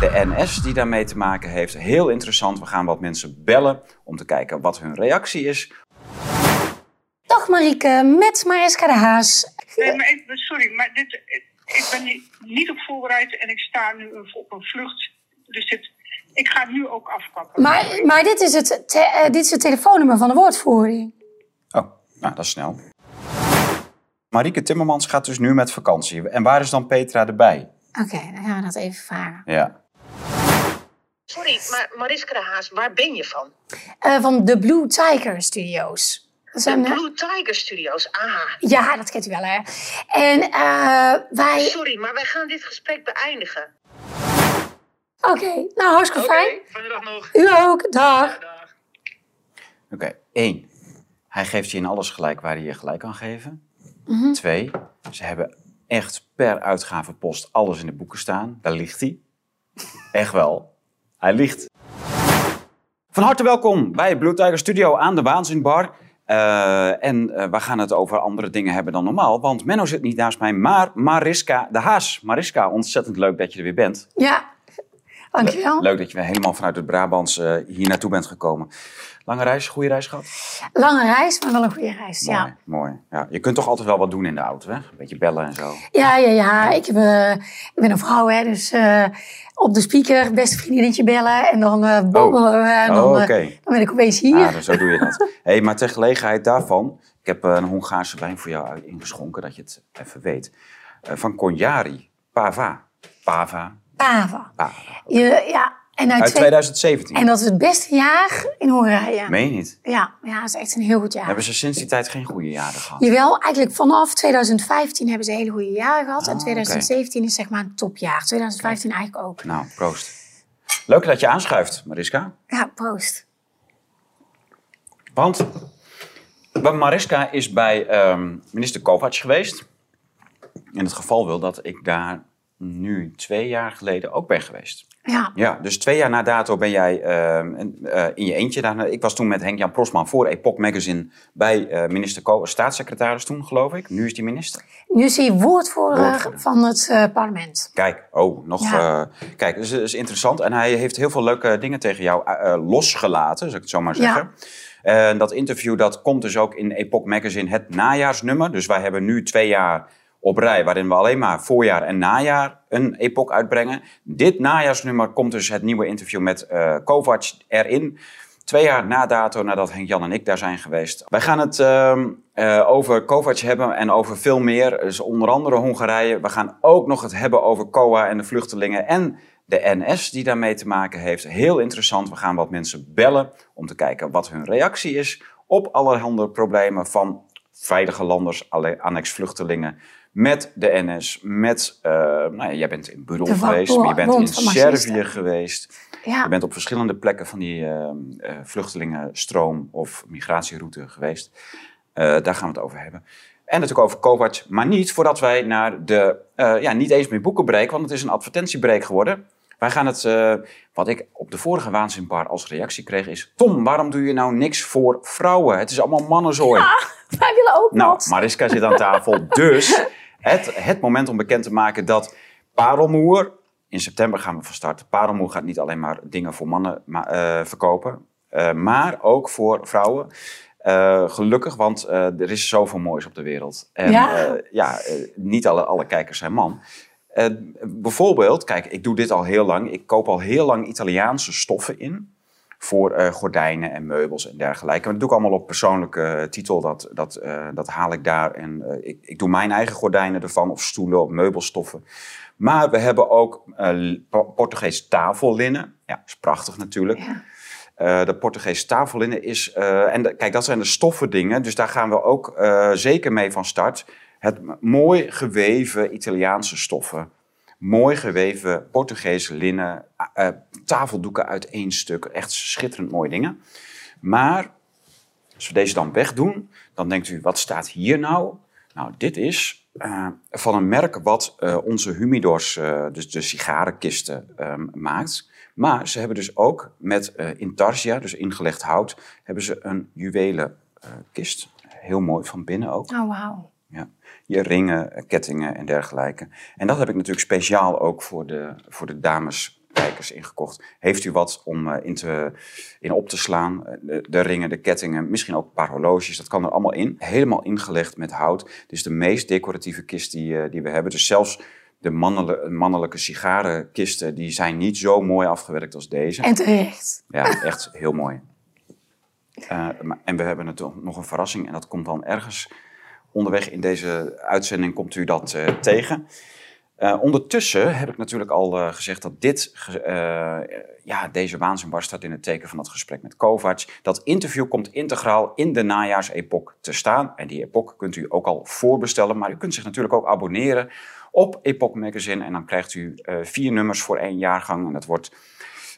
de NS die daarmee te maken heeft. Heel interessant. We gaan wat mensen bellen om te kijken wat hun reactie is. Dag Marieke, met Mariska de Haas. Nee, maar ik, sorry, maar dit, ik ben niet, niet op voorbereid en ik sta nu op een vlucht. Dus dit, ik ga nu ook afkappen. Maar, maar dit, is het te- eh, dit is het telefoonnummer van de woordvoering. Oh, nou, dat is snel. Marieke Timmermans gaat dus nu met vakantie. En waar is dan Petra erbij? Oké, dan gaan we dat even vragen. Ja. Sorry, maar Mariska de Haas, waar ben je van? Eh, van de Blue Tiger Studios. Zijn, eh, Blue Tiger Studios. Ah, ja, dat kent u wel, hè? En eh, wij... sorry, maar wij gaan dit gesprek beëindigen. Oké, nou, hartstikke fijn. fijne dag nog. U ook, dag. Oké, één. Hij geeft je in alles gelijk waar hij je gelijk kan geven. Twee. Ze hebben echt per uitgavenpost alles in de boeken staan. Daar ligt hij. Echt wel. Hij ligt. Van harte welkom bij Blue Tiger Studio aan de Waanzinbar. Eh, en eh, we gaan het over andere dingen hebben dan normaal. Want Menno zit niet naast mij, maar Mariska de Haas. Mariska, ontzettend leuk dat je er weer bent. Ja, dankjewel. Leuk dat je weer helemaal vanuit het Brabants eh, hier naartoe bent gekomen. Lange reis, goede reis gehad? Lange reis, maar wel een goede reis, Mooi, ja. mooi. Ja, je kunt toch altijd wel wat doen in de auto, hè? Een beetje bellen en zo. Ja, ja, ja. Ik, heb, eh, ik ben een vrouw, hè, dus eh, op de speaker, beste vriendinnetje bellen. En dan babbelen we en dan, Oh, dan ben ik opeens hier. Ah, dus zo doe je dat. hey, maar ter gelegenheid daarvan, ik heb een Hongaarse wijn voor jou ingeschonken, dat je het even weet. Van Conjari, Pava. Pava. Pava. Je, ja, en, uit Uit twee- 2017. en dat is het beste jaar in Hongarije. Meen je niet? Ja, ja, dat is echt een heel goed jaar. Hebben ze sinds die tijd geen goede jaren gehad? Jawel, eigenlijk vanaf 2015 hebben ze hele goede jaren gehad. en Ah, 2017 is zeg maar een topjaar. 2015 eigenlijk ook. Nou, proost. Leuk dat je aanschuift, Mariska. Ja, proost. Want want Mariska is bij ehm, minister Kovacs geweest. In het geval wil dat ik daar nu twee jaar geleden ook ben geweest. Ja, Ja, dus twee jaar na dato ben jij ehm, eh, in je eentje daar. Ik was toen met Henk-Jan Prosman voor Epoch Magazine bij eh, minister Kovacs, staatssecretaris toen geloof ik. Nu is die minister. nu is hij woordvoerder Woordvoerder. van het eh, parlement. Kijk, oh, nog. Ja. kijk, dat is, dat is interessant. En hij heeft heel veel leuke dingen tegen jou losgelaten, zou ik het zo maar Ja. zeggen. En dat interview dat komt dus ook in Epoch Magazine, het najaarsnummer. Dus wij hebben nu twee jaar op rij, waarin we alleen maar voorjaar en najaar een Epoch uitbrengen. Dit najaarsnummer komt dus het nieuwe interview met eh Kovacs erin. Twee jaar na dato, nadat Henk-Jan en ik daar zijn geweest. Wij gaan het ehm, eh, over Kovacs hebben en over veel meer. Dus onder andere Hongarije. We gaan ook nog het hebben over COA en de vluchtelingen en de NS die daarmee te maken heeft. Heel interessant. We gaan wat mensen bellen om te kijken wat hun reactie is op allerhande problemen van veilige landers, alle- annex-vluchtelingen. Met de NS, met, eh, nou ja, jij bent in Budel De geweest, maar je bent in. Servië geweest. Ja, Je bent op verschillende plekken van die eh, eh, vluchtelingenstroom of migratieroute geweest. Daar gaan we het over hebben. En natuurlijk over Kovacs, maar niet voordat wij naar de, ja, niet eens meer boekenbreak, want het is een advertentiebreak geworden. Wij gaan het, wat ik op de vorige waanzinbar als reactie kreeg, is... Tom, waarom doe je nou niks voor vrouwen? Het is allemaal mannenzooi. wij willen ook Nou, wat. Mariska zit aan tafel. Dus het, het moment om bekend te maken dat Parelmoer... In september gaan we van start. Parelmoer gaat niet alleen maar dingen voor mannen ma- eh, verkopen. eh, maar ook voor vrouwen. Eh, gelukkig, want er is zoveel moois op de wereld. En Ja. ja, niet alle, alle kijkers zijn man. Bijvoorbeeld, kijk, ik doe dit al heel lang. Ik koop al heel lang Italiaanse stoffen in voor eh, gordijnen en meubels en dergelijke. Maar dat doe ik allemaal op persoonlijke eh, titel. Dat, dat, eh, dat haal ik daar. En ik, ik doe mijn eigen gordijnen ervan, of stoelen, of meubelstoffen. Maar we hebben ook Po- Portugees tafellinnen. Ja, is prachtig natuurlijk. Ja. De Portugees tafellinnen is... en de- kijk, dat zijn de stoffendingen. Dus daar gaan we ook zeker mee van start. Het mooi geweven Italiaanse stoffen. Mooi geweven Portugees linnen. eh, tafeldoeken uit één stuk. Echt schitterend mooie dingen. Maar als we deze dan wegdoen, dan denkt u, wat staat hier nou? Nou, dit is eh, van een merk wat eh, onze humidors, eh, dus de sigarenkisten, ehm, maakt. Maar ze hebben dus ook met eh, intarsia, dus ingelegd hout, hebben ze een juwelen eh, kist. Heel mooi van binnen ook. Oh, wauw. Ja. Je ringen, kettingen en dergelijke. En dat heb ik natuurlijk speciaal ook voor de, voor de dames kijkers ingekocht. Heeft u wat om eh, in, te, in op te slaan? Eh, De, de ringen, de kettingen, misschien ook een paar horloges. Dat kan er allemaal in. Helemaal ingelegd met hout. Het is de meest decoratieve kist die, eh, die we hebben. Dus zelfs de mannelijke, mannelijke sigarenkisten... die zijn niet zo mooi afgewerkt als deze. En terecht. Ja, echt heel mooi. En we hebben natuurlijk nog een verrassing. En dat komt dan ergens onderweg in deze uitzending komt u dat eh, tegen. Eh, ondertussen heb ik natuurlijk al eh, gezegd dat dit, ja, deze waanzinbar staat in het teken van dat gesprek met Kovacs. Dat interview komt integraal in de najaarsepok te staan. En die epok kunt u ook al voorbestellen. Maar u kunt zich natuurlijk ook abonneren op Epoch Magazine. En dan krijgt u vier nummers voor één jaargang. En dat wordt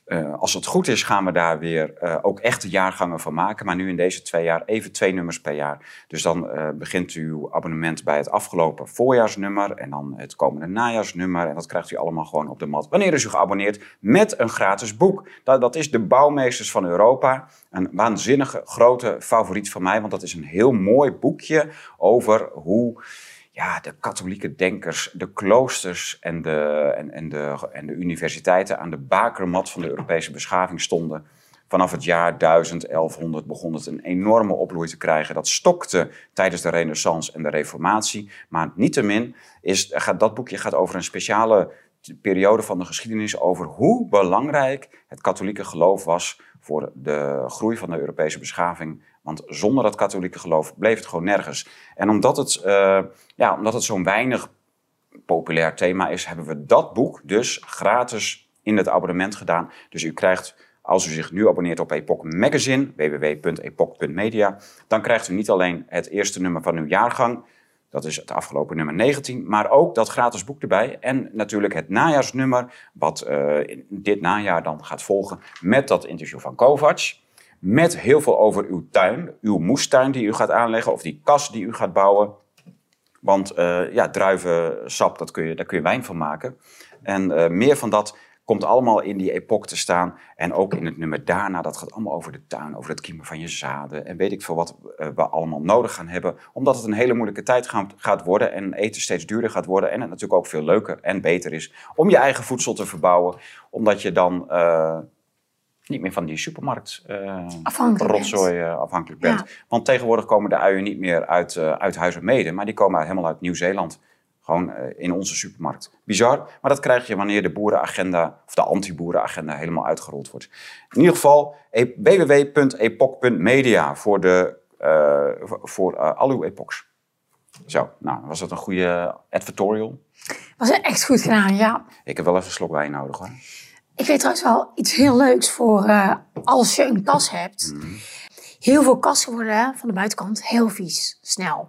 eh, als het goed is, gaan we daar weer eh, ook echte jaargangen van maken. Maar nu in deze twee jaar even twee nummers per jaar. Dus dan eh, begint uw abonnement bij het afgelopen voorjaarsnummer. En dan het komende najaarsnummer. En dat krijgt u allemaal gewoon op de mat. Wanneer is u geabonneerd met een gratis boek? Dat, dat is De Bouwmeesters van Europa. Een waanzinnige grote favoriet van mij. Want dat is een heel mooi boekje over hoe ja, de katholieke denkers, de kloosters en de, en, en, de, en de universiteiten aan de bakermat van de Europese beschaving stonden. Vanaf het jaar 1000, 1100 begon het een enorme opbloei te krijgen. Dat stokte tijdens de Renaissance en de Reformatie. Maar niettemin is, gaat, dat boekje gaat over een speciale periode van de geschiedenis. Over hoe belangrijk het katholieke geloof was voor de groei van de Europese beschaving. Want zonder dat katholieke geloof bleef het gewoon nergens. En omdat het, eh, ja, omdat het zo'n weinig populair thema is, hebben we dat boek dus gratis in het abonnement gedaan. Dus u krijgt, als u zich nu abonneert op Epoch Magazine, www.epoch.media, dan krijgt u niet alleen het eerste nummer van uw jaargang, dat is het afgelopen nummer 19, maar ook dat gratis boek erbij. En natuurlijk het najaarsnummer, wat eh, dit najaar dan gaat volgen met dat interview van Kovacs. Met heel veel over uw tuin, uw moestuin die u gaat aanleggen of die kas die u gaat bouwen. Want eh, ja, druivensap, dat kun je, daar kun je wijn van maken. En eh, meer van dat komt allemaal in die epoch te staan. En ook in het nummer daarna, dat gaat allemaal over de tuin, over het kiemen van je zaden. En weet ik veel wat eh, we allemaal nodig gaan hebben. Omdat het een hele moeilijke tijd gaat, worden en eten steeds duurder gaat worden. En het natuurlijk ook veel leuker en beter is om je eigen voedsel te verbouwen. Omdat je dan eh, niet meer van die supermarkt eh, Afhankelijk bent. rotzooi eh, afhankelijk bent. Ja. Want tegenwoordig komen de uien niet meer uit, eh uit Huizen maar die komen uit- helemaal uit Nieuw-Zeeland. Gewoon eh, in onze supermarkt. Bizar, maar dat krijg je wanneer de boerenagenda, of de anti-boerenagenda, helemaal uitgerold wordt. In ieder geval e- www.epoch.media voor, de, eh, voor, eh, al uw epochs. Zo, nou, was dat een goede advertorial? Was echt goed gedaan, ja. Ik heb wel even een slok wijn nodig hoor. Ik weet trouwens wel iets heel leuks voor eh, als je een kas hebt. Mhm. Heel veel kassen worden van de buitenkant heel vies, snel.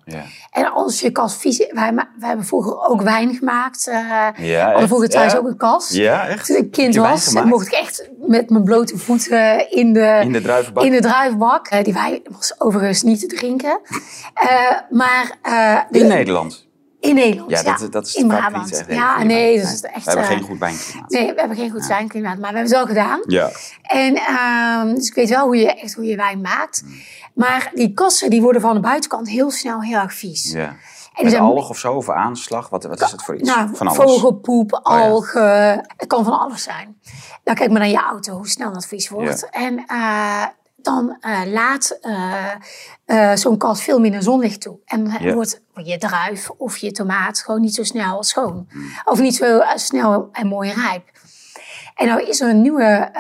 En als je kas vies is... Wij, wij hebben vroeger ook wijn gemaakt. eh Ja, we hadden vroeger thuis Ja? ook een kas. Ja, echt? Toen ik kind was, mocht ik echt met mijn blote voeten in de, In de druivenbak? in de druivenbak. Eh, die wijn was overigens niet te drinken. Maar de- In Nederland? In Nederland, Ja, ja. dat, dat is in Brabant. ja, nee, dat is echt... We hebben eh, geen goed wijnklimaat. Nee, we hebben geen goed wijnklimaat, maar we hebben het wel gedaan. Ja. En ehm, dus ik weet wel hoe je echt hoe je wijn maakt. Hmm. Maar die kassen die worden van de buitenkant heel snel heel erg vies. Ja. En Met alg of zo, of aanslag? Wat, wat is het voor iets? Nou, van alles? vogelpoep, Oh ja. algen, het kan van alles zijn. Nou, kijk maar naar je auto, hoe snel dat vies wordt. Ja. En eh, dan eh, laat eh, eh, zo'n kas veel minder zonlicht toe. En dan Ja. wordt je druif of je tomaat gewoon niet zo snel schoon. Hmm. Of niet zo snel en mooi rijp. En nou is er een nieuwe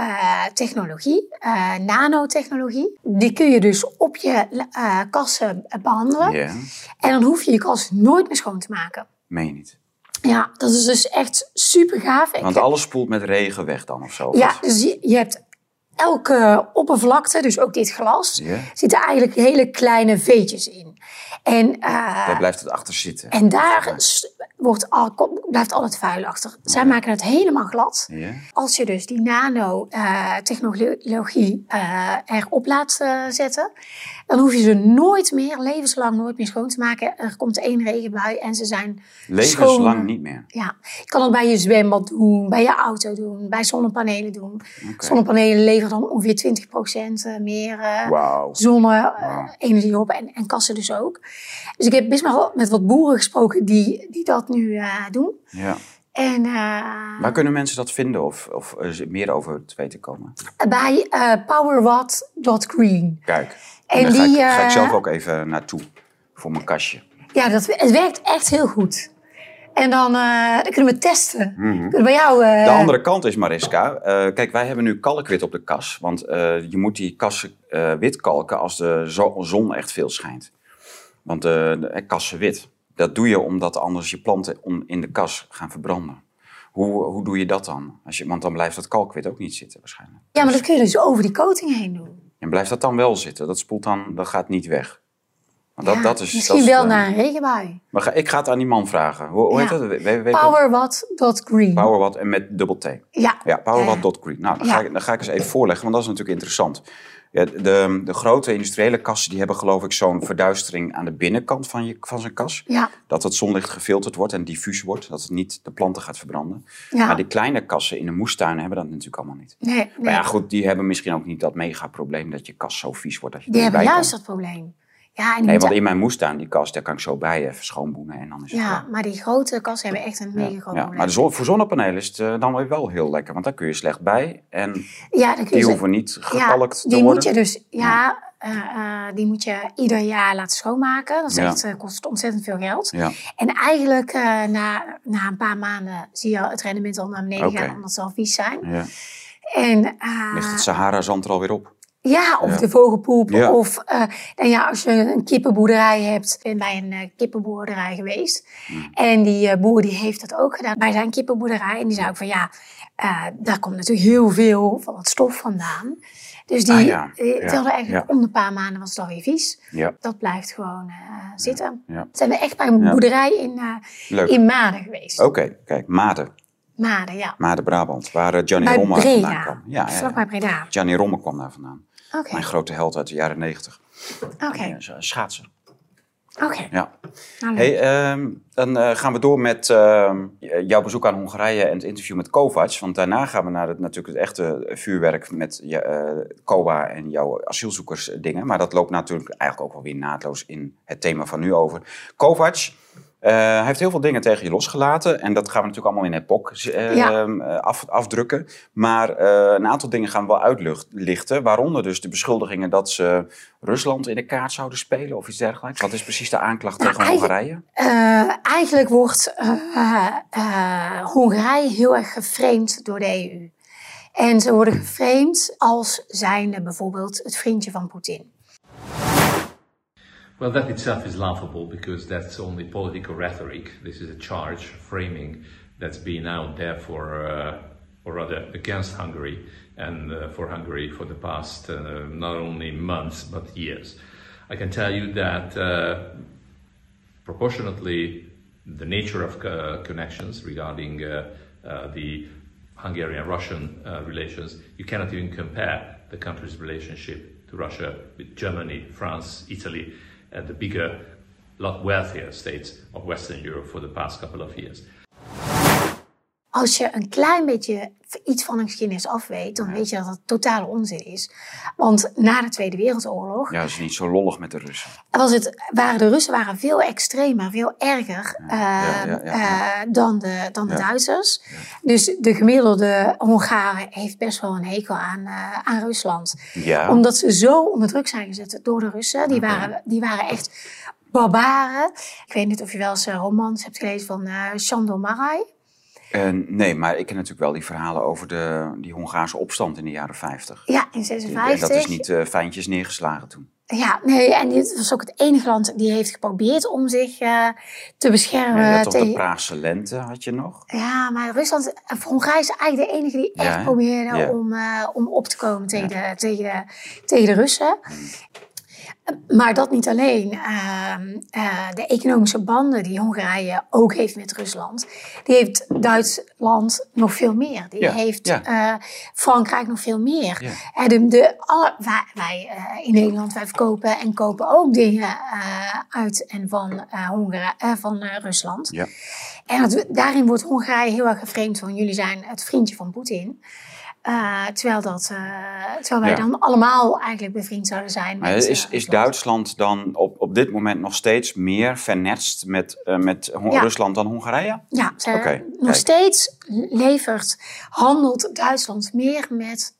technologie, nanotechnologie. Die kun je dus op je kassen behandelen. En dan hoef je je kas nooit meer schoon te maken. meen je niet. Ja, dat is dus echt super gaaf. Want alles spoelt met regen weg dan of zo? ja, dus je, je hebt elke oppervlakte, dus ook dit glas, Ja. zitten eigenlijk hele kleine veetjes in. En, eh, Daar blijft het achter zitten. en daar wordt al, blijft al het vuil achter. Zij maken het helemaal glad. Als je dus die nanotechnologie eh erop laat eh, zetten, dan hoef je ze nooit meer, levenslang nooit meer schoon te maken. Er komt één regenbui en ze zijn Levenslang schoon. niet meer. Ja, je kan het bij je zwembad doen, bij je auto doen, bij zonnepanelen doen. Zonnepanelen leveren dan ongeveer 20% eh, meer eh Wauw. zonne-energie op en, en kassen dus ook. Dus ik heb best wel met wat boeren gesproken die, die dat nu eh, doen. Ja. En eh, Waar kunnen mensen dat vinden of, of er meer over te weten komen? bij eh powerwatt.green. Kijk, En daar ga, die, ik, ga ik eh, zelf ook even naartoe voor mijn kastje. Ja, dat, het werkt echt heel goed. En dan, eh, dan kunnen we testen. Mhm. Kunnen bij jou... eh, De andere kant is, Mariska, kijk, wij hebben nu kalkwit op de kas. Want je moet die kassen wit kalken als de zo- zon echt veel schijnt. Want de, kassen wit, dat doe je omdat anders je planten in de kas gaan verbranden. Hoe, hoe doe je dat dan? Als je, want dan blijft dat kalkwit ook niet zitten waarschijnlijk. Ja, maar dat kun je dus over die coating heen doen. En blijft dat dan wel zitten? Dat spoelt dan, dat gaat niet weg. Want dat, Ja, dat is, misschien dat is, wel eh, na een regenbui. Maar ga, ik ga het aan die man vragen. Hoe, hoe Ja. heet dat? We- we- Powerwatt.green. Powerwatt en met dubbel T. Ja. Ja, powerwatt.green. Nou, dan, ga ik, dan ga ik eens even voorleggen, want dat is natuurlijk interessant. Ja, de, de grote industriële kassen die hebben geloof ik zo'n verduistering aan de binnenkant van, je, van zijn kas. Ja, Dat het zonlicht gefilterd wordt en diffuus wordt. Dat het niet de planten gaat verbranden. ja. Maar die kleine kassen in de moestuinen hebben dat natuurlijk allemaal niet. nee, nee. Maar ja, goed, die hebben misschien ook niet dat mega probleem dat je kas zo vies wordt dat je die hebben juist dat probleem. Ja, die Nee, want in mijn moestuin, die kas, daar kan ik zo bij even schoonboenen en dan is het ja, klaar. maar die grote kassen hebben echt een mega groot Ja, maar de zon, voor zonnepanelen is het eh, dan weer wel heel lekker, want daar kun je slecht bij. En ja, die ze- hoeven niet gekalkt te die worden. moet je dus, ja, eh, eh, die moet je ieder jaar laten schoonmaken. Dat is echt, kost ontzettend veel geld. En eigenlijk na, na een paar maanden zie je het rendement al naar beneden gaan, omdat ze al vies zijn. ja. En, Ligt het Sahara-zand er alweer op? Ja, of Ja. de vogelpoep. Ja. Of nou ja, als je een kippenboerderij hebt. Ik ben bij een eh, kippenboerderij geweest. Hmm. En die eh, boer die heeft dat ook gedaan bij zijn kippenboerderij. En die zei ook van ja, daar komt natuurlijk heel veel van het stof vandaan. Dus die Ah, ja. telde eigenlijk om de paar maanden was het alweer vies. Dat blijft gewoon zitten. Zijn we echt bij een boerderij in, in Maden geweest. Oké, kijk, Maden. Maden, ja. Maden Brabant, waar Bij Romme vandaan kwam. Ja, ja. Breda. Gianni Romme kwam daar vandaan. Mijn grote held uit de jaren negentig. oké, Ja, zo- Schaatsen. oké. Ja. Nou. Hey, ehm, dan eh, gaan we door met ehm, jouw bezoek aan Hongarije en het interview met Kovacs. Want daarna gaan we naar het, natuurlijk het echte vuurwerk met je, eh, COA en jouw asielzoekersdingen. Maar dat loopt natuurlijk eigenlijk ook wel weer naadloos in het thema van nu over. Kovacs, eh, hij heeft heel veel dingen tegen je losgelaten. En dat gaan we natuurlijk allemaal in Epoch eh, Ja. eh, af, afdrukken. Maar eh, een aantal dingen gaan we wel uitlichten. Waaronder dus de beschuldigingen dat ze Rusland in de kaart zouden spelen of iets dergelijks. Wat is precies de aanklacht Nou, tegen Hongarije? Eigenlijk wordt Hongarije heel erg geframed door de EU. En ze worden geframed als zijnde bijvoorbeeld het vriendje van Poetin. Well, that itself is laughable because that's only political rhetoric. This is a charge framing that's been out there for, uh, or rather, against Hungary and uh, for Hungary for the past uh, not only months but years. I can tell you that uh, proportionately, the nature of uh, connections regarding uh, the Hungarian-Russian relations, you cannot even compare the country's relationship to Russia with Germany, France, Italy, and the bigger, lot wealthier states of Western Europe for the past couple of years. Als je een klein beetje iets van een geschiedenis af weet, dan weet je dat het totale onzin is. Want na de Tweede Wereldoorlog Ja, dat is niet zo lollig met de Russen. was het, waren de Russen waren veel extremer, veel erger eh, ja, ja. eh, dan de, dan de. Duitsers. Dus de gemiddelde Hongaren heeft best wel een hekel aan, eh, aan Rusland. Ja, Omdat ze zo onder druk zijn gezet door de Russen. Die, waren, die waren echt barbaren. Ik weet niet of je wel eens eh, romans hebt gelezen van Shandor Marai. Nee, maar ik ken natuurlijk wel die verhalen over de, die Hongaarse opstand in de jaren 50. Ja, in En 56. dat is niet eh, fijntjes neergeslagen toen. Ja, nee, en dit was ook het enige land die heeft geprobeerd om zich eh, te beschermen Ja, toch de. Praagse lente, had je nog? Ja, maar Rusland, eh, Hongarije is eigenlijk de enige die echt probeerde Ja. om, om op te komen tegen, de, tegen, de, tegen de Russen. Maar dat niet alleen. Ehm, eh, de economische banden die Hongarije ook heeft met Rusland, die heeft Duitsland nog veel meer. Die Ja, heeft ja. eh, Frankrijk nog veel meer. Ja. De, de, alle, wij wij, eh, in Nederland wij verkopen en kopen ook dingen uit en van, eh, van Rusland. Ja. En dat, daarin wordt Hongarije heel erg geframed van jullie zijn het vriendje van Poetin. Eh, terwijl, dat, eh, terwijl wij Ja. dan allemaal eigenlijk bevriend zouden zijn. Maar met, is, eh, is. Duitsland dan op, op dit moment nog steeds meer vernetst met, met Hon- Ja. Rusland dan Hongarije? Ja, ze, nog kijk. steeds levert, handelt Duitsland meer met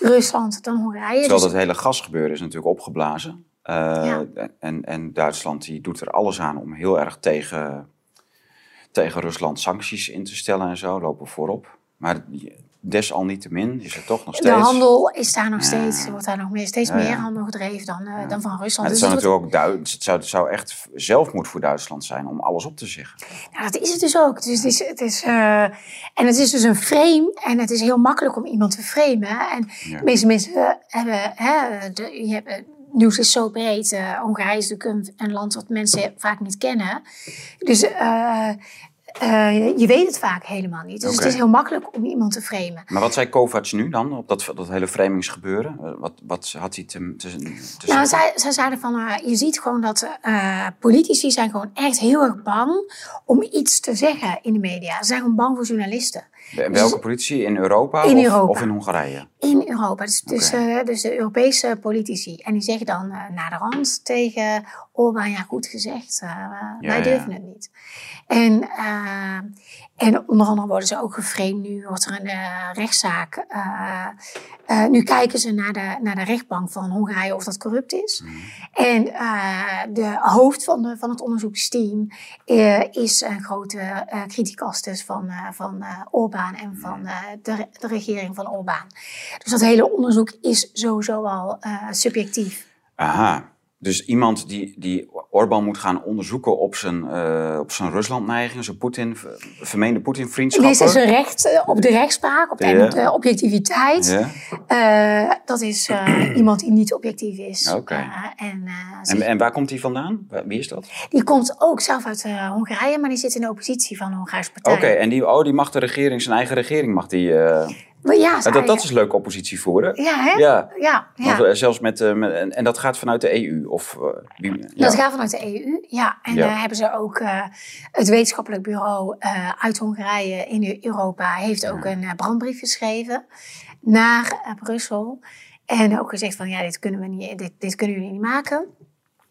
Rusland dan Hongarije. Terwijl Dus- dat hele gasgebeuren is natuurlijk opgeblazen. Ja. en, en Duitsland die doet er alles aan om heel erg tegen, tegen Rusland sancties in te stellen en zo, lopen voorop. Maar desalniettemin is er toch nog de steeds... handel is daar nog Ja. steeds, wordt daar nog meer, steeds Ja, ja. meer handel gedreven dan, eh, dan van Rusland. het, Dus zou het wordt- natuurlijk ook Duits, het, zou, het zou echt zelfmoed voor Duitsland zijn om alles op te zeggen. Nou, dat is het dus ook. Dus het is, het is, eh, en het is dus een frame. En het is heel makkelijk om iemand te framen. En de meeste mensen hebben... Hè, de, je hebt, het nieuws is zo breed. eh, Hongarije is natuurlijk een, een land wat mensen vaak niet kennen. Dus eh, eh, je weet het vaak helemaal niet. Dus het is heel makkelijk om iemand te framen. Maar wat zei Kovacs nu dan op dat, dat hele framingsgebeuren? Eh, Wat, wat had hij te, te, te Nou, zeggen? zij, zij zeiden van, eh, je ziet gewoon dat politici zijn gewoon echt heel erg bang om iets te zeggen in de media. Ze zijn gewoon bang voor journalisten. De- welke politie? In Europa, In of, Europa. of in Hongarije? In Europa, dus, dus, dus de Europese politici. En die zeggen dan naar de rand tegen Orbán, ja goed gezegd, wij ja. durven het niet. En, eh, en onder andere worden ze ook geframed. Nu wordt er een eh, rechtszaak. eh, nu kijken ze naar de, naar de rechtbank van Hongarije of dat corrupt is. Mhm. En de hoofd van, de, van het onderzoeksteam is een grote criticas dus van, van Orbán en van eh, de, de regering van Orbán. Dus dat hele onderzoek is sowieso al subjectief. Aha. Dus iemand die, die Orbán moet gaan onderzoeken op zijn, eh, op zijn Rusland-neiging, zijn Poetin, vermeende Poetin-vriendschappen. Dit is een recht eh, op de rechtspraak, op de, de objectiviteit. Eh, dat is eh, iemand die niet objectief is. Eh, en, eh, En, en waar komt hij vandaan? Wie is dat? die komt ook zelf uit eh, Hongarije, maar die zit in de oppositie van de Hongaarse partij. Oké, en die, oh, die mag de regering, zijn eigen regering mag die... Maar ja, dat, zij- dat is leuk oppositie voeren. Ja, hè? Ja. Ja, ja. Want, eh, zelfs met, eh, met- en, dat gaat vanuit de EU? Of, eh, ja. Dat gaat vanuit de EU, ja. En Ja. hebben ze ook het wetenschappelijk bureau uit Hongarije in Europa heeft ook een brandbrief geschreven naar Brussel. En ook gezegd van ja, dit kunnen, we niet, dit, dit kunnen jullie niet maken.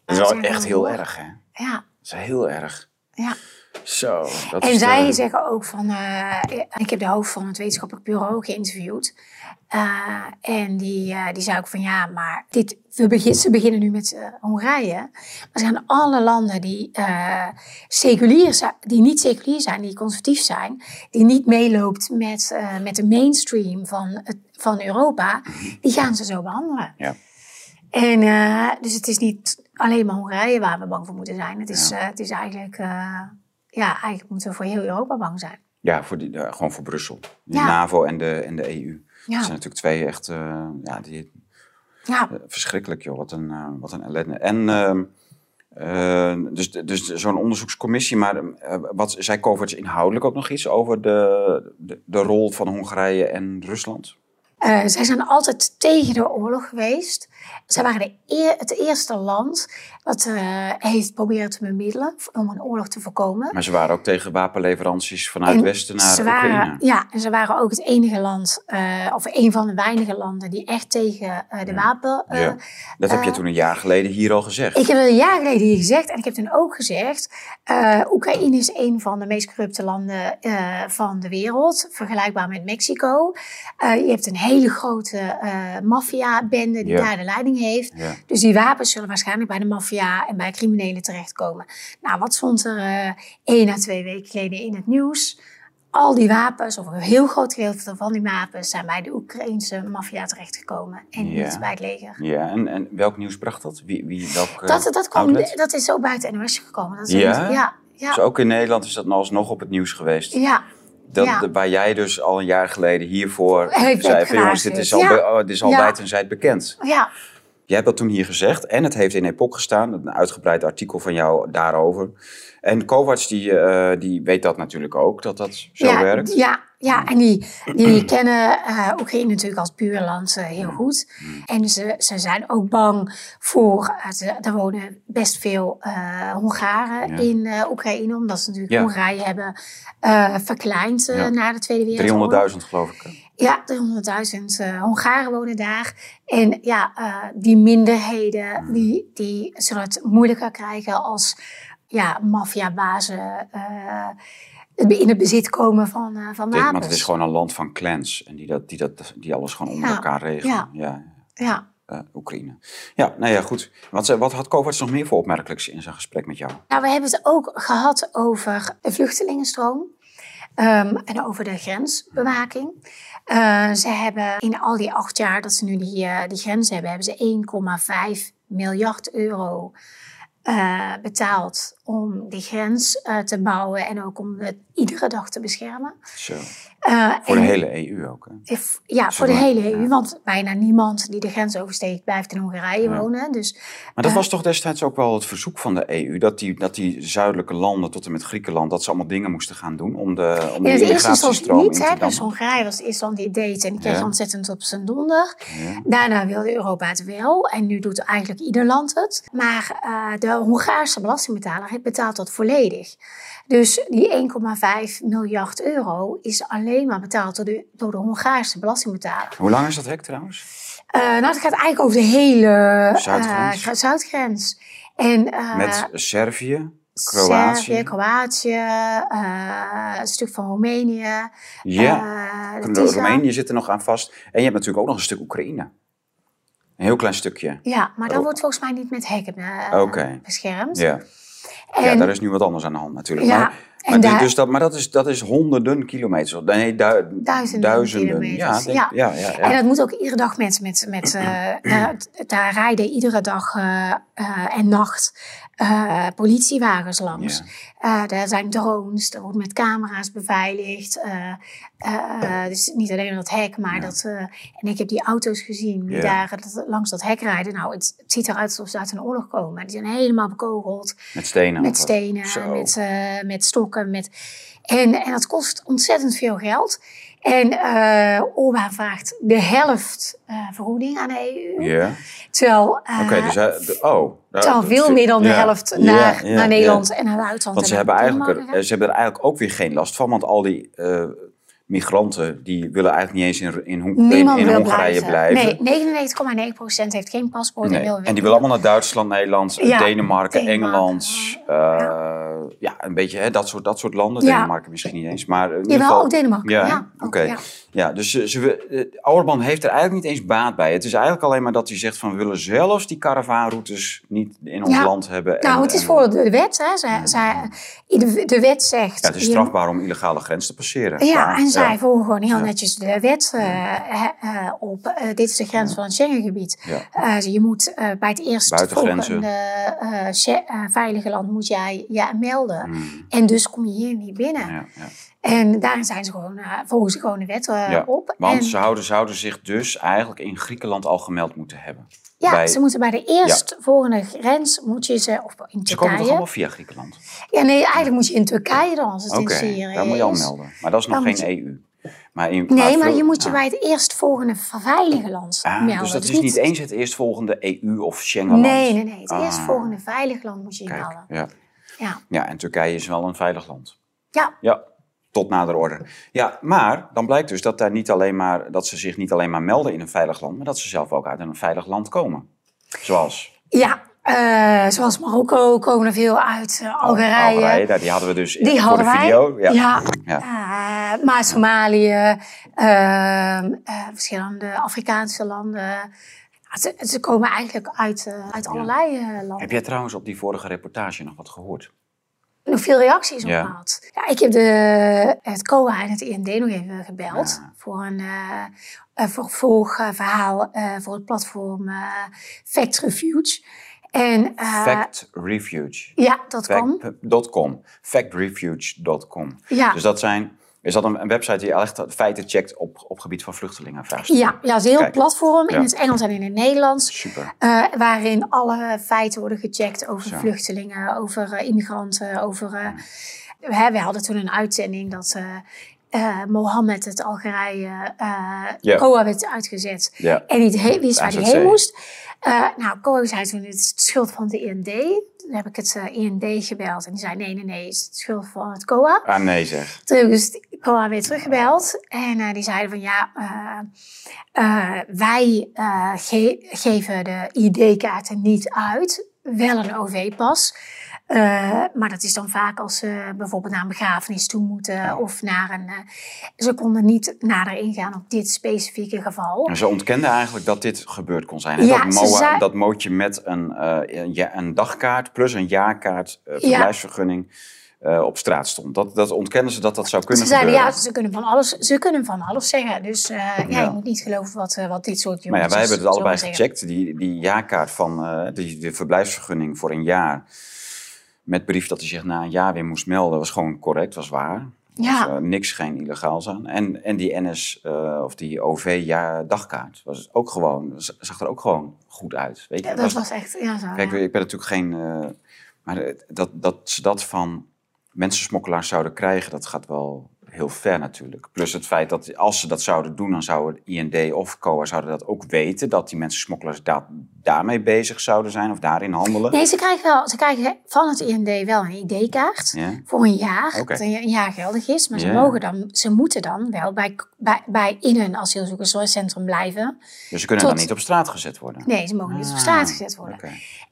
Dat is wel echt heel erg, hè? Ja, Dat is heel erg. ja. Zo. Dat En is zij de- zeggen ook van, eh, ik heb de hoofd van het wetenschappelijk bureau geïnterviewd. Eh, en die, eh, die zei ook van ja, maar dit, we begin, ze beginnen nu met eh, Hongarije. Maar er zijn alle landen die, eh, seculier zijn, die niet seculier zijn, die conservatief zijn. Die niet meeloopt met, eh, met de mainstream van, van Europa. Die gaan ze zo behandelen. Ja. En eh, dus het is niet alleen maar Hongarije waar we bang voor moeten zijn. Het is, Ja. eh, het is eigenlijk, eh, ja, eigenlijk moeten we voor heel Europa bang zijn. Ja, voor die, eh, gewoon voor Brussel. De Ja. NAVO en de, en de EU. Ja. Dat zijn natuurlijk twee echt, eh, ja, die, Ja, eh, verschrikkelijk joh, wat een, wat een ellende. En ehm, eh, dus, dus zo'n onderzoekscommissie, maar eh, wat zei Kovacs inhoudelijk ook nog iets over de, de, de rol van Hongarije en Rusland? Eh, zij zijn altijd tegen de oorlog geweest. Zij waren de eer- het eerste land dat eh, heeft proberen te bemiddelen om een oorlog te voorkomen. Maar ze waren ook tegen wapenleveranties vanuit En Westen naar ze waren, Oekraïne. Ja, en ze waren ook het enige land, eh, of een van de weinige landen, die echt tegen de wapen. Ja. Dat heb je toen een jaar geleden hier al gezegd. Ik heb het een jaar geleden hier gezegd en ik heb toen ook gezegd: Oekraïne is een van de meest corrupte landen van de wereld, vergelijkbaar met Mexico. Je hebt een hele grote eh maffia-bende die Ja. daar de leiding heeft. Ja. Dus die wapens zullen waarschijnlijk bij de maffia en bij criminelen terechtkomen. Nou, wat stond er eh één à twee weken geleden in het nieuws? Al die wapens, of een heel groot gedeelte van die wapens, zijn bij de Oekraïnse maffia terechtgekomen en Ja. niet bij het leger. Ja, en, en welk nieuws bracht dat? Wie, wie, welk, eh, Dat, dat, kwam, dat is ook buiten NOS gekomen. Dat is Ja? een- ja, ja, Dus ook in Nederland is dat alsnog op het nieuws geweest. ja, Dat, Ja. waar jij dus al een jaar geleden hiervoor Heeft zei van jongens, dit is al, be- oh, dit is al Ja. wijd en zijd bekend. ja. Jij hebt dat toen hier gezegd en het heeft in Epoch gestaan, een uitgebreid artikel van jou daarover. En Kovacs die, eh, die weet dat natuurlijk ook, dat dat zo ja, werkt. Ja, ja, en die, die kennen eh, Oekraïne natuurlijk als buurland heel goed. En ze, ze zijn ook bang voor. eh, er wonen best veel eh, Hongaren Ja. in Oekraïne, omdat ze natuurlijk Ja. Hongarije hebben verkleind Ja. na de Tweede Wereldoorlog. 300.000 geloof ik. Ja, 300.000 eh, Hongaren wonen daar. En ja, die minderheden die, die zullen het moeilijker krijgen als ja, maffiabazen eh, in het bezit komen van, eh, van wapens. want het is gewoon een land van clans. En die, dat, die, dat, die alles gewoon onder Ja, elkaar regelen. ja. Ja. Ja. eh, Oekraïne. Ja, nou ja, goed. Wat, ze- wat had Kovacs nog meer voor opmerkelijks in zijn gesprek met jou? Nou, we hebben het ook gehad over de vluchtelingenstroom. ehm, en over de grensbewaking. Eh, ze hebben in al die acht jaar dat ze nu die, eh, die grens hebben, hebben ze 1,5 miljard euro eh, betaald om die grens eh, te bouwen en ook om het iedere dag te beschermen. Zo. Eh, Voor de hele EU ook. Hè? If- Ja, voor de hele EU, ja. want bijna niemand die de grens oversteekt blijft in Hongarije Ja. wonen. Dus Maar dat Eh, was toch destijds ook wel het verzoek van de EU, dat die, dat die zuidelijke landen tot en met Griekenland, dat ze allemaal dingen moesten gaan doen om de, om in de het eerste instantie immigratiestroom niet, hè, dus Hongarije was het eerste land die het deed en die kreeg Ja. ontzettend op zijn donder. Ja. Daarna wilde Europa het wel en nu doet eigenlijk ieder land het. Maar de Hongaarse belastingbetaler betaalt dat volledig. Dus die 1,5 miljard euro is alleen maar betaald door de, door de Hongaarse belastingbetaler. Hoe lang is dat hek trouwens? Eh, nou, het gaat eigenlijk over de hele eh, Zuidgrens. En, eh, Met Servië, Kroatië. Servië, Kroatië, een stuk van Roemenië. Ja. Roemenië zit er nog aan vast. En je hebt natuurlijk ook nog een stuk Oekraïne. Een heel klein stukje. Ja, maar dat Oh. wordt volgens mij niet met hekken beschermd. Ja. En, ja, daar is nu wat anders aan de hand natuurlijk. Ja, maar, dus- daar- dus dat, maar dat, is, dat is honderden kilometers. Nee, du- Duizenden kilometers, Ja, denk- ja. ja. En dat moet ook iedere dag met, met, met eh, eh, daar rijden iedere dag eh, en nacht eh, politiewagens langs. Ja. Eh, er zijn drones, er wordt met camera's beveiligd. eh, dus niet alleen dat hek, maar dat... en ik heb die auto's gezien die Ja. daar dat- langs dat hek rijden. Nou, het, het ziet eruit alsof ze uit een oorlog komen. Die zijn helemaal bekogeld. Met stenen. Met stenen, met, met stokken. Met... En, en dat kost ontzettend veel geld. En eh Orbán vraagt de helft eh, vergoeding aan de EU. Ja. Terwijl, Oké, dus hij- oh. nou, terwijl veel meer dan de helft ja, naar, ja, naar ja. Nederland en naar Duitsland. Want ze en hebben, eigenlijk, er, ze hebben er eigenlijk ook weer geen last van. Want al die migranten die willen eigenlijk niet eens in, in, in, Hongarije blijven. Nee, 99,9% heeft geen paspoort Nee. en wil En die willen allemaal naar Duitsland, Nederland, Ja, Denemarken, Denemarken. Engeland. eh, ja, een beetje hè, dat, soort, dat soort landen. Denemarken misschien niet eens. Maar in ieder Jawel, geval, ook Denemarken. Ja, oké. Ja, dus ze, ze, eh, heeft er eigenlijk niet eens baat bij. Het is eigenlijk alleen maar dat hij zegt van we willen zelfs die karavaanroutes niet in ons Ja. land hebben. En- Nou, het is voor de wet. Hè. Zij, zij, de, de wet zegt... Ja, het is je- strafbaar om illegale grens te passeren. Ja, en zij volgen gewoon heel netjes de wet eh, eh, op. Dit is de grens van het Schengengebied. Ja. Je moet bij het eerst Buitengrenzen. volgende veilige land moet jij je melden. Hmm, En dus kom je hier niet binnen. ja, ja. En daarin zijn ze gewoon, eh, volgen ze gewoon de wet eh, Ja, op. Want en, ze zouden, zouden zich dus eigenlijk in Griekenland al gemeld moeten hebben. ja, bij- ze moeten bij de eerstvolgende grens, moet je ze, of in Ze komen toch Turkije. allemaal via Griekenland? Ja, nee, eigenlijk moet je in Turkije dan, als het in Syrië daar moet je al melden. Maar dat is nog Dan geen EU. Maar in, Nee, maar je moet je ah. bij het eerstvolgende veilige land Ah, melden. dus dat is niet eens het eerstvolgende EU of Schengenland? Nee, nee, nee. Het Ah. eerstvolgende veilig land moet je je Kijk, melden. ja. Ja. ja, en Turkije is wel een veilig land. ja, Ja, tot nader orde. Ja, maar dan blijkt dus dat, daar niet alleen maar, dat ze zich niet alleen maar melden in een veilig land, maar dat ze zelf ook uit een veilig land komen. Zoals ja. eh, zoals Marokko komen er veel uit. eh, Algerije. Algerije, daar- die hadden we dus Die voor hadden de wij. video. Ja. Ja. Ja. Eh, maar Somalië, ehm, eh, verschillende Afrikaanse landen. Ze, ze komen eigenlijk uit, uit allerlei landen. Heb jij trouwens op die vorige reportage nog wat gehoord? Nog veel reacties op Ja. gehad. Ja, ik heb de, het COA en het IND nog even gebeld Ja. voor een uh, een vervolgverhaal uh, voor het platform uh, Fact Refuge. En, Fact Refuge. Ja, dat kan. Fact.com. Factrefuge.com. Ja. Dus dat zijn... Is dat een, website die echt feiten checkt op, op gebied van vluchtelingen? Ja, ja, het is een heel Kijk. platform in Ja. het Engels en in het Nederlands. Super. Uh, waarin alle feiten worden gecheckt over Zo. vluchtelingen, over uh, immigranten, over... Uh, hè, we hadden toen een uitzending dat... Uh, eh, Mohammed het Algerije uh. COA werd uitgezet en niet wist waar hij heen moest. Eh, nou, COA zei toen, het is schuld van de IND. Toen heb ik het IND gebeld en die zei, nee, nee, nee, het is de schuld van het COA. Ah, nee zeg. Toen heb ik dus COA weer teruggebeld. En die zeiden van ja, wij ge- geven de ID-kaarten niet uit. Wel een OV-pas. Eh, maar dat is dan vaak als ze bijvoorbeeld naar een begrafenis toe moeten. Of naar een... eh, ze konden niet nader ingaan op dit specifieke geval. En ze ontkenden eigenlijk dat dit gebeurd kon zijn. hè? Ja, dat, MOA, zei- dat mootje met een, eh, een, ja, een dagkaart plus een jaarkaart, verblijfsvergunning, op straat stond. Dat, dat ontkennen ze dat dat zou kunnen Ze zeiden ja, ze kunnen van alles, ze kunnen van alles zeggen. Dus eh, ja, Ja. je moet niet geloven wat, eh, wat dit soort Maar ja, jongens wij hebben het allebei gecheckt. Die, die jaarkaart van die, de verblijfsvergunning voor een jaar. Met brief dat hij zich na een jaar weer moest melden, was gewoon correct, was waar. Ja. Was, eh, niks, geen illegaals aan. En, en die NS eh, of die OV-dagkaart was ook gewoon, zag er ook gewoon goed uit. Weet je? Ja, dat was echt, ja zo. Kijk, ja. ik ben natuurlijk geen. eh, maar dat, dat ze dat van mensensmokkelaars zouden krijgen, dat gaat wel heel ver natuurlijk. Plus het feit dat als ze dat zouden doen, dan zouden IND of COA zouden dat ook weten. Dat die mensensmokkelaars da daarmee bezig zouden zijn of daarin handelen. Nee, ze krijgen, wel, ze krijgen van het IND wel een ID-kaart voor een jaar, dat een jaar geldig is. Maar ze, mogen dan, ze moeten dan wel bij, bij, bij in een asielzoekerscentrum blijven. Dus ze kunnen Tot- dan niet op straat gezet worden. Nee, ze mogen niet op Ah, straat gezet worden.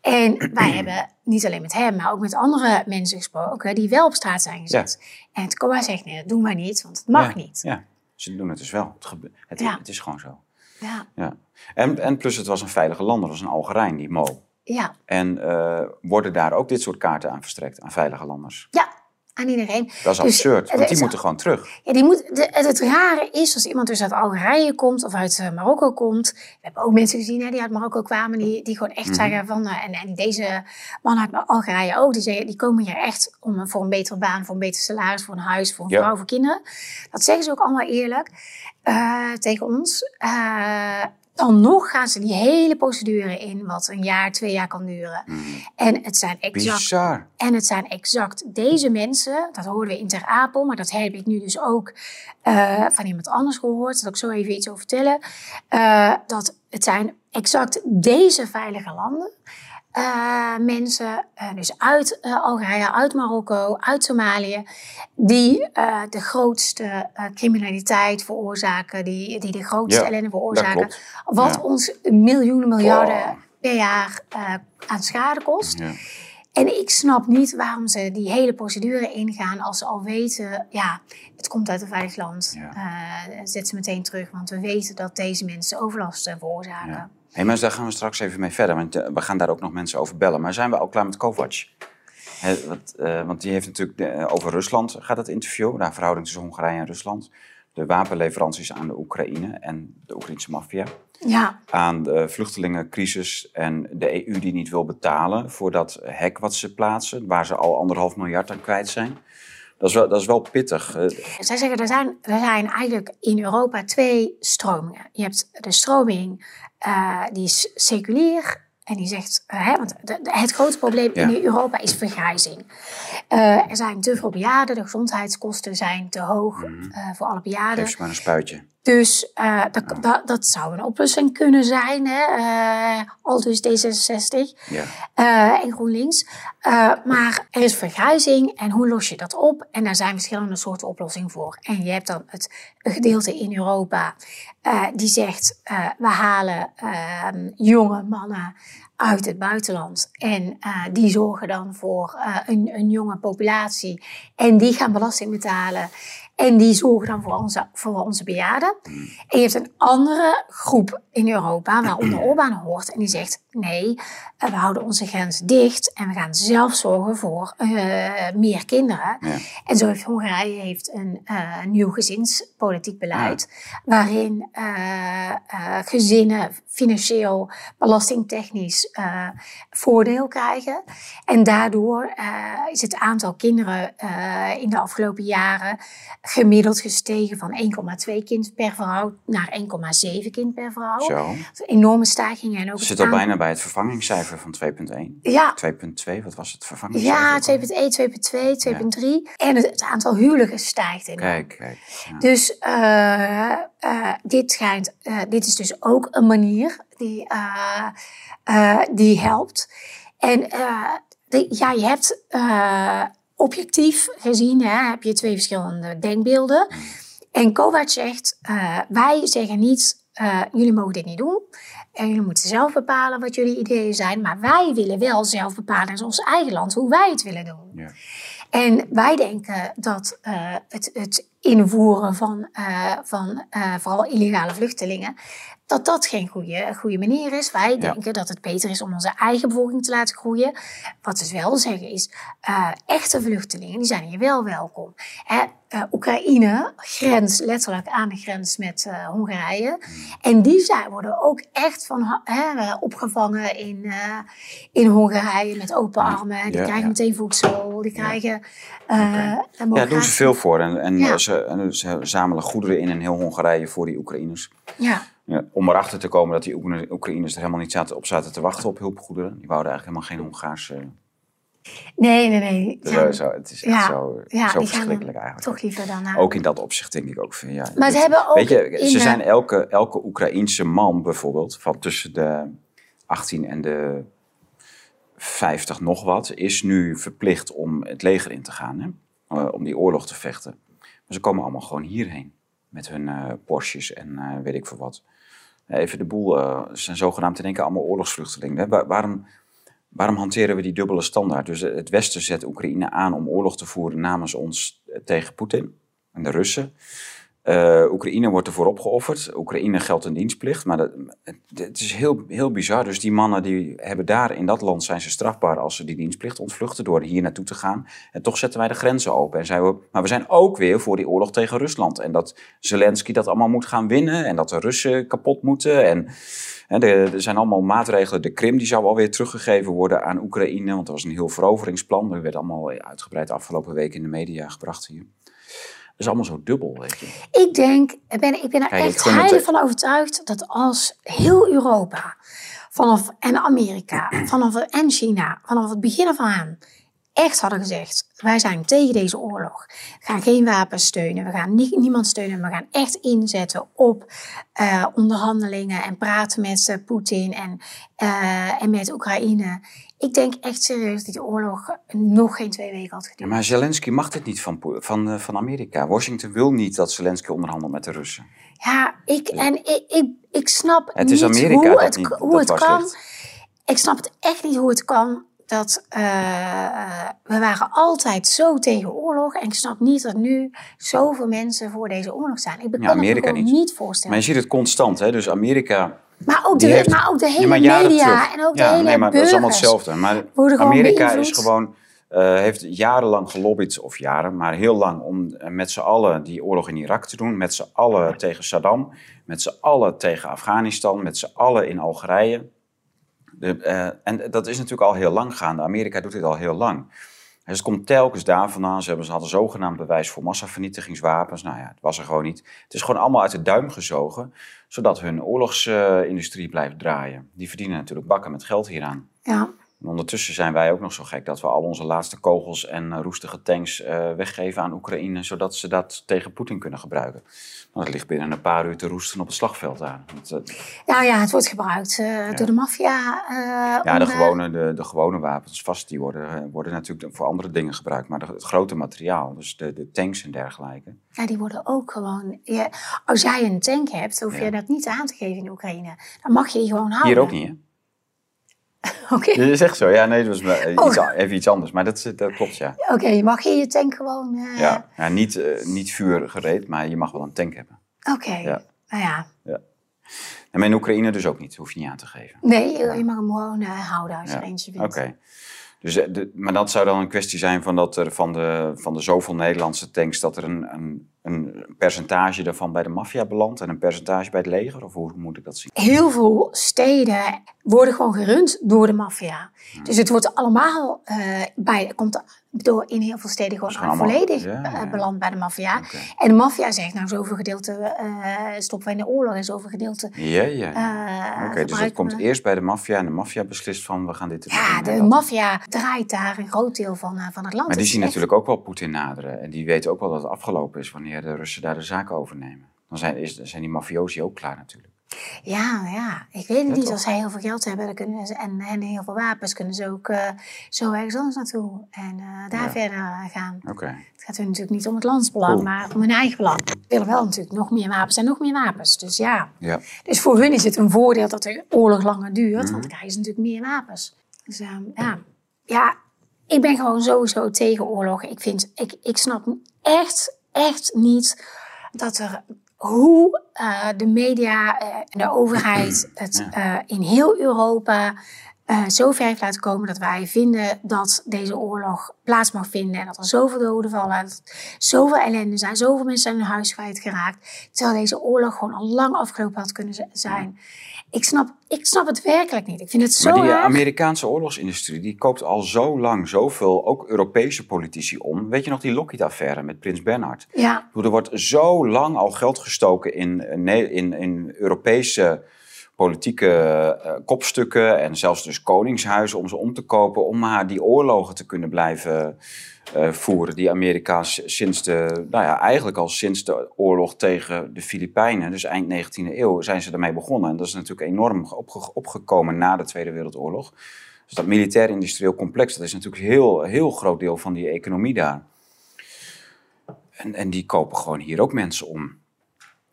En wij hebben niet alleen met hem, maar ook met andere mensen gesproken die wel op straat zijn gezet. En het COA zegt, nee, dat doen wij niet, want het mag Ja, niet. Ja, ze doen het dus wel. Het, gebe- het, Ja. het is gewoon zo. Ja, Ja. En, en plus het was een veilige lander, dat was een Algerijn, die Mo. ja, En eh, worden daar ook dit soort kaarten aan verstrekt, aan veilige landers? ja aan iedereen. Dat is Dus absurd, want die is- moeten gewoon terug. Ja, die moet, de, het, het rare is, als iemand dus uit Algerije komt of uit eh, Marokko komt. We hebben ook mensen gezien hè, die uit Marokko kwamen, die, die gewoon echt Mhm. zeggen van. eh, en, en deze man uit Algerije ook, die, zeggen, die komen hier echt om, voor een betere baan, voor een beter salaris, voor een huis, voor een Ja. vrouw, voor kinderen. Dat zeggen ze ook allemaal eerlijk eh, tegen ons. Dan nog gaan ze die hele procedure in, wat een jaar, twee jaar kan duren. En het zijn exact Bizar. en het zijn exact deze mensen, dat hoorden we in Ter Apel, maar dat heb ik nu dus ook eh, van iemand anders gehoord. Zal ik zo even iets over vertellen. Eh, dat het zijn exact deze veilige landen. Eh, mensen, eh, dus uit eh, Algerije, uit Marokko, uit Somalië, die de grootste criminaliteit veroorzaken, die, die de grootste Ja, ellende veroorzaken. Wat Ja. ons miljoenen, miljarden Oh. per jaar aan schade kost. Ja. En ik snap niet waarom ze die hele procedure ingaan als ze al weten, ja, het komt uit een veilig land. Zet ze meteen terug, want we weten dat deze mensen overlast veroorzaken. Hey, maar daar gaan we straks even mee verder, want eh, we gaan daar ook nog mensen over bellen. Maar zijn we al klaar met Kovac? Wat, eh, want die heeft natuurlijk de- eh, over Rusland gaat het interview, de verhouding tussen Hongarije en Rusland. De wapenleveranties aan de Oekraïne en de Oekraïnse maffia. Ja, Aan de vluchtelingencrisis en de EU die niet wil betalen voor dat hek wat ze plaatsen, waar ze al anderhalf miljard aan kwijt zijn. Dat is wel, dat is wel pittig. Zij zeggen er zijn, er zijn eigenlijk in Europa twee stromingen. Je hebt de stroming eh, die is seculier en die zegt, eh, hè, want het grote probleem Ja. in Europa is vergrijzing. Eh, er zijn te veel bejaarden, de gezondheidskosten zijn te hoog eh, voor alle bejaarden. Geef ze maar een spuitje. Dus eh, dat, dat, dat zou een oplossing kunnen zijn, hè? al dus D66 Ja. eh, en GroenLinks. Eh, maar er is vergrijzing en hoe los je dat op? En daar zijn verschillende soorten oplossingen voor. En je hebt dan het gedeelte in Europa die zegt, we halen eh, jonge mannen uit het buitenland. En die zorgen dan voor een, een jonge populatie. En die gaan belasting betalen. En die zorgen dan voor onze, voor onze bejaarden. En je hebt een andere groep in Europa, waaronder Orbán hoort. En die zegt, nee, eh, we houden onze grens dicht. En we gaan zelf zorgen voor eh, meer kinderen. Ja. En zo heeft Hongarije heeft een eh, nieuw gezinspolitiek beleid. Waarin gezinnen financieel, belastingtechnisch voordeel krijgen. En daardoor is het aantal kinderen in de afgelopen jaren gemiddeld gestegen van 1,2 kind per vrouw naar 1,7 kind per vrouw. Zo. Enorme stijging. En ook zit al bijna bij het vervangingscijfer van 2.1. Ja, 2.2, wat was het vervangingscijfer? ja 2.1, 2.2, 2.3. En het, het aantal huwelijken stijgt enorm. Kijk, kijk. Ja. Dus eh, eh, dit, schijnt, eh, dit is dus ook een manier die, die helpt. En de- ja, je hebt objectief gezien, hè, heb je twee verschillende denkbeelden. En Kovac zegt, wij zeggen niet, jullie mogen dit niet doen. En jullie moeten zelf bepalen wat jullie ideeën zijn. Maar wij willen wel zelf bepalen in ons eigen land hoe wij het willen doen. Ja. En wij denken dat eh, het, het invoeren van, eh, van eh, vooral illegale vluchtelingen, dat dat geen goede, goede manier is. Wij denken dat het beter is om onze eigen bevolking te laten groeien. Wat we wel zeggen is, echte vluchtelingen, die zijn hier wel welkom. Hè, eh, Oekraïne grenst letterlijk aan de grens met eh, Hongarije. En die zijn, worden ook echt van, hè, eh, opgevangen in, in Hongarije met open armen. Die Ja, krijgen ja. meteen voedsel, die krijgen... een Ja, daar doen ze veel voor. En, en ze, en ze zamelen goederen in in heel Hongarije voor die Oekraïners. Ja, Ja, om erachter te komen dat die Oekra- Oekraïners er helemaal niet zaten, op zaten te wachten op hulpgoederen. Die wouden eigenlijk helemaal geen Hongaarse... nee, nee, nee. Ja, zo, het is echt ja, zo, ja, zo verschrikkelijk eigenlijk. toch liever dan naar... Ook in dat opzicht denk ik ook van ja. Maar ze hebben ook Weet je, ze de- zijn elke, elke Oekraïense man bijvoorbeeld, van tussen de 18 en de 50 nog wat, is nu verplicht om het leger in te gaan. Hè? Eh, om die oorlog te vechten. Maar ze komen allemaal gewoon hierheen. Met hun eh Porsches en eh, weet ik veel wat. Even de boel, eh, ze zijn zogenaamd in één keer allemaal oorlogsvluchtelingen. Hè? Waarom, waarom hanteren we die dubbele standaard? Dus het Westen zet Oekraïne aan om oorlog te voeren namens ons eh, tegen Poetin en de Russen. Eh, Oekraïne wordt ervoor opgeofferd. Oekraïne geldt een dienstplicht. Maar dat, het, is heel, heel bizar. Dus die mannen die hebben daar in dat land zijn ze strafbaar als ze die dienstplicht ontvluchten door hier naartoe te gaan. En toch zetten wij de grenzen open. En zijn we, maar we zijn ook weer voor die oorlog tegen Rusland. En dat Zelensky dat allemaal moet gaan winnen. En dat de Russen kapot moeten. En er zijn allemaal maatregelen. De Krim die zou alweer teruggegeven worden aan Oekraïne. Want dat was een heel veroveringsplan. Dat werd allemaal uitgebreid afgelopen week in de media gebracht hier. Dat is allemaal zo dubbel, weet je. Ik denk, ik ben, ik ben er Kijk, echt het- heilig van overtuigd dat als heel Europa vanaf, en Amerika vanaf, en China vanaf het begin af aan echt hadden gezegd: wij zijn tegen deze oorlog. We gaan geen wapens steunen, we gaan nie- niemand steunen, we gaan echt inzetten op eh, onderhandelingen en praten met eh, Poetin en, eh, en met Oekraïne. Ik denk echt serieus dat die oorlog nog geen twee weken had Ja, geduurd. maar Zelensky mag dit niet van, van, van Amerika. Washington wil niet dat Zelensky onderhandelt met de Russen. Ja, ik, en ik, ik, ik snap Het is niet Amerika hoe het, niet- hoe het kan. Ik snap het echt niet hoe het kan dat eh, we waren altijd zo tegen oorlog. En ik snap niet dat nu zoveel mensen voor deze oorlog zijn. Ik kan Ja, het me Amerika gewoon niet. niet voorstellen. Maar je ziet het constant, hè? Dus Amerika. Maar ook, de, heeft- maar ook de Ja, hele maar jaren media en ook de ja, hele nee, maar dat is allemaal hetzelfde. Maar Amerika is gewoon. eh, heeft jarenlang gelobbyd, of jaren, maar heel lang, om eh, met z'n allen die oorlog in Irak te doen. Met z'n allen tegen Saddam, met z'n allen tegen Afghanistan, met z'n allen in Algerije. Eh, en dat is natuurlijk al heel lang gaande. Amerika doet dit al heel lang. Dus komt telkens daar vandaan. Ze, hebben, ze hadden zogenaamd bewijs voor massavernietigingswapens. Nou ja, het was er gewoon niet. Het is gewoon allemaal uit de duim gezogen, zodat hun oorlogsindustrie blijft draaien. Die verdienen natuurlijk bakken met geld hieraan. Ja, En ondertussen zijn wij ook nog zo gek dat we al onze laatste kogels en eh, roestige tanks eh, weggeven aan Oekraïne, zodat ze dat tegen Poetin kunnen gebruiken. Nou, dat ligt binnen een paar uur te roesten op het slagveld aan. Dat, eh, nou ja, het wordt gebruikt door de maffia. ja, om, de gewone, de, de gewone wapens vast, die worden, worden natuurlijk voor andere dingen gebruikt. Maar de- het grote materiaal, dus de, de tanks en dergelijke. Ja, die worden ook gewoon. Ja, als jij een tank hebt, hoef je dat niet aan te geven in Oekraïne. Dan mag je die gewoon houden. Hier ook niet, hè? Oké, is echt zo. Ja, nee, dat was maar, Oh. iets, even iets anders. Maar dat, dat klopt, ja. Oké, je mag je je tank gewoon. eh, Ja, ja niet, eh, niet vuur gereed, maar je mag wel een tank hebben. Oké, Ja. nou ja. En maar in Oekraïne dus ook niet, hoef je niet aan te geven. Nee, je, je mag hem gewoon eh, houden als je Ja, er eentje vindt. Oké. Dus, de, maar dat zou dan een kwestie zijn van, dat er van, de, van de zoveel Nederlandse tanks... dat er een, een, een percentage daarvan bij de maffia belandt en een percentage bij het leger? Of hoe moet ik dat zien? Heel veel steden worden gewoon gerund door de maffia. Dus het wordt allemaal eh, bij, komt door in heel veel steden gewoon Dus gewoon allemaal- volledig ja, eh, ja. beland bij de maffia. En de maffia zegt nou zoveel gedeelte eh, stoppen we in de oorlog en zoveel gedeelte. Ja, ja. Oké, dus dat gebruiken komt eerst bij de maffia en de maffia beslist van we gaan dit doen. Ja, de maffia draait daar een groot deel van, van het land. Maar die Het zien echt- natuurlijk ook wel Poetin naderen. En die weten ook wel dat het afgelopen is wanneer de Russen daar de zaak overnemen. Dan zijn, is, zijn die mafiosi ook klaar natuurlijk. Ja, ja, ik weet het Ja, niet. toch? Als zij heel veel geld hebben dan kunnen ze, en, en heel veel wapens, kunnen ze ook eh, zo ergens anders naartoe. En eh, daar Ja. verder eh, gaan. Oké. Het gaat hun natuurlijk niet om het landsbelang, Cool. maar om hun eigen belang. Ze willen wel natuurlijk nog meer wapens en nog meer wapens. Dus ja. Ja. Dus voor hun is het een voordeel dat de oorlog langer duurt, Mhm. want dan krijgen ze natuurlijk meer wapens. Dus ehm, ja. ja, ik ben gewoon sowieso tegen oorlog. Ik, vind, ik, ik snap echt, echt niet dat er hoe eh, de media eh, en de overheid het eh, in heel Europa zo ver heeft laten komen dat wij vinden dat deze oorlog plaats mag vinden en dat er zoveel doden vallen, dat zoveel ellende zijn, zoveel mensen zijn hun huis kwijtgeraakt, terwijl deze oorlog gewoon al lang afgelopen had kunnen zijn. Ik snap, ik snap het werkelijk niet. Ik vind het zo Maar die erg. Amerikaanse oorlogsindustrie die koopt al zo lang zoveel, ook Europese politici om. Weet je nog die Lockheed-affaire met Prins Bernhard? Ja, Er wordt zo lang al geld gestoken in, eh, in, in Europese politieke eh, kopstukken en zelfs dus koningshuizen om ze om te kopen om maar die oorlogen te kunnen blijven eh, voeren. Die Amerika s- sinds de, nou ja, eigenlijk al sinds de oorlog tegen de Filipijnen, dus eind 19e eeuw, zijn ze daarmee begonnen. En dat is natuurlijk enorm opge- opgekomen na de Tweede Wereldoorlog. Dus dat militair-industrieel complex, dat is natuurlijk een heel, heel groot deel van die economie daar. En, en die kopen gewoon hier ook mensen om.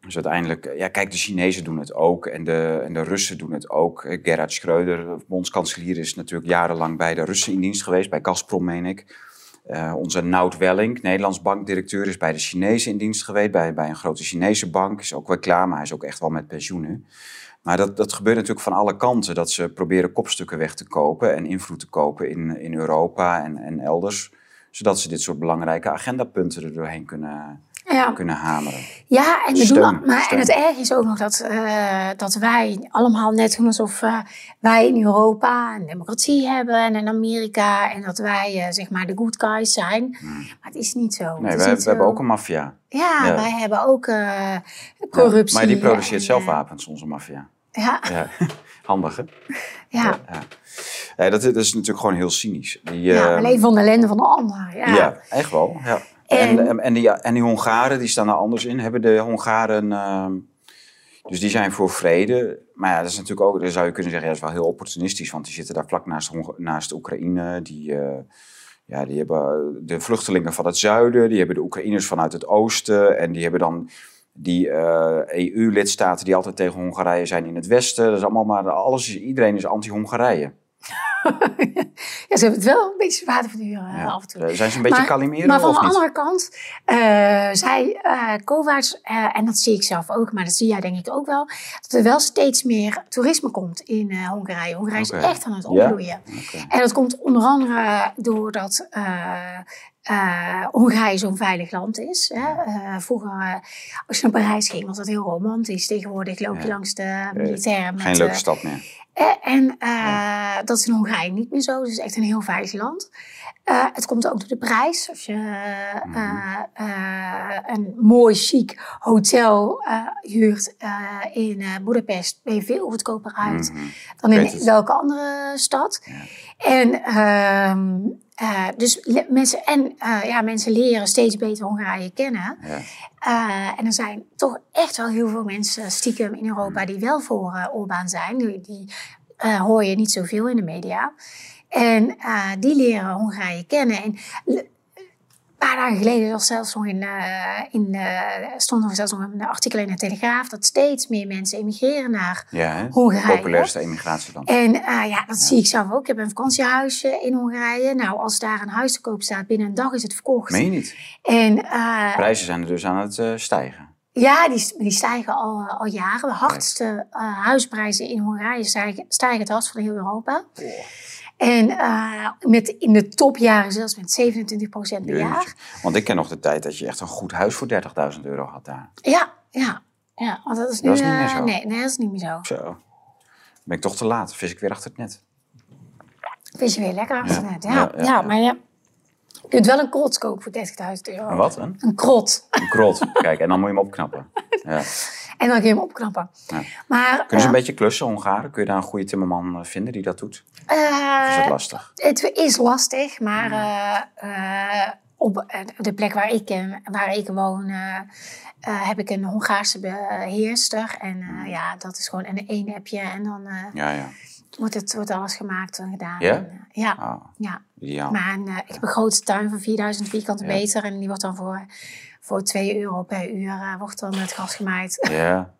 Dus uiteindelijk, eh, ja, kijk, de Chinezen doen het ook en de, en de Russen doen het ook. Eh, Gerhard Schreuder, bondskanselier, is natuurlijk jarenlang bij de Russen in dienst geweest, bij Gazprom, meen ik. Eh, onze Nout Welling, Nederlands bankdirecteur, is bij de Chinezen in dienst geweest, bij, bij een grote Chinese bank. Is ook wel klaar, maar hij is ook echt wel met pensioen nu. Maar dat, dat gebeurt natuurlijk van alle kanten, dat ze proberen kopstukken weg te kopen en invloed te kopen in, in Europa en, en elders. Zodat ze dit soort belangrijke agendapunten er doorheen kunnen, ja. kunnen hameren. Ja, en, we doen, maar, steun. en het erg is ook nog dat, eh, dat wij allemaal net doen alsof eh, wij in Europa een democratie hebben en in Amerika en dat wij eh, zeg maar de good guys zijn. Maar het is niet zo. Hmm. Nee, we, hebben ook een maffia. Ja, Ja. wij hebben ook corruptie. Maar die produceert en, zelf wapens, onze maffia. Ja, Ja, handig hè? ja. Ja. Dat, is natuurlijk gewoon heel cynisch. Die, ja, we eh, leven van de ellende van de ander. Ja. ja. echt wel. Ja. En- En, en, die, en die Hongaren, die staan er anders in. Hebben de Hongaren... ehm, dus die zijn voor vrede. Maar ja, dat is natuurlijk ook... Dan zou je kunnen zeggen, ja, dat is wel heel opportunistisch. Want die zitten daar vlak naast, naast Oekraïne. Die, eh, ja, die hebben de vluchtelingen van het zuiden. Die hebben de Oekraïners vanuit het oosten. En die hebben dan die eh, EU-lidstaten die altijd tegen Hongarije zijn in het westen. Dat is allemaal maar... Alles is, iedereen is anti-Hongarije. Ja, ze hebben het wel een beetje zwaar te verduren eh, Ja. af en toe. Eh, Zijn ze een beetje maar, kalimeren Maar van de andere kant, eh zij, eh Kovacs, en dat zie ik zelf ook, maar dat zie jij denk ik ook wel, dat er wel steeds meer toerisme komt in Hongarije. Hongarije is echt aan het Ja? opbloeien. En dat komt onder andere doordat eh eh, Hongarije zo'n veilig land is. Hè? Eh, vroeger, eh, als je naar Parijs ging, was dat heel romantisch. Tegenwoordig loop je Ja. langs de militairen met... Geen leuke stad meer. En dat is in Hongarije niet meer zo. Dus het is echt een heel veilig land. Het komt ook door de prijs. Als je Mhm. een mooi chic hotel huurt in Budapest, ben je veel goedkoper uit Mhm. dan in welke andere stad. En, eh, dus mensen, en eh, ja, mensen leren steeds beter Hongarije kennen. Ja. Eh, en er zijn toch echt wel heel veel mensen stiekem in Europa Hmm. die wel voor Orbán zijn. Die, die hoor je niet zoveel in de media. En die leren Hongarije kennen. En paar dagen geleden was zelfs nog in, eh, in, eh, stond er zelfs nog een artikel in de Telegraaf dat steeds meer mensen emigreren naar Ja? Hongarije. populairste emigratieland. en eh, ja, dat zie ik zelf ook. Ik heb een vakantiehuisje in Hongarije. Nou, als daar een huis te koop staat, binnen een dag is het verkocht. Meen je niet? En eh, Prijzen zijn er dus aan het eh, stijgen. ja, die, die stijgen al, al jaren. De hardste eh, huisprijzen in Hongarije stijgen, stijgen het hardst van heel Europa. En eh, met, in de topjaren zelfs met 27% per jaar. Want ik ken nog de tijd dat je echt een goed huis voor 30.000 euro had daar. Ja, ja. Ja, want dat is nu... Dat is niet eh, meer zo. Nee, nee, dat is niet meer zo. Zo. Dan ben ik toch te laat. Vis ik weer achter het net. Vind je weer lekker achter net. Ja, Ja, ja, ja, ja. maar je kunt wel een krot kopen voor 30.000 euro. Een wat? Een, Een krot. een krot. Kijk, en dan moet je hem opknappen. Ja. En dan kun je hem opknappen. Ja. Maar Kunnen ze een eh, beetje klussen, Hongaren? Kun je daar een goede timmerman eh, vinden die dat doet? Of is eh, het lastig? Het is lastig, maar eh, eh, op eh, de plek waar ik, eh, waar ik woon, eh, eh, heb ik een Hongaarse beheerster. En eh, ja, dat is gewoon en één appje en dan eh, Ja, ja. wordt, het, wordt alles gemaakt en gedaan. Ja? En, eh, ja, Ah, ja. ideaal. Maar een, eh, ik heb een grote tuin van 4000 vierkante meter en die wordt dan voor, voor 2 euro per uur eh, wordt dan het gas gemaaid. Ja.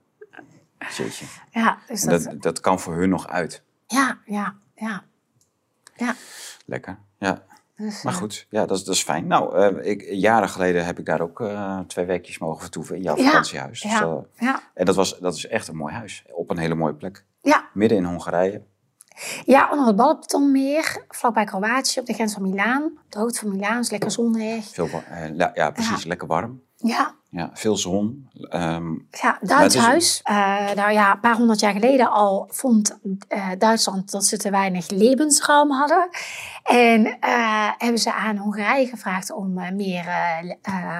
Jeetje. ja, dus dat, Dat, dat kan voor hun nog uit. ja, ja, ja. Ja, Lekker. Ja. dus, Maar eh, goed, ja, dat is, dat is fijn. Nou, eh, ik, jaren geleden heb ik daar ook twee weekjes mogen vertoeven in jouw Ja, vakantiehuis. Dus, ja, eh, ja, en dat, was, dat is echt een mooi huis. Op een hele mooie plek. ja. Midden in Hongarije. Ja, onder het Ballenbetonmeer, vlakbij Kroatië, op de grens van Milaan. Op de hoogte van Milaan is lekker zonnig. Veel, wa- eh, ja, precies. Lekker warm. Ja, Ja, veel zon. Ehm, ja Duits is- huis. Eh, nou ja, een paar honderd jaar geleden al vond eh, Duitsland dat ze te weinig levensruim hadden. En eh, hebben ze aan Hongarije gevraagd om meer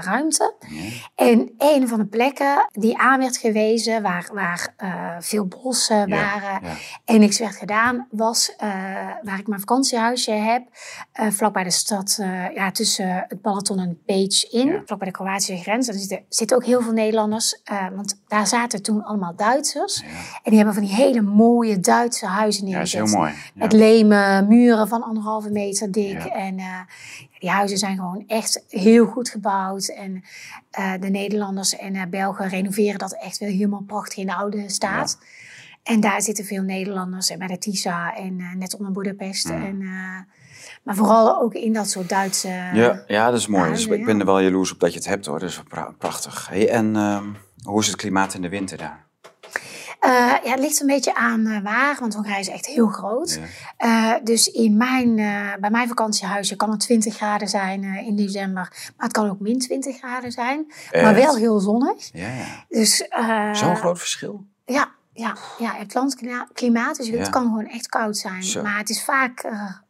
ruimte. ja. En een van de plekken die aan werd gewezen, waar, waar veel bossen Ja, waren ja. en niks werd gedaan, was waar ik mijn vakantiehuisje heb, eh vlakbij de stad, ja, tussen het Balaton en Page in, Ja. vlakbij de Kroatische grens. En er zitten, zitten ook heel veel Nederlanders, eh, want daar zaten toen allemaal Duitsers. Ja. En die hebben van die hele mooie Duitse huizen ja, is neergezet. heel mooi. Ja. Met lemen muren van anderhalve meter dik. Ja. En eh, die huizen zijn gewoon echt heel goed gebouwd. En eh, de Nederlanders en Belgen renoveren dat echt weer helemaal prachtig in de oude staat. En daar zitten veel Nederlanders. En bij de TISA en net onder Budapest. En, maar vooral ook in dat soort Duitse... Ja, ja, dat is mooi. huizen, Dus ik ben er wel jaloers op dat je het hebt hoor. Dat is prachtig. Hey, en ehm, hoe is het klimaat in de winter daar? Eh, ja, het ligt een beetje aan eh, waar, want Hongarije is echt heel groot. Ja. Eh, dus in mijn, bij mijn vakantiehuisje kan het 20 graden zijn in december. Maar het kan ook min 20 graden zijn. Maar wel heel zonnig. Ja, ja. Dus, Zo'n groot verschil? Ja, ja, ja, het landklimaat. Dus het Ja. kan gewoon echt koud zijn. Zo. Maar het is vaak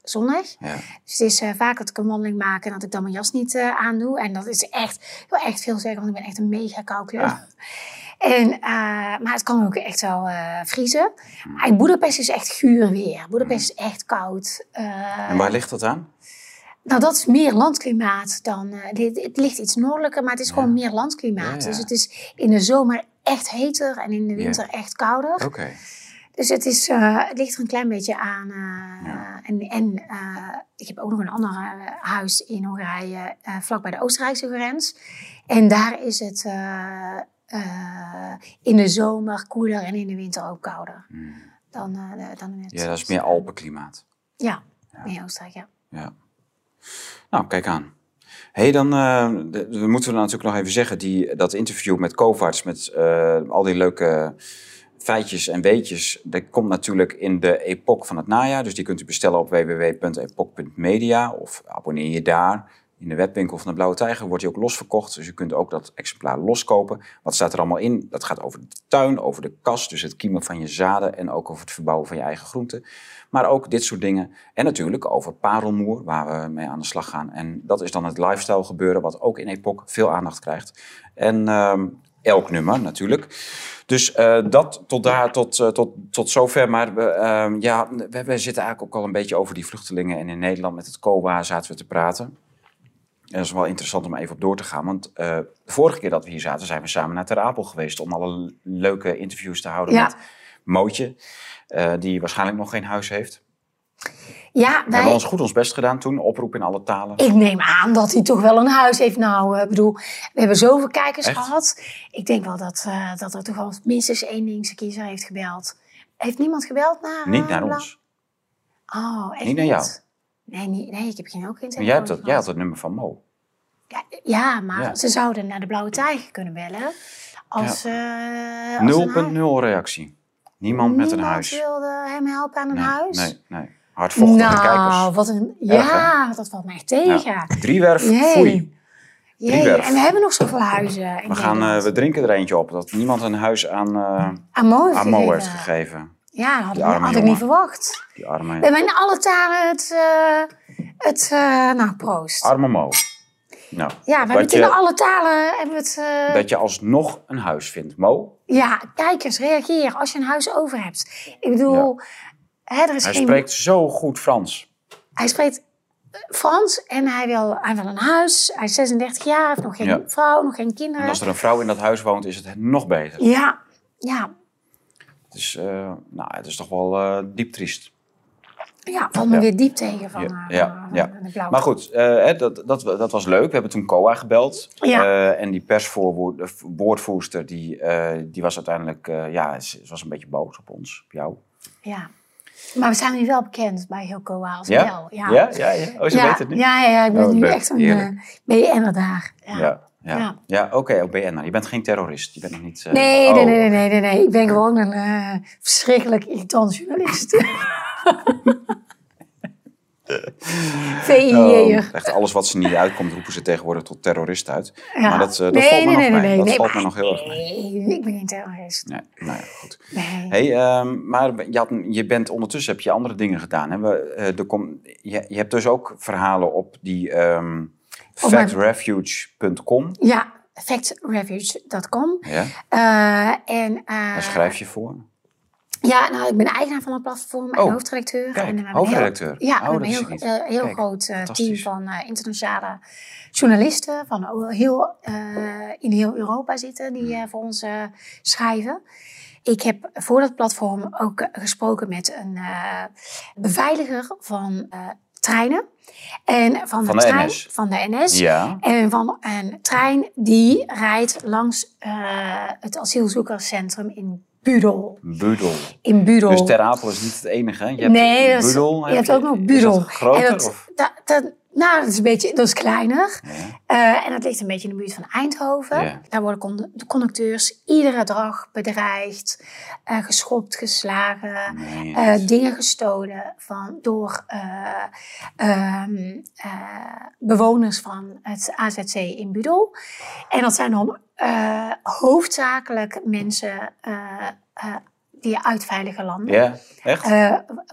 zonnig. Ja. Dus het is eh, vaak dat ik een wandeling maak en dat ik dan mijn jas niet eh, aandoe. En dat is echt, ik wil echt veel zeggen, want ik ben echt een mega koukler. Ja. En, eh, maar het kan ook echt wel vriezen. Maar in Boedapest is echt guur weer. Boedapest is echt koud. En waar ligt dat aan? nou, dat is meer landklimaat dan. dit, het ligt iets noordelijker, maar het is Ja. gewoon meer landklimaat. Dus het is in de zomer echt heter en in de winter echt kouder. Oké. Dus het, is, eh, het ligt er een klein beetje aan. eh, En, en eh, ik heb ook nog een ander huis in Hongarije, eh vlak bij de Oostenrijkse grens. En daar is het in de zomer koeler en in de winter ook kouder dan, eh, dan in het Hmm. Ja, dat is meer Alpenklimaat. Ja, in Oostenrijk, ja. Ja. Nou, kijk aan. hey, dan de- moeten we natuurlijk nog even zeggen, die, dat interview met Kovacs, met al die leuke feitjes en weetjes, dat komt natuurlijk in de Epoch van het najaar. Dus die kunt u bestellen op www.epoch.media of abonneer je daar. In de webwinkel van de Blauwe Tijger wordt die ook losverkocht. Dus u kunt ook dat exemplaar loskopen. Wat staat er allemaal in? Dat gaat over de tuin, over de kast, dus het kiemen van je zaden en ook over het verbouwen van je eigen groenten. Maar ook dit soort dingen. En natuurlijk over parelmoer, waar we mee aan de slag gaan. En dat is dan het lifestyle gebeuren, wat ook in Epoch veel aandacht krijgt. En ehm, elk nummer natuurlijk. Dus eh, dat tot daar, tot, eh, tot, tot zover. Maar we, ehm, ja, we, we zitten eigenlijk ook al een beetje over die vluchtelingen. En in Nederland met het COA zaten we te praten. En dat is wel interessant om even op door te gaan. Want eh, de vorige keer dat we hier zaten, zijn we samen naar Ter Apel geweest. Om alle leuke interviews te houden Ja. met Mootje. die waarschijnlijk nog geen huis heeft. Ja, We hebben wij, ons goed ons best gedaan toen. Oproep in alle talen. ik neem aan dat hij toch wel een huis heeft. Nou, ik bedoel, we hebben zoveel kijkers Echt? gehad. Ik denk wel dat, eh, dat er toch wel minstens één linkse kiezer heeft gebeld. Heeft niemand gebeld naar... eh, Niet naar Bla- ons. Oh, echt Niet naar jou. Nee, nee, ik heb geen, ook geen Maar jij hebt, telefoon dat, jij had het nummer van Mo. Ja, ja, maar Ja. ze zouden naar de Blauwe Tijger kunnen bellen. Als, eh, als een 0.0 reactie. Niemand met een Niemand huis. wilde hem helpen aan een nee, huis? Nee, nee. Hardvochtige kijkers. Nou, wat een... Erg, Ja, dat valt mij tegen. Ja. Driewerf, Jee. foei. Jee. En we hebben nog zoveel huizen. We, gaan, eh, we drinken er eentje op. Dat niemand een huis aan uh, heeft Amo gegeven. heeft gegeven. Ja, had, ik- had ik niet verwacht. Die arme, We hebben in alle talen het... eh, het eh, nou, proost. arme Mo. Nou, ja, we hebben in alle talen... Hebben het, dat je alsnog een huis vindt. Mo, Ja, kijkers, reageer als je een huis over hebt. Ik bedoel, hè, er is hij geen... spreekt zo goed Frans. Hij spreekt eh, Frans en hij wil, hij wil een huis. Hij is 36 jaar, heeft nog geen Ja. vrouw, nog geen En kinderen. als er een vrouw in dat huis woont, is het nog beter. Ja, ja, Het is, eh, nou, het is toch wel eh, diep triest. ja, valt me Ja. weer diep tegen van, Ja, ja, ja. van de blauwe. Maar goed, dat, dat, dat was leuk. We hebben toen COA gebeld. Ja. En die perswoordvoerster, die, die was uiteindelijk... ja, ze, ze was een beetje boos op ons, op jou. Ja. Maar we zijn nu wel bekend bij heel Coa als Ja? wel. Ja, Ja, ja, ja. Oh, ze ja, weet het niet? Ja, ja, ja, ik ben Oh, nu leuk, echt een uh, BN'er daar. Ja. Ja, ja. ja. Ja. oké, ook BN'er. Je bent geen terrorist. Je bent nog niet... eh, Nee, oh. nee, nee, nee, nee, nee. Ik ben gewoon een eh, verschrikkelijk irritant journalist. VIJ'er. Oh, echt alles wat ze niet uitkomt, roepen ze tegenwoordig tot terrorist uit. Ja. Maar dat, eh, dat Nee, valt me nee, nog nee, mee. dat valt me nog heel erg mee. Nee, ik ben geen terrorist. Nee, nou ja, goed. Hey, ehm, maar je, had, je bent ondertussen heb je andere dingen gedaan. Hè? We, eh, er kom, je, je hebt dus ook verhalen op die ehm Op mijn- factrefuge.com. Ja, factrefuge.com. Ja, Eh, en, daar schrijf je voor. Ja, nou, ik ben eigenaar van het platform en Oh, hoofdredacteur. kijk, en we hoofdredacteur. Heel, ja, Oh, we hebben een heel, niet. eh, heel Kijk, groot eh, team van eh, internationale journalisten van heel, in heel Europa zitten die Hmm. voor ons schrijven. Ik heb voor dat platform ook gesproken met een beveiliger van treinen. En van, Van de, de trein, NS. van de NS. Ja, En van een trein die rijdt langs het asielzoekerscentrum in Budel. Budel. In Budel. Dus Ter Apel is niet het enige. hè? Je hebt nee, dat is- Budel. je heb hebt ook nog Is Budel. dat groter? En dat, of? dat, dat- nou, dat is een beetje, dat is kleiner. Ja. Eh, en dat ligt een beetje in de buurt van Eindhoven. Ja. Daar worden con- de conducteurs iedere dag bedreigd, eh, geschopt, geslagen, Nee, eh, dingen gestolen van, door eh, ehm, eh, bewoners van het AZC in Budel. En dat zijn dan hoofdzakelijk mensen die uit veilige landen. ja, echt?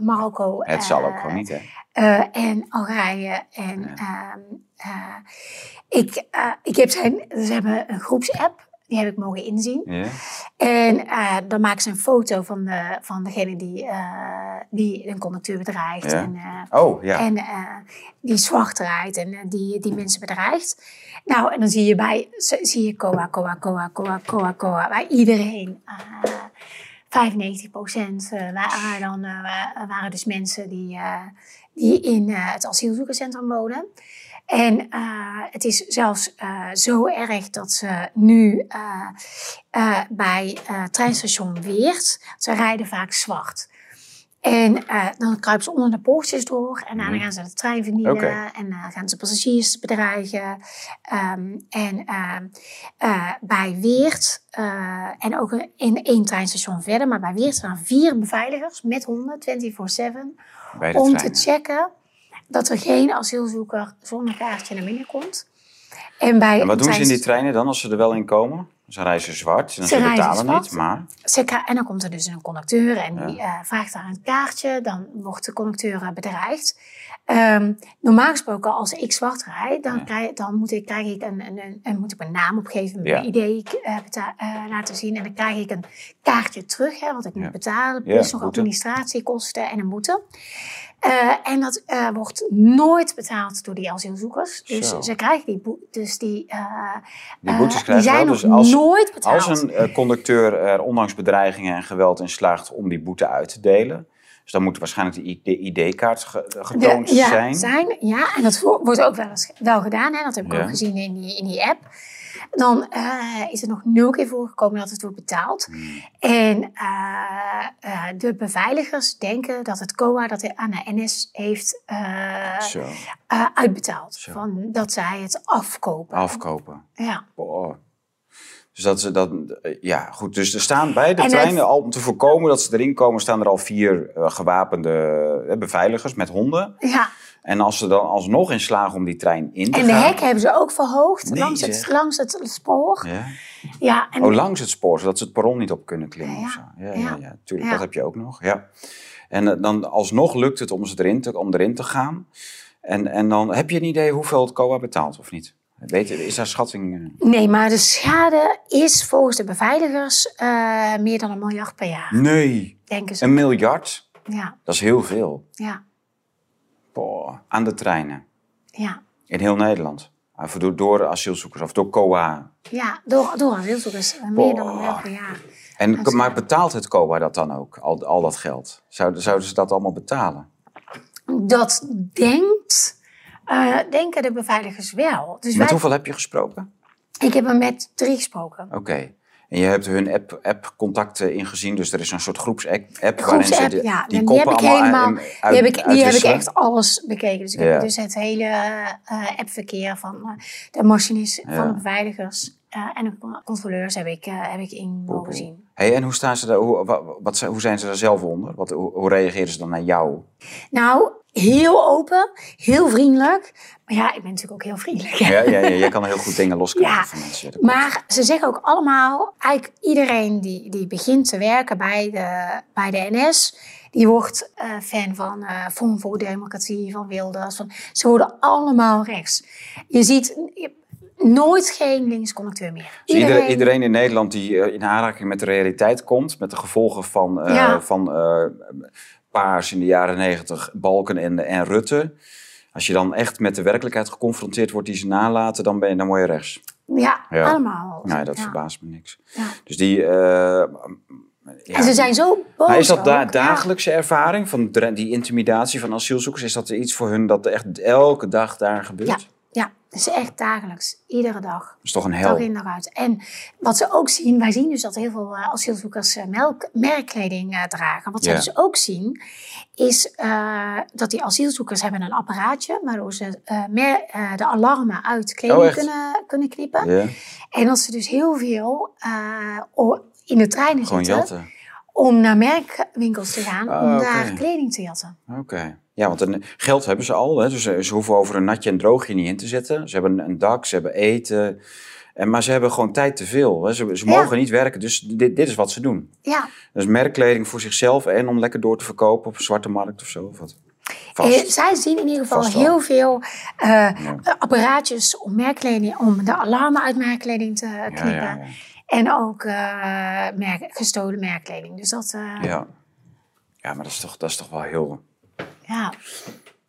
Marokko. het zal ook gewoon niet, hè? Eh, en Algerije. En ehm, eh, ik, eh, ik heb zijn, ze hebben een groepsapp, die heb ik mogen inzien. Ja. En dan maken ze een foto van, de, van degene die, die een conducteur bedreigt. Ja. En, Oh, ja. en die zwart rijdt en die, die mensen bedreigt. Nou, en dan zie je bij, zie je COA, COA, COA, COA, COA, COA, bij iedereen. eh 95 procent waren, dan, wa- waren dus mensen die, die in eh, het asielzoekerscentrum wonen. En eh, het is zelfs eh, zo erg dat ze nu bij treinstation Weert, ze rijden vaak zwart. En dan kruipen ze onder de poortjes door en dan Mhm. gaan ze de trein vernielen en dan gaan ze passagiers bedreigen. Ehm, en bij Weert, en ook in één treinstation verder, maar bij Weert staan vier beveiligers met honden, 24-7, Bij de om te checken dat er geen asielzoeker zonder kaartje naar binnen komt. En, bij En wat doen ze in die treinen dan als ze er wel in komen? Ze reizen zwart, en Ze betalen niet, maar... Ze En dan komt er dus een conducteur en die eh, vraagt daar een kaartje. Dan wordt de conducteur eh, bedreigd. Ehm, normaal gesproken, als ik zwart rijd, dan, Ja. krijg, dan moet ik, krijg ik een, een, een, een- moet ik mijn naam opgeven, Ja. mijn idee eh, beta- eh, laten zien. En dan krijg ik een kaartje terug, hè, wat ik Ja. moet betalen. Plus nog administratiekosten en een boete. Eh, en dat eh, wordt nooit betaald door die asielzoekers. Dus Zo. ze krijgen die boete. Dus die, Die boetes krijgen zijn wel. nog Dus als, nooit betaald. als een conducteur er ondanks bedreigingen en geweld in slaagt om die boete uit te delen... Dus dan moet waarschijnlijk de ID-kaart ge- getoond ja, zijn. zijn. Ja, en dat wo- wordt ook wel, eens, wel gedaan. Hè? Dat heb ik Ja. ook gezien in die, in die app. Dan eh, is er nog nul keer voorgekomen dat het wordt betaald. Hmm. En eh, eh, de beveiligers denken dat het COA dat hij aan de NS heeft uitbetaald. Zo. Van, dat zij het afkopen. afkopen. Ja. Boah. Dus dat ze dat, eh, ja, goed. Dus er staan bij de En het- treinen al om te voorkomen dat ze erin komen, staan er al vier eh, gewapende eh, beveiligers met honden. Ja. En als ze dan alsnog in slagen om die trein in te En de gaan. hekken hebben ze ook verhoogd Nee, langs, het, langs het spoor. Ja. Ja, en Oh, langs het spoor, zodat ze het perron niet op kunnen klimmen Ja. Ja, ja, ja. ja, tuurlijk, dat heb je ook nog. Ja. En dan alsnog lukt het om, ze erin te, om erin te gaan. En, en dan heb je een idee hoeveel het COA betaalt of niet? Weet, je, is daar schatting? eh? Nee, maar de schade is volgens de beveiligers eh, meer dan een miljard per jaar, Nee, denken ze. een miljard? Ja, Dat is heel veel. ja, Boah, aan de treinen. ja. In heel Nederland. Door, door asielzoekers of door COA. Ja, door, door asielzoekers. eh, Meer dan een miljard per jaar. En, is- maar betaalt het COA dat dan ook, al, al dat geld? Zouden, zouden ze dat allemaal betalen? Dat denkt, eh, denken de beveiligers wel. Dus Met wij, hoeveel heb je gesproken? ik heb er met drie gesproken. Oké. En je hebt hun app- app-contacten ingezien, dus er is een soort groepsapp app waarin ze ja. die heb ik allemaal helemaal, uit- die heb ik, die heb ik echt alles bekeken. Dus ik Ja. heb dus het hele eh, appverkeer van eh, de machinist, Ja. van de beveiligers eh, en de con- controleurs heb ik, eh, heb ik in mogen zien. Hey, en hoe, staan ze daar, hoe, wat, hoe zijn ze daar zelf onder? Wat, hoe, hoe reageren ze dan naar jou? Nou, heel open, heel vriendelijk. Maar ja, ik ben natuurlijk ook heel vriendelijk. Ja, ja, ja, jij kan heel goed dingen loskrijgen Ja, van mensen. Maar ze zeggen ook allemaal, eigenlijk iedereen die, die begint te werken bij de, bij de NS, die wordt eh, fan van Forum voor Democratie, van Wilders. Van, ze worden allemaal rechts. Je ziet nooit geen linksconducteur meer. Dus iedereen, iedereen in Nederland die eh, in aanraking met de realiteit komt, met de gevolgen van, Ja. van eh, Paars in de jaren negentig, Balken en, en Rutte. Als je dan echt met de werkelijkheid geconfronteerd wordt die ze nalaten, dan, ben je, dan je rechts. Ja, Ja. allemaal. Nee, dat Ja. verbaast me niks. Dus die... ja. En ze zijn zo boos Maar is dat da- dagelijkse ervaring van die intimidatie van asielzoekers? Is dat iets voor hun dat echt elke dag daar gebeurt? Ja, ja, is echt dagelijks. Iedere dag. Dat is toch een Dag hel? in dag uit. En wat ze ook zien, wij zien dus dat heel veel eh, asielzoekers eh, melk, merkkleding eh, dragen. Wat zij dus ook zien, is dat die asielzoekers hebben een apparaatje waardoor ze mer- de alarmen uit kleding Oh, kunnen, kunnen knippen. En dat ze dus heel veel in de treinen gewoon zitten jatten. Om naar merkwinkels te gaan Ah, om oké. daar kleding te jatten. Oké. Ja, want een, geld hebben ze al. Hè? Dus ze, ze hoeven over een natje en droogje niet in te zetten. Ze hebben een dak, ze hebben eten. En, maar ze hebben gewoon tijd te veel. Hè? Ze, ze Ja. mogen niet werken, dus dit, dit is wat ze doen. Ja, Dus merkkleding voor zichzelf en om lekker door te verkopen op een zwarte markt of zo. Of wat? Eh, Vast. zij zien in ieder geval heel veel eh, apparaatjes om merkkleding, om de alarmen uit merkkleding te knippen. ja. En ook eh, merk, gestolen merkkleding. Dus dat, eh, ja. Ja. ja, maar dat is, toch, dat is toch wel heel...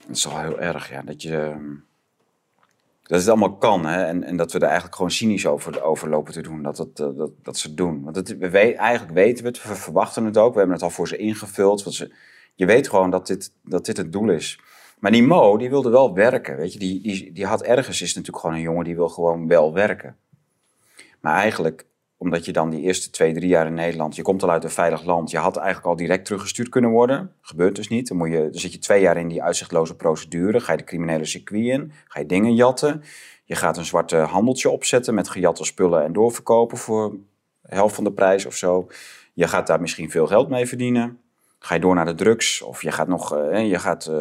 Dat is toch wel heel erg, ja. Dat je... ehm, Dat het allemaal kan, hè. En, en dat we er eigenlijk gewoon cynisch over, over lopen te doen. Dat, het, eh, dat, dat ze het doen. Want het, we weet, eigenlijk weten we het, we verwachten het ook. We hebben het al voor ze ingevuld. Want ze, je weet gewoon dat dit, dat dit het doel is. Maar die Mo, die wilde wel werken, weet je. Die, die, die had ergens, is natuurlijk gewoon een jongen die wil gewoon wel werken. Maar eigenlijk, omdat je dan die eerste twee, drie jaar in Nederland... je komt al uit een veilig land, je had eigenlijk al direct teruggestuurd kunnen worden. Gebeurt dus niet. Dan, moet je, dan zit je twee jaar in die uitzichtloze procedure. Ga je de criminele circuit in, ga je dingen jatten. Je gaat een zwarte handeltje opzetten met gejatte spullen en doorverkopen voor helft van de prijs of zo. Je gaat daar misschien veel geld mee verdienen. Ga je door naar de drugs of je gaat nog eh, je gaat, eh,